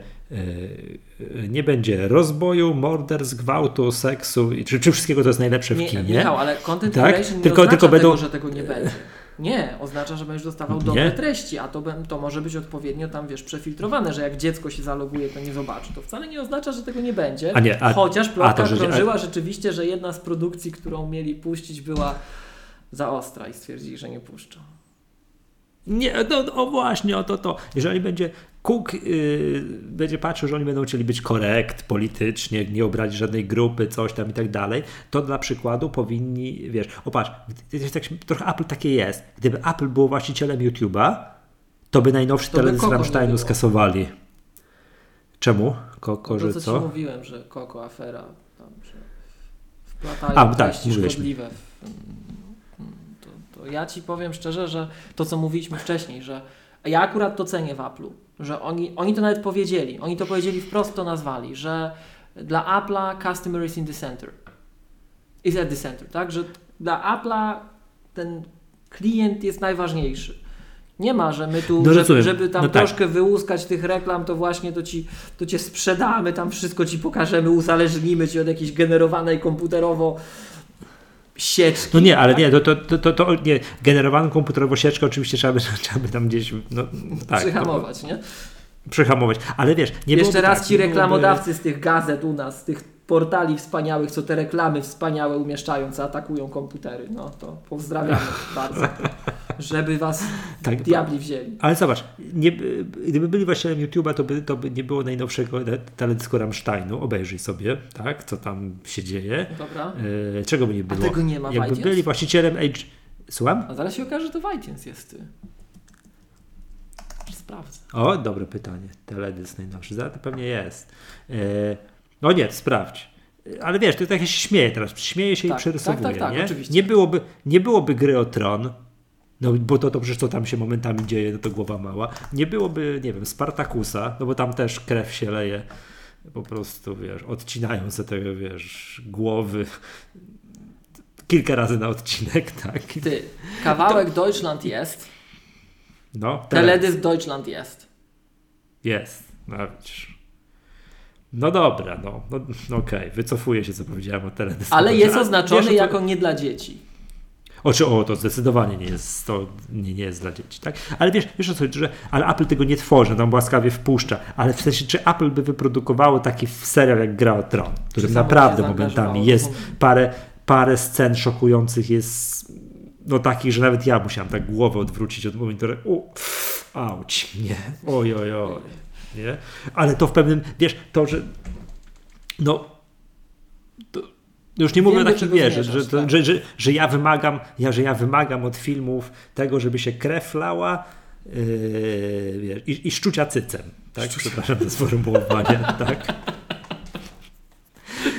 Speaker 1: nie będzie rozboju, morderstw, gwałtu, seksu, czy, czy wszystkiego to jest najlepsze w kinie.
Speaker 2: Michał, ale content tak? nie tylko, oznacza tylko będą... tego, że tego nie będzie. Nie, oznacza, że będziesz dostawał dobre nie? treści, a to, to może być odpowiednio tam, wiesz, przefiltrowane, że jak dziecko się zaloguje, to nie zobaczy. To wcale nie oznacza, że tego nie będzie. A nie, a, Chociaż plotka a to, że, krążyła a... rzeczywiście, że jedna z produkcji, którą mieli puścić, była za ostra i stwierdzili, że nie puszczą.
Speaker 1: Nie, no, no właśnie, o to, to. Jeżeli będzie Cook yy, będzie patrzył, że oni będą chcieli być korekt politycznie, nie obrazić żadnej grupy, coś tam i tak dalej, to dla przykładu powinni, wiesz, opatrz, tak, trochę Apple takie jest. Gdyby Apple było właścicielem YouTube'a, to by najnowszy to teledysk Rammsteinu skasowali. Czemu? Koko, no
Speaker 2: to,
Speaker 1: że
Speaker 2: co?
Speaker 1: co?
Speaker 2: Ci mówiłem, że Koko afera, tam, że wplatają A, tak, szkodliwe w ja ci powiem szczerze, że to, co mówiliśmy wcześniej, że ja akurat to cenię w Apple'u, że oni, oni to nawet powiedzieli, oni to powiedzieli wprost, to nazwali, że dla Apple'a customer is in the center. Is at the center, tak? Że dla Apple'a ten klient jest najważniejszy. Nie ma, że my tu, no, żeby, żeby, tam no tak. troszkę wyłuskać tych reklam, to właśnie to ci to cię sprzedamy, tam wszystko ci pokażemy, uzależnimy cię od jakiejś generowanej komputerowo sieczki.
Speaker 1: No nie, ale nie, to, to, to, to, nie, generowaną komputerowo sieczkę oczywiście trzeba by, trzeba by tam gdzieś no,
Speaker 2: tak, Przyhamować, nie?
Speaker 1: Przyhamować, ale wiesz, nie
Speaker 2: Jeszcze raz
Speaker 1: tak,
Speaker 2: ci reklamodawcy z tych gazet u nas, z tych portali wspaniałych, co te reklamy wspaniałe umieszczają, co atakują komputery. No to pozdrawiamy bardzo. Żeby was tak, diabli wzięli.
Speaker 1: Ale zobacz, nie, gdyby byli właścicielem YouTube'a, to by, to by nie było najnowszego teledysku Rammsteinu. Obejrzyj sobie, tak, co tam się dzieje.
Speaker 2: Dobra.
Speaker 1: E, czego by nie było?
Speaker 2: A tego nie ma
Speaker 1: Jakby byli właścicielem Age... Słucham?
Speaker 2: A zaraz się okaże, że to w iTunes jest. Ty. Sprawdzę.
Speaker 1: O, dobre pytanie. Teledysk najnowszy. Zaraz to pewnie jest. E, no nie, sprawdź. Ale wiesz, to tak się śmieje teraz. Śmieje się tak, i przerysowuje. Tak, tak, tak, nie? Oczywiście. Nie, byłoby, nie byłoby gry o tron, no bo to, to przecież to tam się momentami dzieje, no to głowa mała. Nie byłoby, nie wiem, Spartakusa, no bo tam też krew się leje. Po prostu, wiesz, odcinają sobie tego, wiesz, głowy kilka razy na odcinek, tak?
Speaker 2: Ty, kawałek to... Deutschland jest. No, teledysk Deutschland jest.
Speaker 1: Jest, no widzisz. No dobra, no, no, no okej, okay. wycofuję się, co powiedziałem o teledysku.
Speaker 2: Ale jest oznaczony wiesz, jako to... nie dla dzieci.
Speaker 1: Oczy, o, to zdecydowanie nie jest, to nie, nie jest dla dzieci, tak? Ale wiesz, wiesz o co chodzi, że ale Apple tego nie tworzy, nam łaskawie wpuszcza, ale w sensie, czy Apple by wyprodukowało taki serial jak Gra o Tron, który naprawdę momentami jest parę, parę scen szokujących jest no takich, że nawet ja musiałem tak głowę odwrócić od monitora. U, auć, nie, oj, oj, oj nie? Ale to w pewnym, wiesz, to, że no już nie mówię o takim, wiesz, że, tak. że, że, że, ja wymagam, ja, że ja wymagam od filmów tego, żeby się krew lała yy, i, i szczucia cycem, tak? Przepraszam za sformułowanie, tak?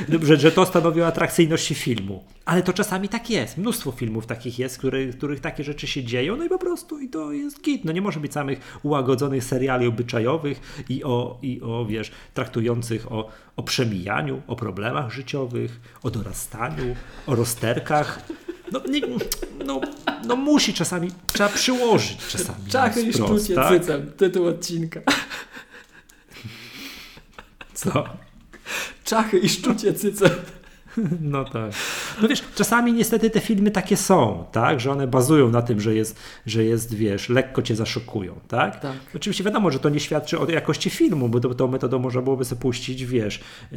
Speaker 1: że, że to stanowi o atrakcyjności filmu. Ale to czasami tak jest. Mnóstwo filmów takich jest, który, których takie rzeczy się dzieją, no i po prostu i to jest git. No nie może być samych ułagodzonych seriali obyczajowych i o, i o wiesz, traktujących o, o przemijaniu, o problemach życiowych, o dorastaniu, o rozterkach. No, nie, no, no musi czasami, trzeba przyłożyć czasami.
Speaker 2: Czachy i szczucie tak? cycem, tytuł odcinka.
Speaker 1: Co?
Speaker 2: Czachy i szczucie cycem.
Speaker 1: No tak. No wiesz, czasami niestety te filmy takie są, tak, że one bazują na tym, że jest, że jest wiesz, lekko cię zaszokują, tak? tak. Oczywiście wiadomo, że to nie świadczy o jakości filmu, bo tą metodą można byłoby sobie puścić, wiesz, e,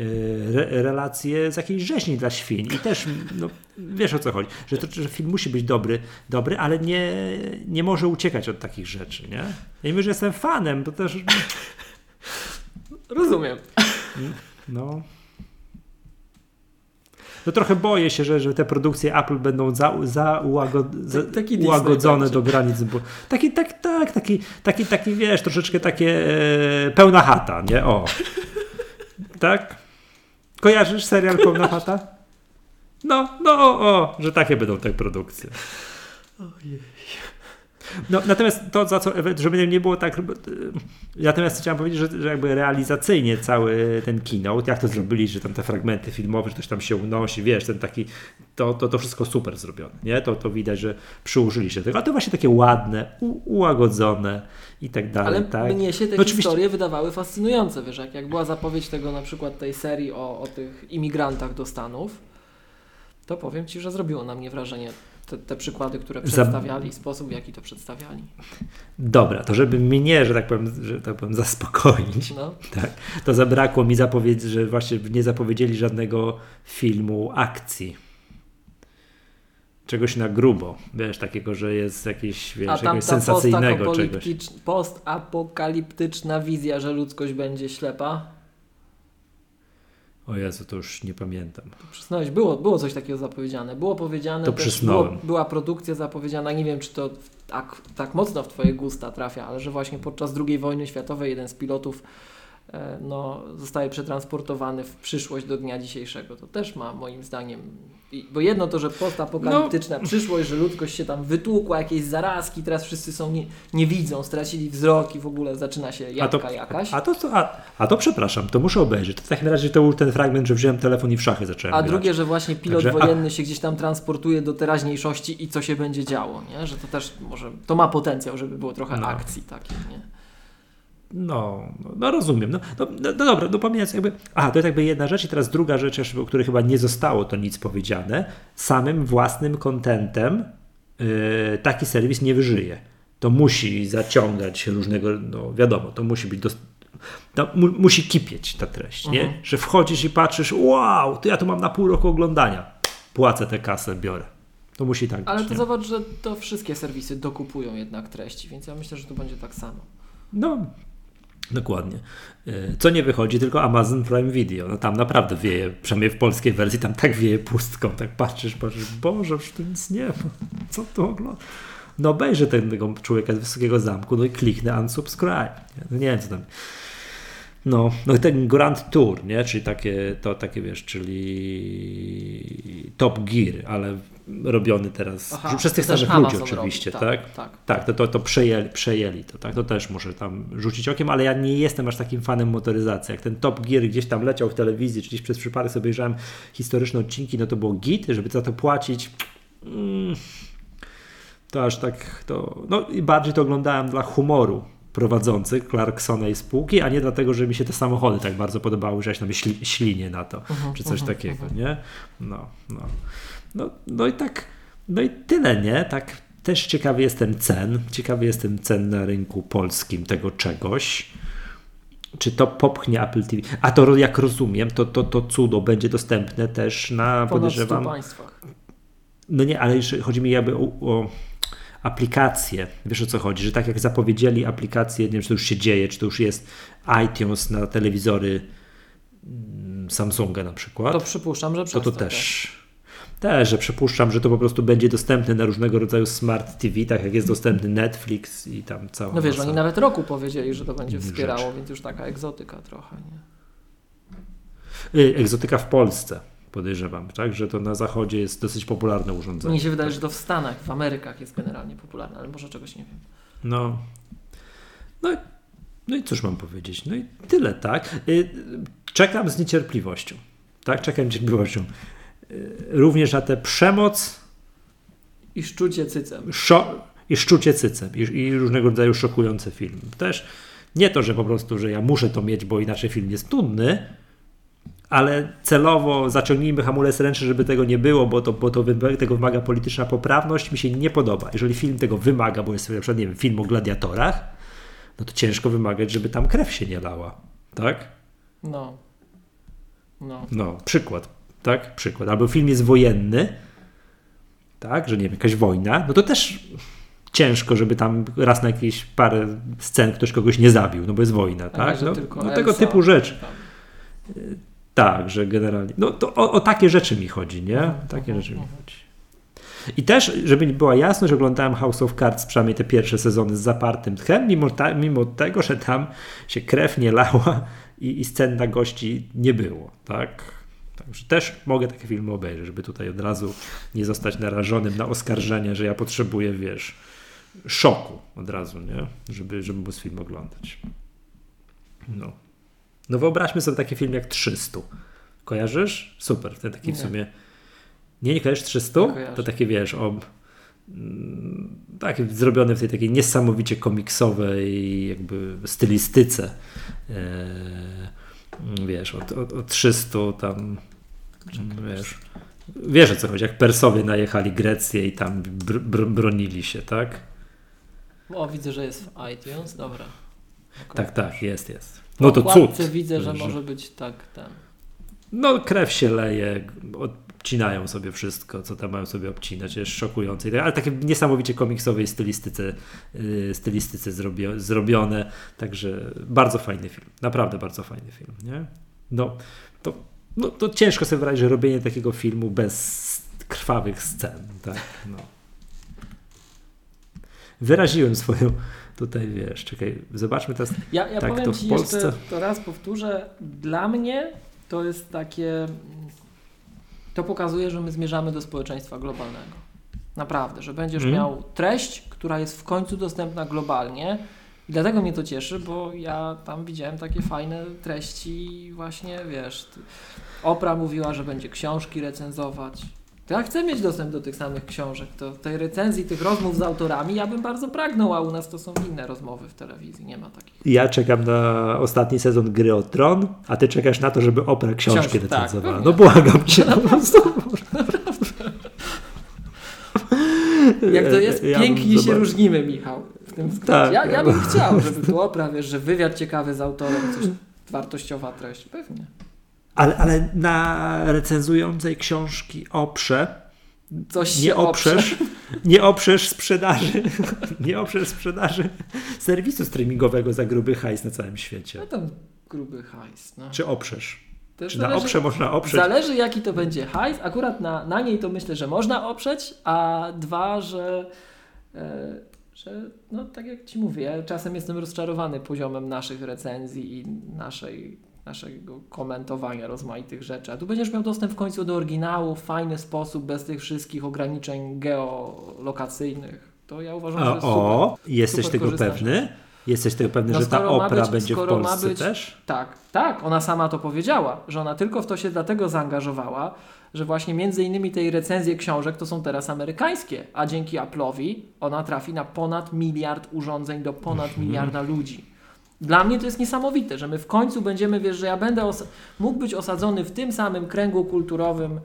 Speaker 1: re, relacje z jakiejś rzeźni dla świń i też, no, wiesz o co chodzi, że, to, że film musi być dobry, dobry, ale nie, nie może uciekać od takich rzeczy, nie? Ja mówię, że jestem fanem, to też...
Speaker 2: Rozumiem.
Speaker 1: No no trochę boję się, że, że te produkcje Apple będą za, za, ułagod, za taki ułagodzone do granic. Bo taki, tak, tak, taki, taki, taki, wiesz, troszeczkę takie e, pełna chata, nie? O. tak? Kojarzysz serial Pełna chata? No, no, o, o, że takie będą te produkcje. Ojej. No, natomiast to, za co, żeby nie było tak. Natomiast chciałem powiedzieć, że, że jakby realizacyjnie cały ten keynote, jak to zrobili, że tam te fragmenty filmowe, że ktoś tam się unosi, wiesz, ten taki, to, to, to wszystko super zrobione, nie? To, to widać, że przyłożyli się do tego. A to właśnie takie ładne, u, ułagodzone i tak dalej.
Speaker 2: Ale
Speaker 1: tak?
Speaker 2: mnie się te no, historie oczywiście... wydawały fascynujące, wiesz, jak, jak była zapowiedź tego na przykład tej serii o, o tych imigrantach do Stanów, to powiem Ci, że zrobiło na mnie wrażenie te, te przykłady, które przedstawiali, sposób w jaki to przedstawiali.
Speaker 1: Dobra, to żeby mnie, że tak powiem, że tak powiem zaspokoić, no. tak, to zabrakło mi zapowiedzi, że właśnie nie zapowiedzieli żadnego filmu akcji. Czegoś na grubo, wiesz, takiego, że jest jakiś, wiesz, A jakiegoś sensacyjnego czegoś.
Speaker 2: Postapokaliptyczna wizja, że ludzkość będzie ślepa
Speaker 1: o Jezu, to już nie pamiętam.
Speaker 2: Przysnąłeś, było, było coś takiego zapowiedziane. Było powiedziane,
Speaker 1: to było,
Speaker 2: była produkcja zapowiedziana, nie wiem czy to tak, tak mocno w Twoje gusta trafia, ale że właśnie podczas II wojny światowej jeden z pilotów no, zostaje przetransportowany w przyszłość do dnia dzisiejszego. To też ma moim zdaniem bo jedno to, że postapokaliptyczna no. przyszłość, że ludzkość się tam wytłukła, jakieś zarazki, teraz wszyscy są nie, nie widzą, stracili wzrok i w ogóle zaczyna się jaka a to, jakaś.
Speaker 1: A to, a, a to przepraszam, to muszę obejrzeć. To w takim razie to był ten fragment, że wziąłem telefon i w szachy zacząłem
Speaker 2: A
Speaker 1: grać.
Speaker 2: drugie, że właśnie pilot Także, wojenny a... się gdzieś tam transportuje do teraźniejszości i co się będzie działo, nie? Że to też może, to ma potencjał, żeby było trochę no. akcji takiej, nie?
Speaker 1: No, no, rozumiem. No, no, no, no dobra, no pomijając jakby. A, to jest jakby jedna rzecz, i teraz druga rzecz, o której chyba nie zostało to nic powiedziane. Samym własnym kontentem yy, taki serwis nie wyżyje. To musi zaciągać różnego, no wiadomo, to musi być. to mu, musi kipieć ta treść, nie? Mhm. Że wchodzisz i patrzysz, wow, to ja to mam na pół roku oglądania. Płacę tę kasę, biorę. To musi tak
Speaker 2: Ale
Speaker 1: być.
Speaker 2: to nie? zobacz, że to wszystkie serwisy dokupują jednak treści, więc ja myślę, że to będzie tak samo.
Speaker 1: No, Dokładnie. E, co nie wychodzi, tylko Amazon Prime Video. No tam naprawdę wieje, przynajmniej w polskiej wersji, tam tak wieje pustką. Tak patrzysz, patrzysz, Boże, już tu nic nie ma. Co to ogląda? No obejrzę tego człowieka z Wysokiego Zamku, no i kliknę unsubscribe. No nie wiem, co tam... No, no ten Grand Tour, nie? Czyli takie, to takie wiesz, czyli Top Gear, ale robiony teraz Aha, przez tych samych ludzi oczywiście, robi. tak? Tak, tak. tak to, to, to przejęli, przejęli to, tak? To też muszę tam rzucić okiem, ale ja nie jestem aż takim fanem motoryzacji. Jak ten Top Gear gdzieś tam leciał w telewizji, czy gdzieś przez przypadek sobie obejrzałem historyczne odcinki, no to było git, żeby za to płacić. Mm, to aż tak to. No i bardziej to oglądałem dla humoru prowadzący Clarksona i spółki, a nie dlatego, że mi się te samochody tak bardzo podobały, że ja się tam śli, ślinię na to, uh mhm, -huh, czy coś uh mhm, -huh, takiego, uh mhm. -huh. nie? No, no. No, no i tak, no i tyle, nie? Tak też ciekawy jestem cen, ciekawy jestem cen na rynku polskim tego czegoś. Czy to popchnie Apple TV? A to jak rozumiem, to, to, to cudo będzie dostępne też na podejrzewam.
Speaker 2: państwach.
Speaker 1: No nie, ale chodzi mi jakby o, o aplikacje. Wiesz o co chodzi? Że tak jak zapowiedzieli aplikacje, nie wiem, czy to już się dzieje, czy to już jest iTunes na telewizory mm, Samsunga na przykład.
Speaker 2: To przypuszczam, że
Speaker 1: to, to też. Też, że przypuszczam, że to po prostu będzie dostępne na różnego rodzaju smart TV, tak jak jest dostępny Netflix i tam cała.
Speaker 2: No wiesz, oni nawet roku powiedzieli, że to będzie wspierało, rzeczy. więc już taka egzotyka trochę, nie?
Speaker 1: Y, egzotyka w Polsce podejrzewam, tak? Że to na zachodzie jest dosyć popularne urządzenie.
Speaker 2: Mnie się wydaje, że to w Stanach, w Amerykach jest generalnie popularne, ale może czegoś nie wiem.
Speaker 1: No. No, no i cóż mam powiedzieć? No i tyle, tak? Y, czekam z niecierpliwością. Tak, czekam z niecierpliwością. Y, również na tę przemoc.
Speaker 2: I szczucie cycem.
Speaker 1: Szo I szczucie cycem. I, I, różnego rodzaju szokujące filmy. Też nie to, że po prostu, że ja muszę to mieć, bo inaczej film jest nudny, ale celowo zaciągnijmy hamulec ręczny, żeby tego nie było, bo to, bo to tego wymaga polityczna poprawność, mi się nie podoba. Jeżeli film tego wymaga, bo jest na przykład, nie wiem, film o gladiatorach, no to ciężko wymagać, żeby tam krew się nie lała. Tak?
Speaker 2: No.
Speaker 1: No. No, przykład. Tak? Przykład. Albo film jest wojenny, tak, że nie wiem, jakaś wojna, no to też ciężko, żeby tam raz na jakieś parę scen ktoś kogoś nie zabił, no bo jest wojna, tak? No, no tego typu rzeczy. Tak, że generalnie. No to o, o takie rzeczy mi chodzi, nie? Mhm, takie rzeczy mi mhm. chodzi. I też, żeby była jasność, oglądałem House of Cards przynajmniej te pierwsze sezony z zapartym tchem, mimo, ta, mimo tego, że tam się krew nie lała i, i scen na gości nie było, tak? Także też mogę takie filmy obejrzeć, żeby tutaj od razu nie zostać narażonym na oskarżenie, że ja potrzebuję, wiesz, szoku od razu, nie? Żeby, żeby móc film oglądać. No. No wyobraźmy sobie taki film jak 300. Kojarzysz? Super, ten taki nie. w sumie. Nie, nie kojarzysz 300? Nie to takie wiesz, o mm, taki zrobiony w tej takiej niesamowicie komiksowej jakby stylistyce. Eee, wiesz, o, o, o 300 tam wiesz, wiesz o co chodzi, jak Persowie najechali Grecję i tam br br bronili się, tak?
Speaker 2: O, widzę, że jest w iTunes, dobra.
Speaker 1: Tak, tak, jest, jest. No to cud.
Speaker 2: widzę, że może być tak ten.
Speaker 1: No krew się leje, odcinają sobie wszystko, co tam mają sobie obcinać, jest szokujące, tak, ale takie niesamowicie komiksowej stylistyce, yy, stylistyce zrobio, zrobione, także bardzo fajny film, naprawdę bardzo fajny film, nie? No, to, no, to ciężko sobie wyobrazić, że robienie takiego filmu bez krwawych scen, tak, no. wyraziłem swoją tutaj, wiesz, czekaj, zobaczmy teraz,
Speaker 2: ja, ja
Speaker 1: tak
Speaker 2: powiem
Speaker 1: to w
Speaker 2: ci
Speaker 1: Polsce...
Speaker 2: Jeszcze, to raz powtórzę, dla mnie to jest takie, to pokazuje, że my zmierzamy do społeczeństwa globalnego. Naprawdę, że będziesz hmm. miał treść, która jest w końcu dostępna globalnie. I dlatego mnie to cieszy, bo ja tam widziałem takie fajne treści, właśnie wiesz. Opra mówiła, że będzie książki recenzować. To ja chcę mieć dostęp do tych samych książek. To tej recenzji, tych rozmów z autorami ja bym bardzo pragnął, a u nas to są inne rozmowy w telewizji, nie ma takich.
Speaker 1: Ja czekam na ostatni sezon Gry o Tron, a ty czekasz na to, żeby Opra książki, książki tak, recenzowała. Tak, no błagam cię. No, po prostu.
Speaker 2: Jak to jest, ja pięknie się różnimy, Michał. W tym tak, ja, ja bym chciał, żeby było prawie, że wywiad ciekawy z autorem, coś wartościowa treść, pewnie.
Speaker 1: Ale, ale na recenzującej książki oprze
Speaker 2: Coś
Speaker 1: nie oprzesz, nie oprzesz sprzedaży, nie oprzesz sprzedaży serwisu streamingowego za gruby hajs na całym świecie.
Speaker 2: No tam gruby hajs. No.
Speaker 1: Czy oprzesz? Czy zależy, na oprze można oprzeć?
Speaker 2: Zależy jaki to będzie hajs. Akurat na, na niej to myślę, że można oprzeć, a dwa, że, e, że no tak jak Ci mówię, ja czasem jestem rozczarowany poziomem naszych recenzji i naszej, naszego komentowania rozmaitych rzeczy. A tu będziesz miał dostęp w końcu do oryginału w fajny sposób, bez tych wszystkich ograniczeń geolokacyjnych. To ja uważam, że
Speaker 1: O, super, jesteś super tego pewny? Jesteś tego pewny, no że ta opera być, będzie w Polsce być, też?
Speaker 2: Tak, tak. Ona sama to powiedziała, że ona tylko w to się dlatego zaangażowała, że właśnie między innymi tej recenzje książek to są teraz amerykańskie, a dzięki Apple'owi ona trafi na ponad miliard urządzeń do ponad mhm. miliarda ludzi. Dla mnie to jest niesamowite, że my w końcu będziemy, wiesz, że ja będę mógł być osadzony w tym samym kręgu kulturowym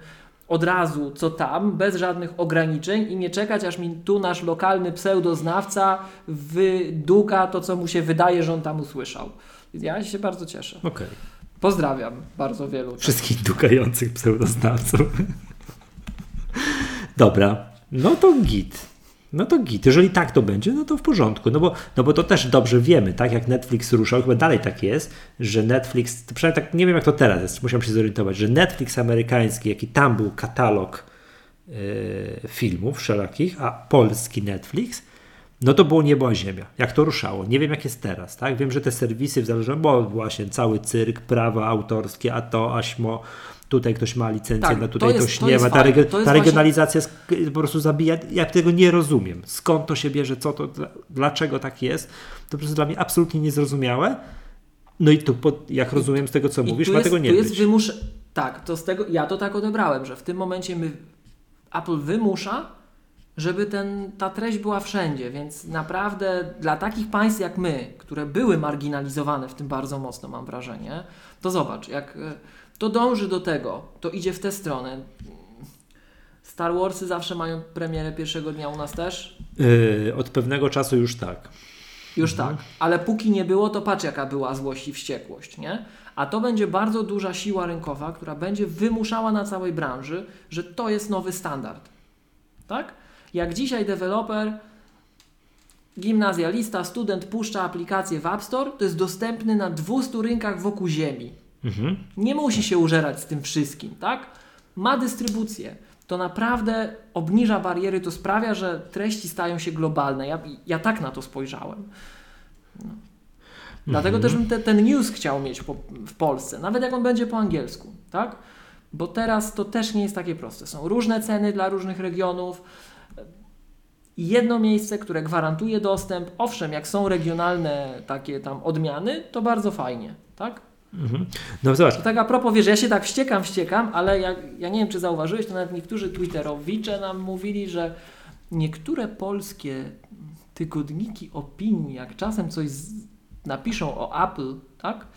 Speaker 2: od razu co tam, bez żadnych ograniczeń i nie czekać, aż mi tu nasz lokalny pseudoznawca wyduka to, co mu się wydaje, że on tam usłyszał. Ja się bardzo cieszę.
Speaker 1: Okay.
Speaker 2: Pozdrawiam bardzo wielu.
Speaker 1: Wszystkich dukających pseudoznawców. Dobra, no to git. No to git. Jeżeli tak to będzie, no to w porządku. No bo, no bo to też dobrze wiemy, tak? Jak Netflix ruszał, chyba dalej tak jest, że Netflix, przynajmniej tak, nie wiem jak to teraz jest, musiałem się zorientować, że Netflix amerykański, jaki tam był katalog yy, filmów wszelakich, a polski Netflix, no to było niebo a ziemia. Jak to ruszało. Nie wiem jak jest teraz, tak? Wiem, że te serwisy w zależności, bo właśnie cały cyrk, prawa autorskie, a to, aśmo, tutaj ktoś ma licencję, tak, no tutaj jest, ktoś nie ma. Ta, reg ta regionalizacja właśnie... po prostu zabija. Ja tego nie rozumiem. Skąd to się bierze, co to, dlaczego tak jest. To po prostu dla mnie absolutnie niezrozumiałe. No i tu, jak rozumiem z tego, co I mówisz, ma tego nie tu
Speaker 2: być. Jest wymusz... Tak, to z tego, ja to tak odebrałem, że w tym momencie my, Apple wymusza, żeby ten, ta treść była wszędzie, więc naprawdę dla takich państw jak my, które były marginalizowane w tym bardzo mocno, mam wrażenie, to zobacz, jak e, to dąży do tego, to idzie w tę stronę. Star Warsy zawsze mają premierę pierwszego dnia u nas też?
Speaker 1: Yy, od pewnego czasu już tak.
Speaker 2: Już mhm. tak, ale póki nie było, to patrz jaka była złość i wściekłość, nie? A to będzie bardzo duża siła rynkowa, która będzie wymuszała na całej branży, że to jest nowy standard. Tak? Jak dzisiaj deweloper, gimnazjalista, student puszcza aplikację w App Store, to jest dostępny na 200 rynkach wokół Ziemi. Mhm. Nie musi się użerać z tym wszystkim, tak? Ma dystrybucję. To naprawdę obniża bariery, to sprawia, że treści stają się globalne. Ja, ja tak na to spojrzałem. No. Dlatego mhm. też bym te, ten news chciał mieć po, w Polsce, nawet jak on będzie po angielsku, tak? Bo teraz to też nie jest takie proste. Są różne ceny dla różnych regionów. Jedno miejsce, które gwarantuje dostęp, owszem, jak są regionalne takie tam odmiany, to bardzo fajnie, tak? Mhm.
Speaker 1: No zobacz.
Speaker 2: tak a propos, wiesz, ja się tak wściekam, wściekam, ale ja, ja nie wiem, czy zauważyłeś, to nawet niektórzy twitterowicze nam mówili, że niektóre polskie tygodniki opinii, jak czasem coś z, napiszą o Apple, tak?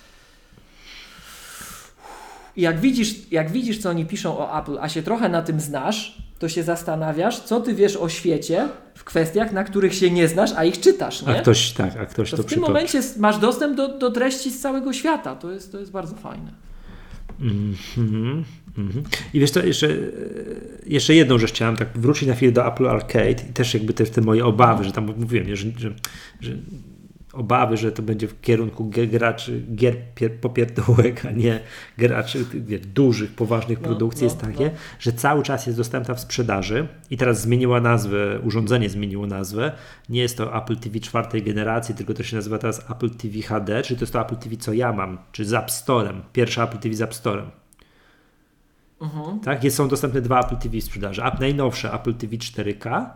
Speaker 2: Jak widzisz, jak widzisz, co oni piszą o Apple, a się trochę na tym znasz, to się zastanawiasz, co ty wiesz o świecie w kwestiach, na których się nie znasz, a ich czytasz, nie?
Speaker 1: A ktoś, tak, a ktoś to,
Speaker 2: to W tym momencie masz dostęp do, do treści z całego świata. To jest, to jest bardzo fajne. Mm
Speaker 1: -hmm, mm -hmm. I wiesz co, jeszcze, jeszcze jedną rzecz chciałem tak wrócić na chwilę do Apple Arcade i też jakby te, te moje obawy, że tam mówiłem, że, że, że obawy, że to będzie w kierunku graczy gier popierdółek, a nie graczy wie, dużych, poważnych no, produkcji, no, jest takie, no. że cały czas jest dostępna w sprzedaży i teraz zmieniła nazwę, urządzenie zmieniło nazwę. Nie jest to Apple TV czwartej generacji, tylko to się nazywa teraz Apple TV HD, czyli to jest to Apple TV, co ja mam, czy z App Storem, pierwsza Apple TV z App Storem. Uh-huh. Tak, jest, są dostępne dwa Apple TV w sprzedaży. Najnowsze Apple TV 4K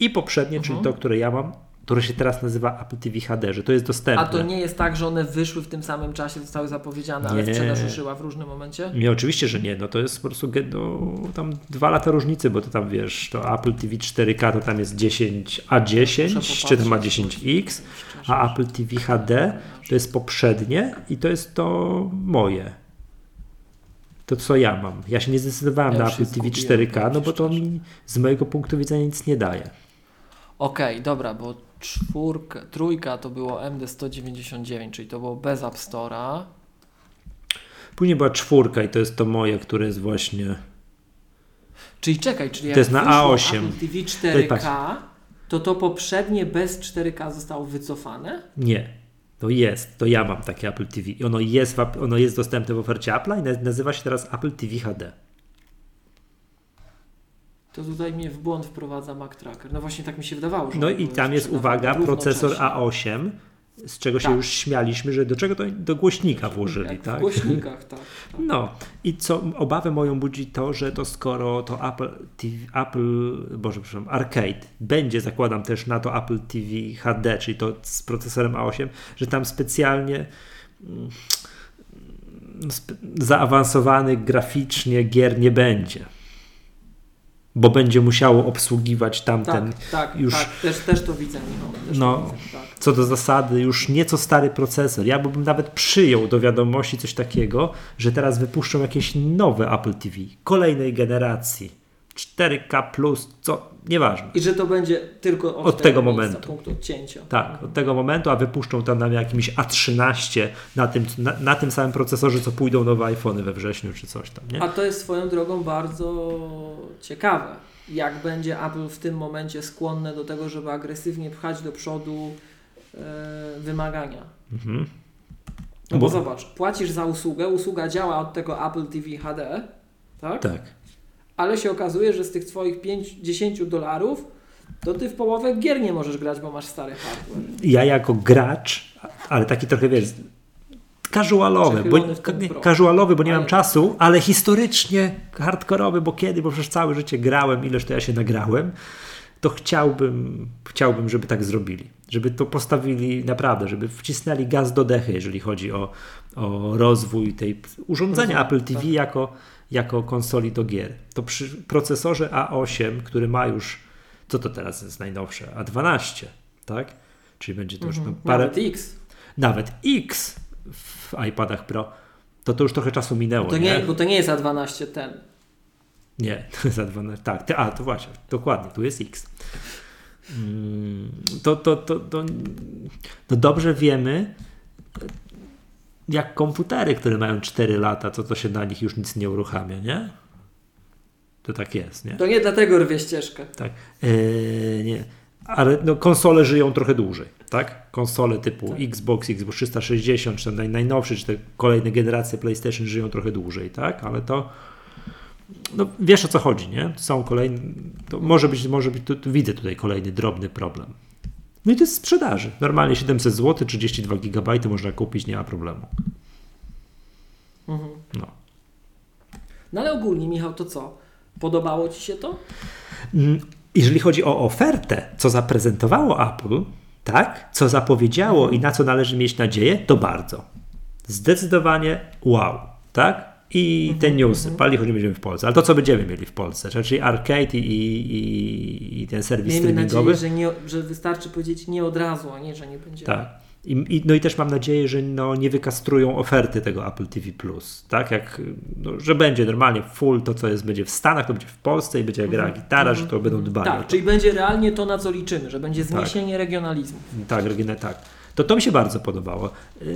Speaker 1: i poprzednie, czyli to, które ja mam, które się teraz nazywa Apple TV HD, że to jest dostępne.
Speaker 2: A to nie jest tak, że one wyszły w tym samym czasie, zostały zapowiedziane, nie. ale sprzedaż ruszyła w różnym momencie?
Speaker 1: Nie, oczywiście, że nie. No to jest po prostu no, tam dwa lata różnicy, bo to tam wiesz, to Apple TV 4K to tam jest 10A10, czy to ma 10X, a Apple TV HD to jest poprzednie i to jest to moje to co ja mam. Ja się nie zdecydowałem ja na Apple TV 4K, no bo to mi z mojego punktu widzenia nic nie daje.
Speaker 2: Okej, okay, dobra, bo czwórka, trójka to było MD199, czyli to było bez App Store'a.
Speaker 1: Później była czwórka i to jest to moje, które jest właśnie...
Speaker 2: Czyli czekaj, czyli
Speaker 1: to jest na A8.
Speaker 2: Apple TV 4K, to to poprzednie bez 4K zostało wycofane?
Speaker 1: Nie. To jest, to ja mam takie Apple TV i ono jest, ono jest dostępne w ofercie Apple'a i nazywa się teraz Apple TV HD
Speaker 2: to tutaj mnie w błąd wprowadza Mac Tracker. No właśnie tak mi się wydawało. Że
Speaker 1: no i tam jest, uwaga, procesor A8, z czego się tak. już śmialiśmy, że do czego to do głośnika włożyli, tak?
Speaker 2: W głośnikach, tak, tak,
Speaker 1: No i co obawę moją budzi to, że to skoro to Apple TV, Apple, Boże, przepraszam, Arcade będzie, zakładam też na to Apple TV HD, czyli to z procesorem A8, że tam specjalnie mm, zaawansowanych graficznie gier nie będzie bo będzie musiało obsługiwać tamten
Speaker 2: tak, tak, już. Tak, też, też to widzę, Michał.
Speaker 1: no, widzę, tak. Co do zasady, już nieco stary procesor. Ja bym nawet przyjął do wiadomości coś takiego, że teraz wypuszczą jakieś nowe Apple TV kolejnej generacji 4K, co nieważne.
Speaker 2: I że to będzie tylko od,
Speaker 1: od tego momentu.
Speaker 2: punktu odcięcia.
Speaker 1: Tak, od tego momentu, a wypuszczą tam na jakimś A13 na tym, na, na tym samym procesorze, co pójdą nowe iPhony we wrześniu czy coś tam. Nie?
Speaker 2: A to jest swoją drogą bardzo ciekawe. Jak będzie Apple w tym momencie skłonne do tego, żeby agresywnie pchać do przodu e, wymagania. Mhm. No bo, bo zobacz, płacisz za usługę, usługa działa od tego Apple TV HD, tak?
Speaker 1: Tak
Speaker 2: ale się okazuje, że z tych Twoich 5-10 dolarów to Ty w połowę gier nie możesz grać, bo masz stary hardware.
Speaker 1: Ja jako gracz, ale taki trochę wiesz, casualowy, bo, casualowy, bo nie mam czasu, ale historycznie hardkorowy, bo kiedy, bo przecież całe życie grałem, ileż to ja się nagrałem, to chciałbym, chciałbym, żeby tak zrobili. Żeby to postawili naprawdę, żeby wcisnęli gaz do dechy, jeżeli chodzi o, o rozwój tej urządzenia Apple TV tak. jako jako konsoli do gier. To przy procesorze A8, który ma już, co to teraz jest najnowsze? A12, tak? Czyli będzie to już
Speaker 2: mhm. parę... Nawet X.
Speaker 1: Nawet X w iPadach Pro, to to już trochę czasu minęło.
Speaker 2: To nie, nie? Bo to nie jest A12 ten.
Speaker 1: Nie, to jest A12, tak. A, to właśnie, dokładnie, tu jest X. Mm, to, to, to, to, to dobrze wiemy, jak komputery, które mają 4 lata, to to się na nich już nic nie uruchamia, nie? To tak jest, nie?
Speaker 2: To nie dlatego rwie ścieżkę.
Speaker 1: Tak. Eee, nie. Ale no, konsole żyją trochę dłużej, tak? Konsole typu tak. Xbox, Xbox 360, czy naj, najnowsze, czy te kolejne generacje PlayStation żyją trochę dłużej, tak? Ale to no, wiesz o co chodzi, nie? Są kolejne, to może być, może być, tu, tu widzę tutaj kolejny drobny problem. No i to jest sprzedaży. Normalnie 700 zł, 32 GB można kupić, nie ma problemu.
Speaker 2: Mhm. No. No ale ogólnie, Michał, to co? Podobało Ci się to?
Speaker 1: Jeżeli chodzi o ofertę, co zaprezentowało Apple, tak, co zapowiedziało i na co należy mieć nadzieję, to bardzo. Zdecydowanie wow, tak? i te mhm, newsy, mhm. pali choć będziemy w Polsce, ale to co będziemy mieli w Polsce, czyli arcade i, i, i ten serwis Miejmy streamingowy.
Speaker 2: nadzieję, że, nie, że wystarczy powiedzieć nie od razu, a nie, że nie będzie.
Speaker 1: Tak. I, no i też mam nadzieję, że no, nie wykastrują oferty tego Apple TV+. Tak jak, no, że będzie normalnie full to, co jest, będzie w Stanach, to będzie w Polsce i będzie jak gra mhm. gitara, że to będą dbali.
Speaker 2: Tak, czyli będzie realnie to, na co liczymy, że będzie tak. zniesienie tak. regionalizmu.
Speaker 1: Tak, tak. To to mi się bardzo podobało.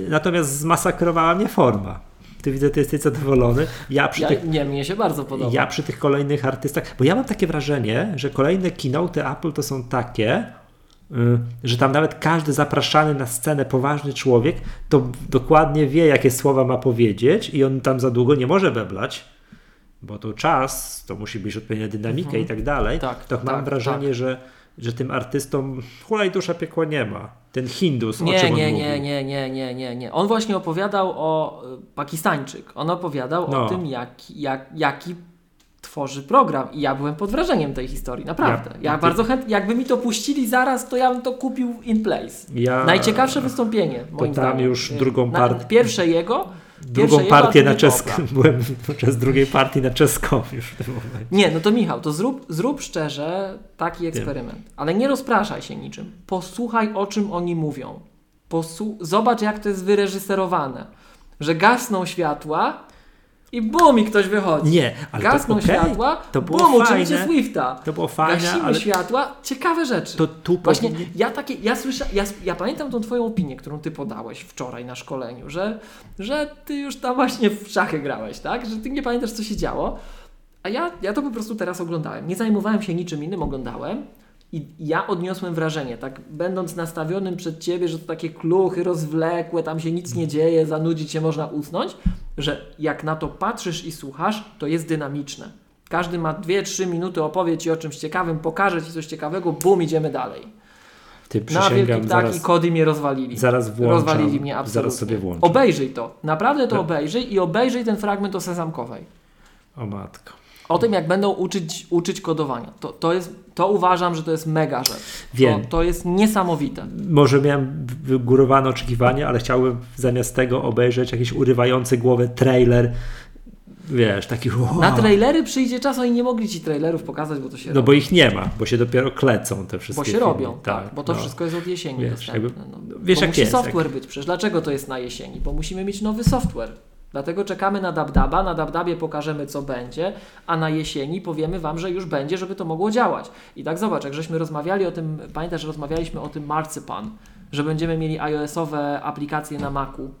Speaker 1: Natomiast zmasakrowała mnie forma ty widzę, ty jesteś zadowolony.
Speaker 2: Ja przy ja, tych, nie, mnie się bardzo podoba.
Speaker 1: Ja przy tych kolejnych artystach, bo ja mam takie wrażenie, że kolejne keynote Apple to są takie, że tam nawet każdy zapraszany na scenę poważny człowiek to dokładnie wie, jakie słowa ma powiedzieć i on tam za długo nie może beblać, bo to czas, to musi być odpowiednia dynamika mhm. i tak dalej. Tak, to mam tak, wrażenie, tak. że że tym artystom hulaj dusza piekła nie ma. Ten Hindus,
Speaker 2: nie,
Speaker 1: o czym
Speaker 2: nie,
Speaker 1: on
Speaker 2: nie,
Speaker 1: mówi.
Speaker 2: nie, nie, nie, nie, nie. On właśnie opowiadał o y, Pakistańczyk. On opowiadał no. o tym, jak, jak, jaki tworzy program. I ja byłem pod wrażeniem tej historii, naprawdę. Ja, ja bardzo chętnie, jakby mi to puścili zaraz, to ja bym to kupił in place. Ja, Najciekawsze wystąpienie, moim
Speaker 1: to tam
Speaker 2: zdaniem.
Speaker 1: już drugą partię.
Speaker 2: Pierwsze jego,
Speaker 1: drugą partię na czeską. Byłem podczas drugiej partii na czeską już w tym momencie.
Speaker 2: Nie, no to Michał, to zrób, zrób szczerze taki eksperyment. Wiem. Ale nie rozpraszaj się niczym. Posłuchaj, o czym oni mówią. Posłu Zobacz, jak to jest wyreżyserowane. Że gasną światła i bum, i ktoś wychodzi.
Speaker 1: Nie, ale
Speaker 2: Gasną
Speaker 1: to, okay.
Speaker 2: światła,
Speaker 1: to było
Speaker 2: bum,
Speaker 1: fajne.
Speaker 2: uczymy Swifta.
Speaker 1: To było fajne,
Speaker 2: Gasimy
Speaker 1: ale...
Speaker 2: światła, ciekawe rzeczy.
Speaker 1: To tu
Speaker 2: Właśnie powinien... ja takie, ja słyszę, ja, ja pamiętam tą twoją opinię, którą ty podałeś wczoraj na szkoleniu, że, że ty już tam właśnie w szachy grałeś, tak? Że ty nie pamiętasz, co się działo. A ja, ja to po prostu teraz oglądałem. Nie zajmowałem się niczym innym, oglądałem. I ja odniosłem wrażenie, tak będąc nastawionym przed ciebie, że to takie kluchy rozwlekłe, tam się nic nie dzieje, zanudzić się można usnąć, że jak na to patrzysz i słuchasz, to jest dynamiczne. Każdy ma 2-3 minuty, opowie ci o czymś ciekawym, pokaże ci coś ciekawego, bum, idziemy dalej.
Speaker 1: Ty Na wielki
Speaker 2: ptak i kody mnie rozwalili.
Speaker 1: Zaraz włączam.
Speaker 2: Rozwalili mnie absolutnie.
Speaker 1: Zaraz sobie włączę.
Speaker 2: Obejrzyj to. Naprawdę to obejrzyj i obejrzyj ten fragment o Sezamkowej.
Speaker 1: O matko.
Speaker 2: O tym, jak będą uczyć, uczyć kodowania. To, to, jest, to uważam, że to jest mega rzecz.
Speaker 1: Wiem.
Speaker 2: To, to jest niesamowite.
Speaker 1: Może miałem wygórowane oczekiwania, ale chciałbym zamiast tego obejrzeć jakiś urywający głowę trailer wiesz, taki wow.
Speaker 2: Na trailery przyjdzie czas, oni nie mogli ci trailerów pokazać, bo to się
Speaker 1: No
Speaker 2: robi.
Speaker 1: bo ich nie ma, bo się dopiero klecą te wszystkie
Speaker 2: Bo się
Speaker 1: filmy.
Speaker 2: robią, tak, tak, bo to no. wszystko jest od jesieni wiesz, dostępne. Jakby, no.
Speaker 1: wiesz
Speaker 2: bo
Speaker 1: jak
Speaker 2: musi
Speaker 1: jest,
Speaker 2: software
Speaker 1: jak...
Speaker 2: być przecież. Dlaczego to jest na jesieni? Bo musimy mieć nowy software. Dlatego czekamy na Dabdaba, na Dabdabie pokażemy co będzie, a na jesieni powiemy Wam, że już będzie, żeby to mogło działać. I tak zobacz, jak żeśmy rozmawiali o tym, pamiętasz, że rozmawialiśmy o tym Marcypan, że będziemy mieli iOS-owe aplikacje na Macu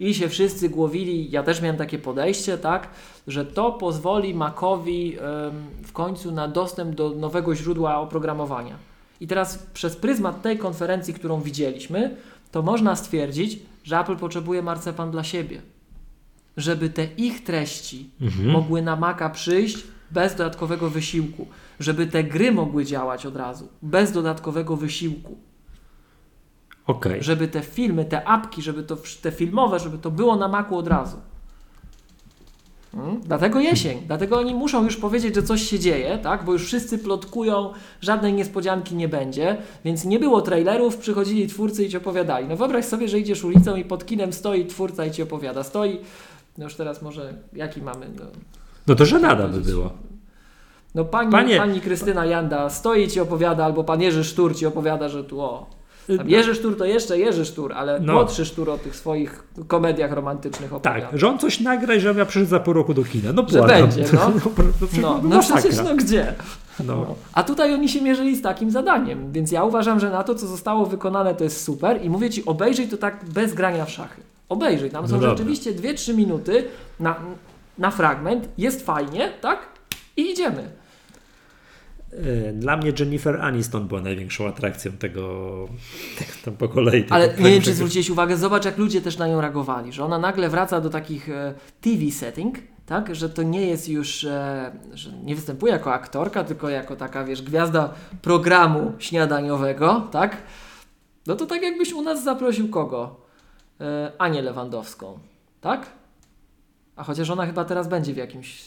Speaker 2: i się wszyscy głowili, ja też miałem takie podejście, tak, że to pozwoli Macowi w końcu na dostęp do nowego źródła oprogramowania. I teraz przez pryzmat tej konferencji, którą widzieliśmy, to można stwierdzić, że Apple potrzebuje marcepan dla siebie. Żeby te ich treści mhm. mogły na Maca przyjść bez dodatkowego wysiłku. Żeby te gry mogły działać od razu, bez dodatkowego wysiłku.
Speaker 1: Okay.
Speaker 2: Żeby te filmy, te apki, żeby to, te filmowe, żeby to było na maku od razu. Hmm? Dlatego jesień, dlatego oni muszą już powiedzieć, że coś się dzieje, tak? bo już wszyscy plotkują, żadnej niespodzianki nie będzie, więc nie było trailerów, przychodzili twórcy i ci opowiadali. No wyobraź sobie, że idziesz ulicą i pod kinem stoi twórca i ci opowiada. Stoi, no już teraz może, jaki mamy? No,
Speaker 1: no to żenada by było.
Speaker 2: No pani, Panie... pani Krystyna Janda stoi i ci opowiada, albo pan Jerzy Sztur ci opowiada, że tu o, tam Jerzy Sztur to jeszcze Jerzy Sztur, ale no. młodszy Sztur o tych swoich komediach romantycznych opowiada.
Speaker 1: Tak, że on coś nagra i że ja przyszedł za pół roku do kina. No
Speaker 2: Że będzie, no. no,
Speaker 1: no,
Speaker 2: no, no przecież no gdzie? No. A tutaj oni się mierzyli z takim zadaniem, więc ja uważam, że na to, co zostało wykonane, to jest super i mówię Ci, obejrzyj to tak bez grania w szachy. Obejrzyj, tam są no rzeczywiście 2-3 minuty na, na fragment, jest fajnie, tak? I idziemy.
Speaker 1: E, dla mnie Jennifer Aniston była największą atrakcją tego, tego tam po kolei.
Speaker 2: Ale nie wiem, czy zwróciłeś uwagę, zobacz jak ludzie też na nią reagowali, że ona nagle wraca do takich e, TV setting, tak, że to nie jest już, e, że nie występuje jako aktorka, tylko jako taka, wiesz, gwiazda programu śniadaniowego, tak? No to tak jakbyś u nas zaprosił kogo? Anię Lewandowską, tak? A chociaż ona chyba teraz będzie w jakimś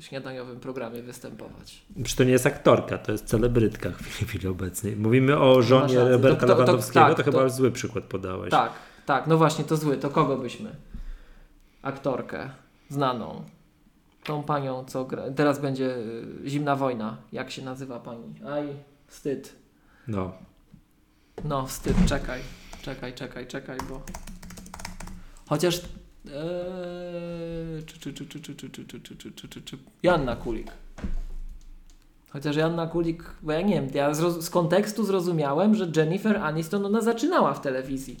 Speaker 2: śniadaniowym programie występować.
Speaker 1: Czy to nie jest aktorka, to jest celebrytka w chwili obecnej. Mówimy o żonie no Roberta to, to, to, Lewandowskiego, tak, to, chyba zły przykład podałeś.
Speaker 2: Tak, tak, no właśnie, to zły. To kogo byśmy? Aktorkę znaną. Tą panią, co gra. Teraz będzie y, Zimna Wojna. Jak się nazywa pani? Aj, wstyd.
Speaker 1: No.
Speaker 2: No, wstyd, czekaj. Czekaj, czekaj, czekaj, bo... Chociaż Janna Kulik. Chociaż Janna Kulik, bo ja nie wiem, ja z kontekstu zrozumiałem, że Jennifer Aniston ona zaczynała w telewizji.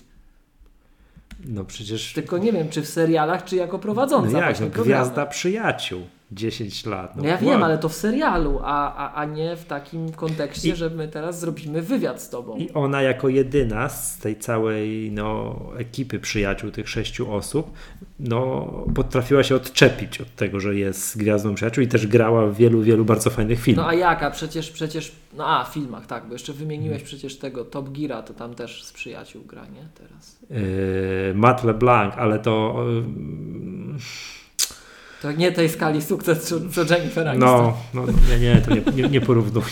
Speaker 1: No przecież.
Speaker 2: Tylko nie wiem, czy w serialach, czy jako prowadząca.
Speaker 1: No jak, no, gwiazda przyjaciół. 10 lat.
Speaker 2: No, no ja wiem, ale to w serialu, a, a, a nie w takim kontekście, I, że my teraz zrobimy wywiad z tobą.
Speaker 1: I ona jako jedyna z tej całej no, ekipy przyjaciół, tych sześciu osób, no, potrafiła się odczepić od tego, że jest gwiazdą przyjaciół i też grała w wielu, wielu bardzo fajnych filmach.
Speaker 2: No a jaka? Przecież, przecież, no a, w filmach, tak, bo jeszcze wymieniłeś hmm. przecież tego Top Gira, to tam też z przyjaciół gra, nie? Teraz.
Speaker 1: Yy, Matt LeBlanc, ale to... Yy,
Speaker 2: to nie tej skali sukces, co, co Jennifer
Speaker 1: Aniston. No, no nie, nie, to nie, nie, nie porównujmy.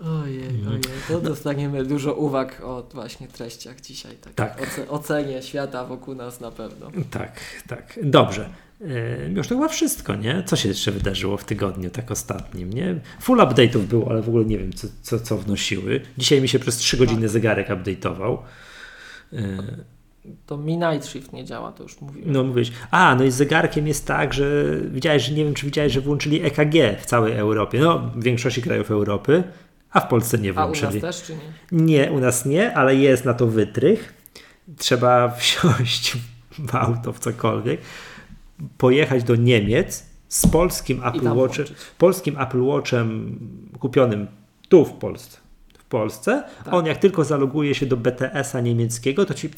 Speaker 2: Ojej, mhm. ojej, to dostaniemy dużo uwag o właśnie treściach dzisiaj. Tak. tak. Oce, ocenie świata wokół nas na pewno.
Speaker 1: Tak, tak. Dobrze. E, już to chyba wszystko, nie? Co się jeszcze wydarzyło w tygodniu, tak ostatnim, nie? Full update'ów było, ale w ogóle nie wiem, co, co, co wnosiły. Dzisiaj mi się przez 3 godziny tak. zegarek update'ował.
Speaker 2: E, to Mi Night Shift nie działa, to już mówiłem.
Speaker 1: No mówisz. A, no i z zegarkiem jest tak, że widziałeś, że nie wiem, czy widziałeś, że włączyli EKG w całej Europie. No, w większości krajów Europy, a w Polsce nie włączyli. A
Speaker 2: u nas też, czy nie?
Speaker 1: Nie, u nas nie, ale jest na to wytrych. Trzeba wsiąść w auto, w cokolwiek, pojechać do Niemiec z polskim Apple Watchem, polskim Apple Watchem kupionym tu w Polsce. W Polsce. Tak. On jak tylko zaloguje się do BTS-a niemieckiego, to ci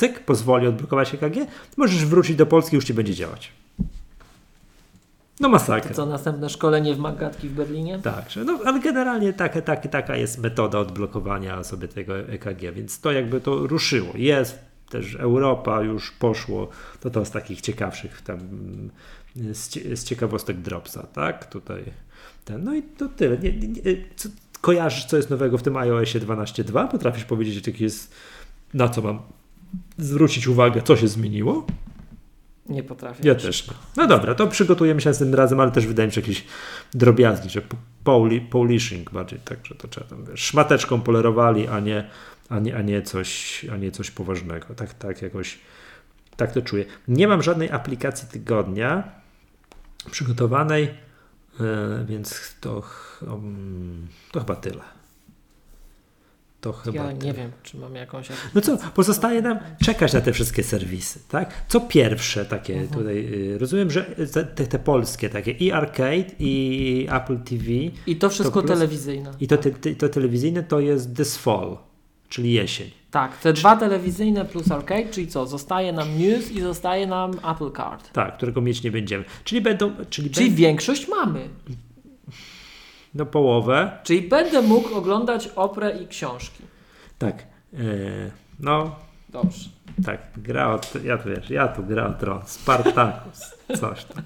Speaker 1: cyk, pozwoli odblokować EKG, możesz wrócić do Polski, już ci będzie działać. No masakra.
Speaker 2: To co, następne szkolenie w Magatki w Berlinie?
Speaker 1: Tak, no, ale generalnie taka, taka, taka jest metoda odblokowania sobie tego EKG, więc to jakby to ruszyło. Jest też Europa już poszło, to to z takich ciekawszych tam z, z ciekawostek Dropsa, tak? Tutaj ten, no i to tyle. Nie, nie, co, kojarzysz, co jest nowego w tym iOSie 12.2? Potrafisz powiedzieć, jaki jest, na co mam zwrócić uwagę, co się zmieniło?
Speaker 2: Nie potrafię.
Speaker 1: Ja też. No dobra, to przygotujemy się następnym razem, ale też wydaje mi się jakieś drobiazgi, że poli, polishing bardziej, tak, że to trzeba tam, wiesz, szmateczką polerowali, a nie, a nie, a nie, coś, a nie coś poważnego. Tak, tak jakoś, tak to czuję. Nie mam żadnej aplikacji tygodnia przygotowanej, yy, więc to, um, to chyba tyle.
Speaker 2: To chyba ja nie wiem, czy mam jakąś.
Speaker 1: No co, pozostaje nam czekać na te wszystkie serwisy, tak? Co pierwsze takie mhm. tutaj, y, rozumiem, że te, te, polskie takie i arcade i Apple TV.
Speaker 2: I to wszystko to plus, telewizyjne.
Speaker 1: I to, te, to telewizyjne to jest this fall, czyli jesień.
Speaker 2: Tak, te dwa telewizyjne plus arcade, czyli co? Zostaje nam news i zostaje nam Apple Card.
Speaker 1: Tak, którego mieć nie będziemy. Czyli będą.
Speaker 2: Czyli, czyli większość mamy.
Speaker 1: No połowę.
Speaker 2: Czyli będę mógł oglądać oprę i książki.
Speaker 1: Tak. E, no.
Speaker 2: Dobrze.
Speaker 1: Tak, gra od, ja tu wiesz, ja tu gra Tron, Spartacus, coś tam.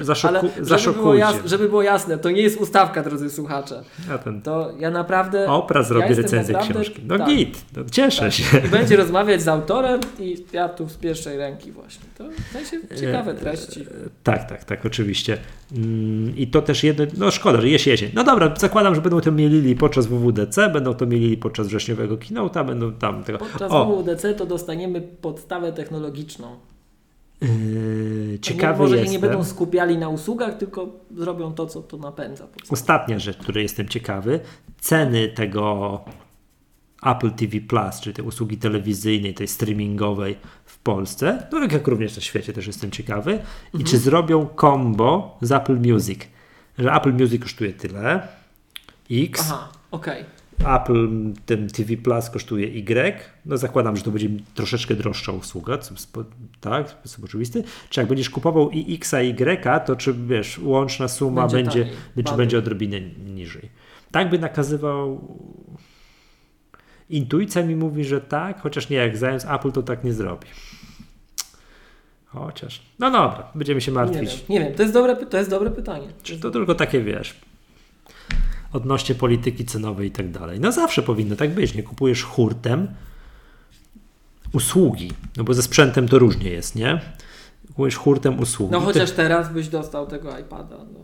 Speaker 1: Zaszoku,
Speaker 2: żeby było, jasne, żeby było jasne, to nie jest ustawka, drodzy słuchacze. Ja ten... To ja naprawdę.
Speaker 1: Opra zrobi ja recenzję naprawdę, książki. No tak, git, no cieszę tak. się.
Speaker 2: I będzie rozmawiać z autorem i ja tu z pierwszej ręki właśnie. To w sensie ciekawe treści.
Speaker 1: Tak, tak, tak, oczywiście. Mm, I to też jedno, no szkoda, że jest jesień. No dobra, zakładam, że będą to mielili podczas WWDC, będą to mielili podczas wrześniowego keynote'a, będą tam tego.
Speaker 2: Podczas o. WWDC to dostaniemy podstawę technologiczną.
Speaker 1: Yy, ciekawy
Speaker 2: może
Speaker 1: jestem.
Speaker 2: nie będą skupiali na usługach, tylko zrobią to, co to napędza.
Speaker 1: Ostatnia rzecz, której jestem ciekawy, ceny tego Apple TV Plus, czyli tej usługi telewizyjnej, tej streamingowej w Polsce, no jak również na świecie też jestem ciekawy, i czy mhm. zrobią combo z Apple Music, że Apple Music kosztuje tyle, X,
Speaker 2: Aha, okej. Okay
Speaker 1: Apple ten TV Plus kosztuje Y, no zakładam, że to będzie troszeczkę droższa usługa, tak, w sposób oczywisty. Czy jak będziesz kupował i X, i Y, to czy wiesz, łączna suma będzie, będzie czy będzie odrobinę niżej. Tak by nakazywał. Intuicja mi mówi, że tak, chociaż nie, jak zając Apple, to tak nie zrobi. Chociaż. No dobra, będziemy się martwić.
Speaker 2: Nie wiem, nie wiem. To, jest dobre, to jest dobre pytanie.
Speaker 1: Czy to tylko takie wiesz, odnośnie polityki cenowej i tak dalej. No zawsze powinno tak być. Nie kupujesz hurtem usługi, no bo ze sprzętem to różnie jest, nie? Kupujesz hurtem usługi.
Speaker 2: No chociaż teraz byś dostał tego iPada. No.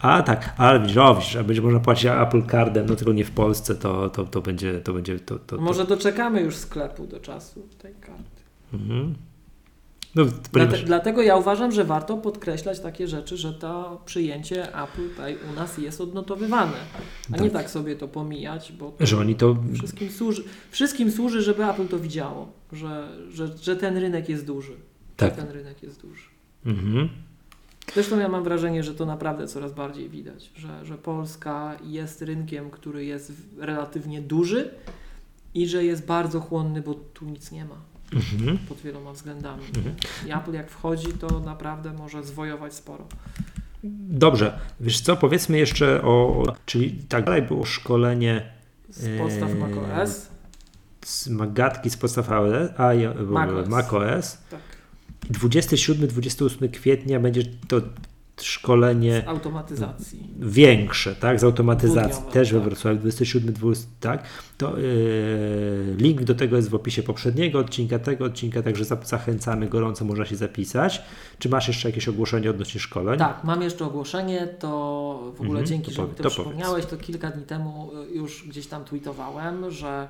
Speaker 1: A tak, ale widzisz, o, widzisz, będzie można płacić Apple Cardem, no tylko nie w Polsce, to, to, to będzie, to będzie to, to,
Speaker 2: Może doczekamy już sklepu do czasu tej karty. Mhm. No, Dlate, dlatego ja uważam, że warto podkreślać takie rzeczy, że to przyjęcie Apple Pay u nas jest odnotowywane, a tak. nie tak sobie to pomijać, bo to
Speaker 1: że oni to
Speaker 2: wszystkim służy, wszystkim służy, żeby Apple to widziało, że, że, że ten rynek jest duży. Tak. Że ten rynek jest duży. Mhm. Zresztą ja mam wrażenie, że to naprawdę coraz bardziej widać, że, że Polska jest rynkiem, który jest relatywnie duży i że jest bardzo chłonny, bo tu nic nie ma. Mhm. Pod wieloma względami. Mhm. I Apple jak wchodzi, to naprawdę może zwojować sporo.
Speaker 1: Dobrze, wiesz co, powiedzmy jeszcze o, czyli tak dalej było szkolenie
Speaker 2: z podstaw e, macOS.
Speaker 1: Z magatki z podstaw iOS, macOS. macOS. Tak. 27-28 kwietnia będzie to szkolenie
Speaker 2: z automatyzacji.
Speaker 1: Większe, tak? Z automatyzacji. Też we tak. Wrocławiu 27, 20, tak? To yy, link do tego jest w opisie poprzedniego odcinka, tego odcinka, także zachęcamy gorąco, można się zapisać. Czy masz jeszcze jakieś ogłoszenie odnośnie szkoleń?
Speaker 2: Tak, mam jeszcze ogłoszenie, to w ogóle mhm, dzięki, że mi to, to przypomniałeś, to kilka dni temu y, już gdzieś tam tweetowałem, że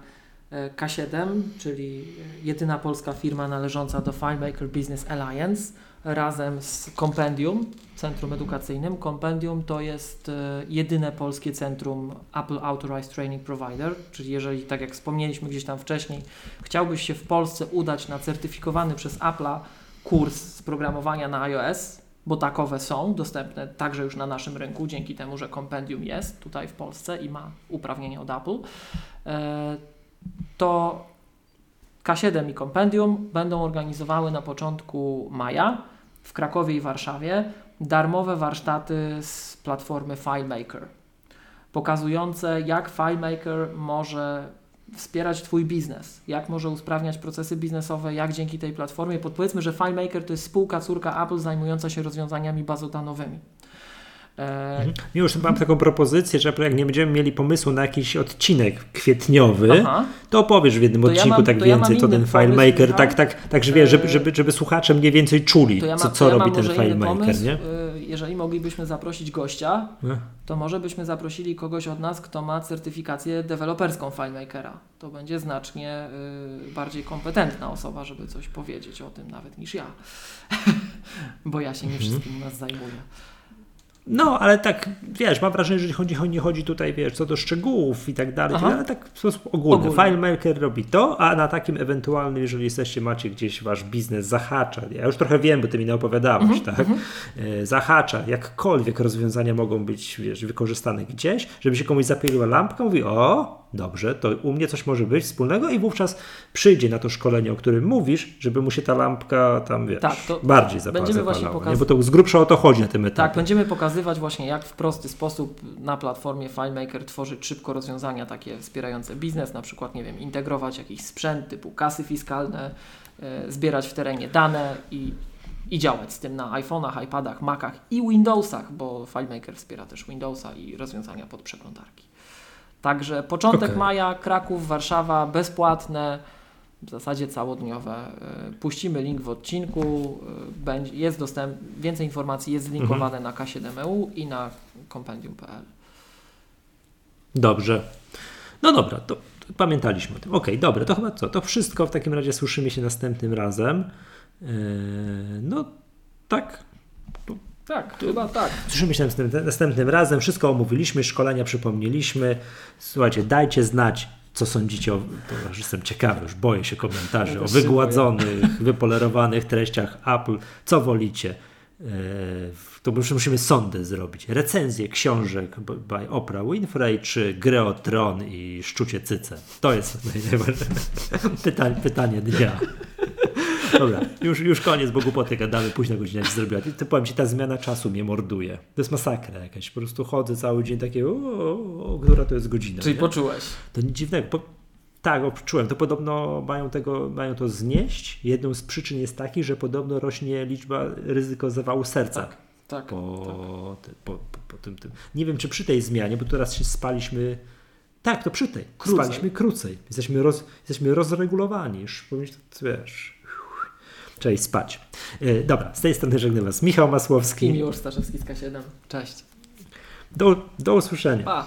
Speaker 2: y, K7, czyli jedyna polska firma należąca do FileMaker Business Alliance, razem z Compendium, centrum edukacyjnym. Compendium to jest e, jedyne polskie centrum Apple Authorized Training Provider, czyli jeżeli, tak jak wspomnieliśmy gdzieś tam wcześniej, chciałbyś się w Polsce udać na certyfikowany przez Apple'a kurs z programowania na iOS, bo takowe są dostępne także już na naszym rynku, dzięki temu, że Compendium jest tutaj w Polsce i ma uprawnienie od Apple, e, to K7 i Compendium będą organizowały na początku maja w Krakowie i Warszawie darmowe warsztaty z platformy FileMaker, pokazujące jak FileMaker może wspierać Twój biznes, jak może usprawniać procesy biznesowe, jak dzięki tej platformie, podpowiedzmy, że FileMaker to jest spółka córka Apple zajmująca się rozwiązaniami bazodanowymi.
Speaker 1: Mhm. Już mam taką propozycję, że jak nie będziemy mieli pomysłu na jakiś odcinek kwietniowy, Aha. to opowiesz w jednym to odcinku ja mam, tak to więcej, ja to ten FileMaker, tak, tak, tak, że wiesz, żeby, żeby, żeby słuchacze mniej więcej czuli, ja co, co robi ten FileMaker, nie? Y,
Speaker 2: jeżeli moglibyśmy zaprosić gościa, to może byśmy zaprosili kogoś od nas, kto ma certyfikację deweloperską FileMakera. To będzie znacznie y, bardziej kompetentna osoba, żeby coś powiedzieć o tym nawet niż ja. Bo ja się nie mhm. wszystkim u nas zajmuję.
Speaker 1: No, ale tak, wiesz, mam wrażenie, że chodzi, nie chodzi tutaj, wiesz, co do szczegółów i tak dalej, Aha. ale tak w sposób ogólny. ogólny. FileMaker robi to, a na takim ewentualnym, jeżeli jesteście, macie gdzieś wasz biznes zahacza, ja już trochę wiem, bo ty mi nie opowiadałeś, mhm, tak? Mhm. E, zahacza, jakkolwiek rozwiązania mogą być, wiesz, wykorzystane gdzieś, żeby się komuś zapaliła lampka, mówi, o, dobrze, to u mnie coś może być wspólnego i wówczas przyjdzie na to szkolenie, o którym mówisz, żeby mu się ta lampka tam, wiesz, tak, bardziej zapala, będziemy właśnie pokaz... Bo to z grubsza o to chodzi na tym etapie.
Speaker 2: Tak, będziemy pokazywać właśnie, jak w prosty sposób na platformie FileMaker tworzyć szybko rozwiązania takie wspierające biznes, na przykład, nie wiem, integrować jakiś sprzęt typu kasy fiskalne, e, zbierać w terenie dane i i działać z tym na iPhone'ach, iPadach, Macach i Windowsach, bo FileMaker wspiera też Windowsa i rozwiązania pod przeglądarki. Także początek okay. maja, Kraków, Warszawa, bezpłatne, w zasadzie całodniowe. E, puścimy link w odcinku, e, będzie, jest dostęp, więcej informacji jest zlinkowane mhm. na K7EU i na kompendium.pl.
Speaker 1: Dobrze. No dobra, to, pamiętaliśmy o tym. Okej, okay, dobra, to chyba co? To wszystko w takim razie słyszymy się następnym razem. Yy, no tak,
Speaker 2: tak, chyba tak.
Speaker 1: Słyszymy się następnym, następnym razem. Wszystko omówiliśmy, szkolenia przypomnieliśmy. Słuchajcie, dajcie znać, co sądzicie o. Już jestem ciekawy, już boję się komentarzy ja o wygładzonych, wypolerowanych treściach Apple. Co wolicie? E, to musimy sądy zrobić. Recenzje książek by Oprah Winfrey, czy Grę o Tron i Szczucie Cyce. To jest pytanie, pytanie dnia. Dobra, już, już koniec, bo głupoty gadamy, późna godzina się zrobiła. To powiem Ci, ta zmiana czasu mnie morduje. To jest masakra jakaś. Po prostu chodzę cały dzień takie, o, o, o która to jest godzina.
Speaker 2: Czyli nie? poczułeś?
Speaker 1: To nic dziwnego. Po, tak, odczułem. To podobno mają, tego, mają to znieść. Jedną z przyczyn jest taki, że podobno rośnie liczba ryzyko zawału serca.
Speaker 2: Tak, tak.
Speaker 1: Po, tak. po, po, po tym, tym. Nie wiem, czy przy tej zmianie, bo teraz się spaliśmy tak, to przy tej. Krócej. Spaliśmy krócej. Jesteśmy, roz, jesteśmy rozregulowani. Już wiesz, Cześć, spać. E, dobra, z tej strony żegnam Was Michał Masłowski.
Speaker 2: I Miłosz Staszewski z K7. Cześć.
Speaker 1: Do, do usłyszenia.
Speaker 2: Pa.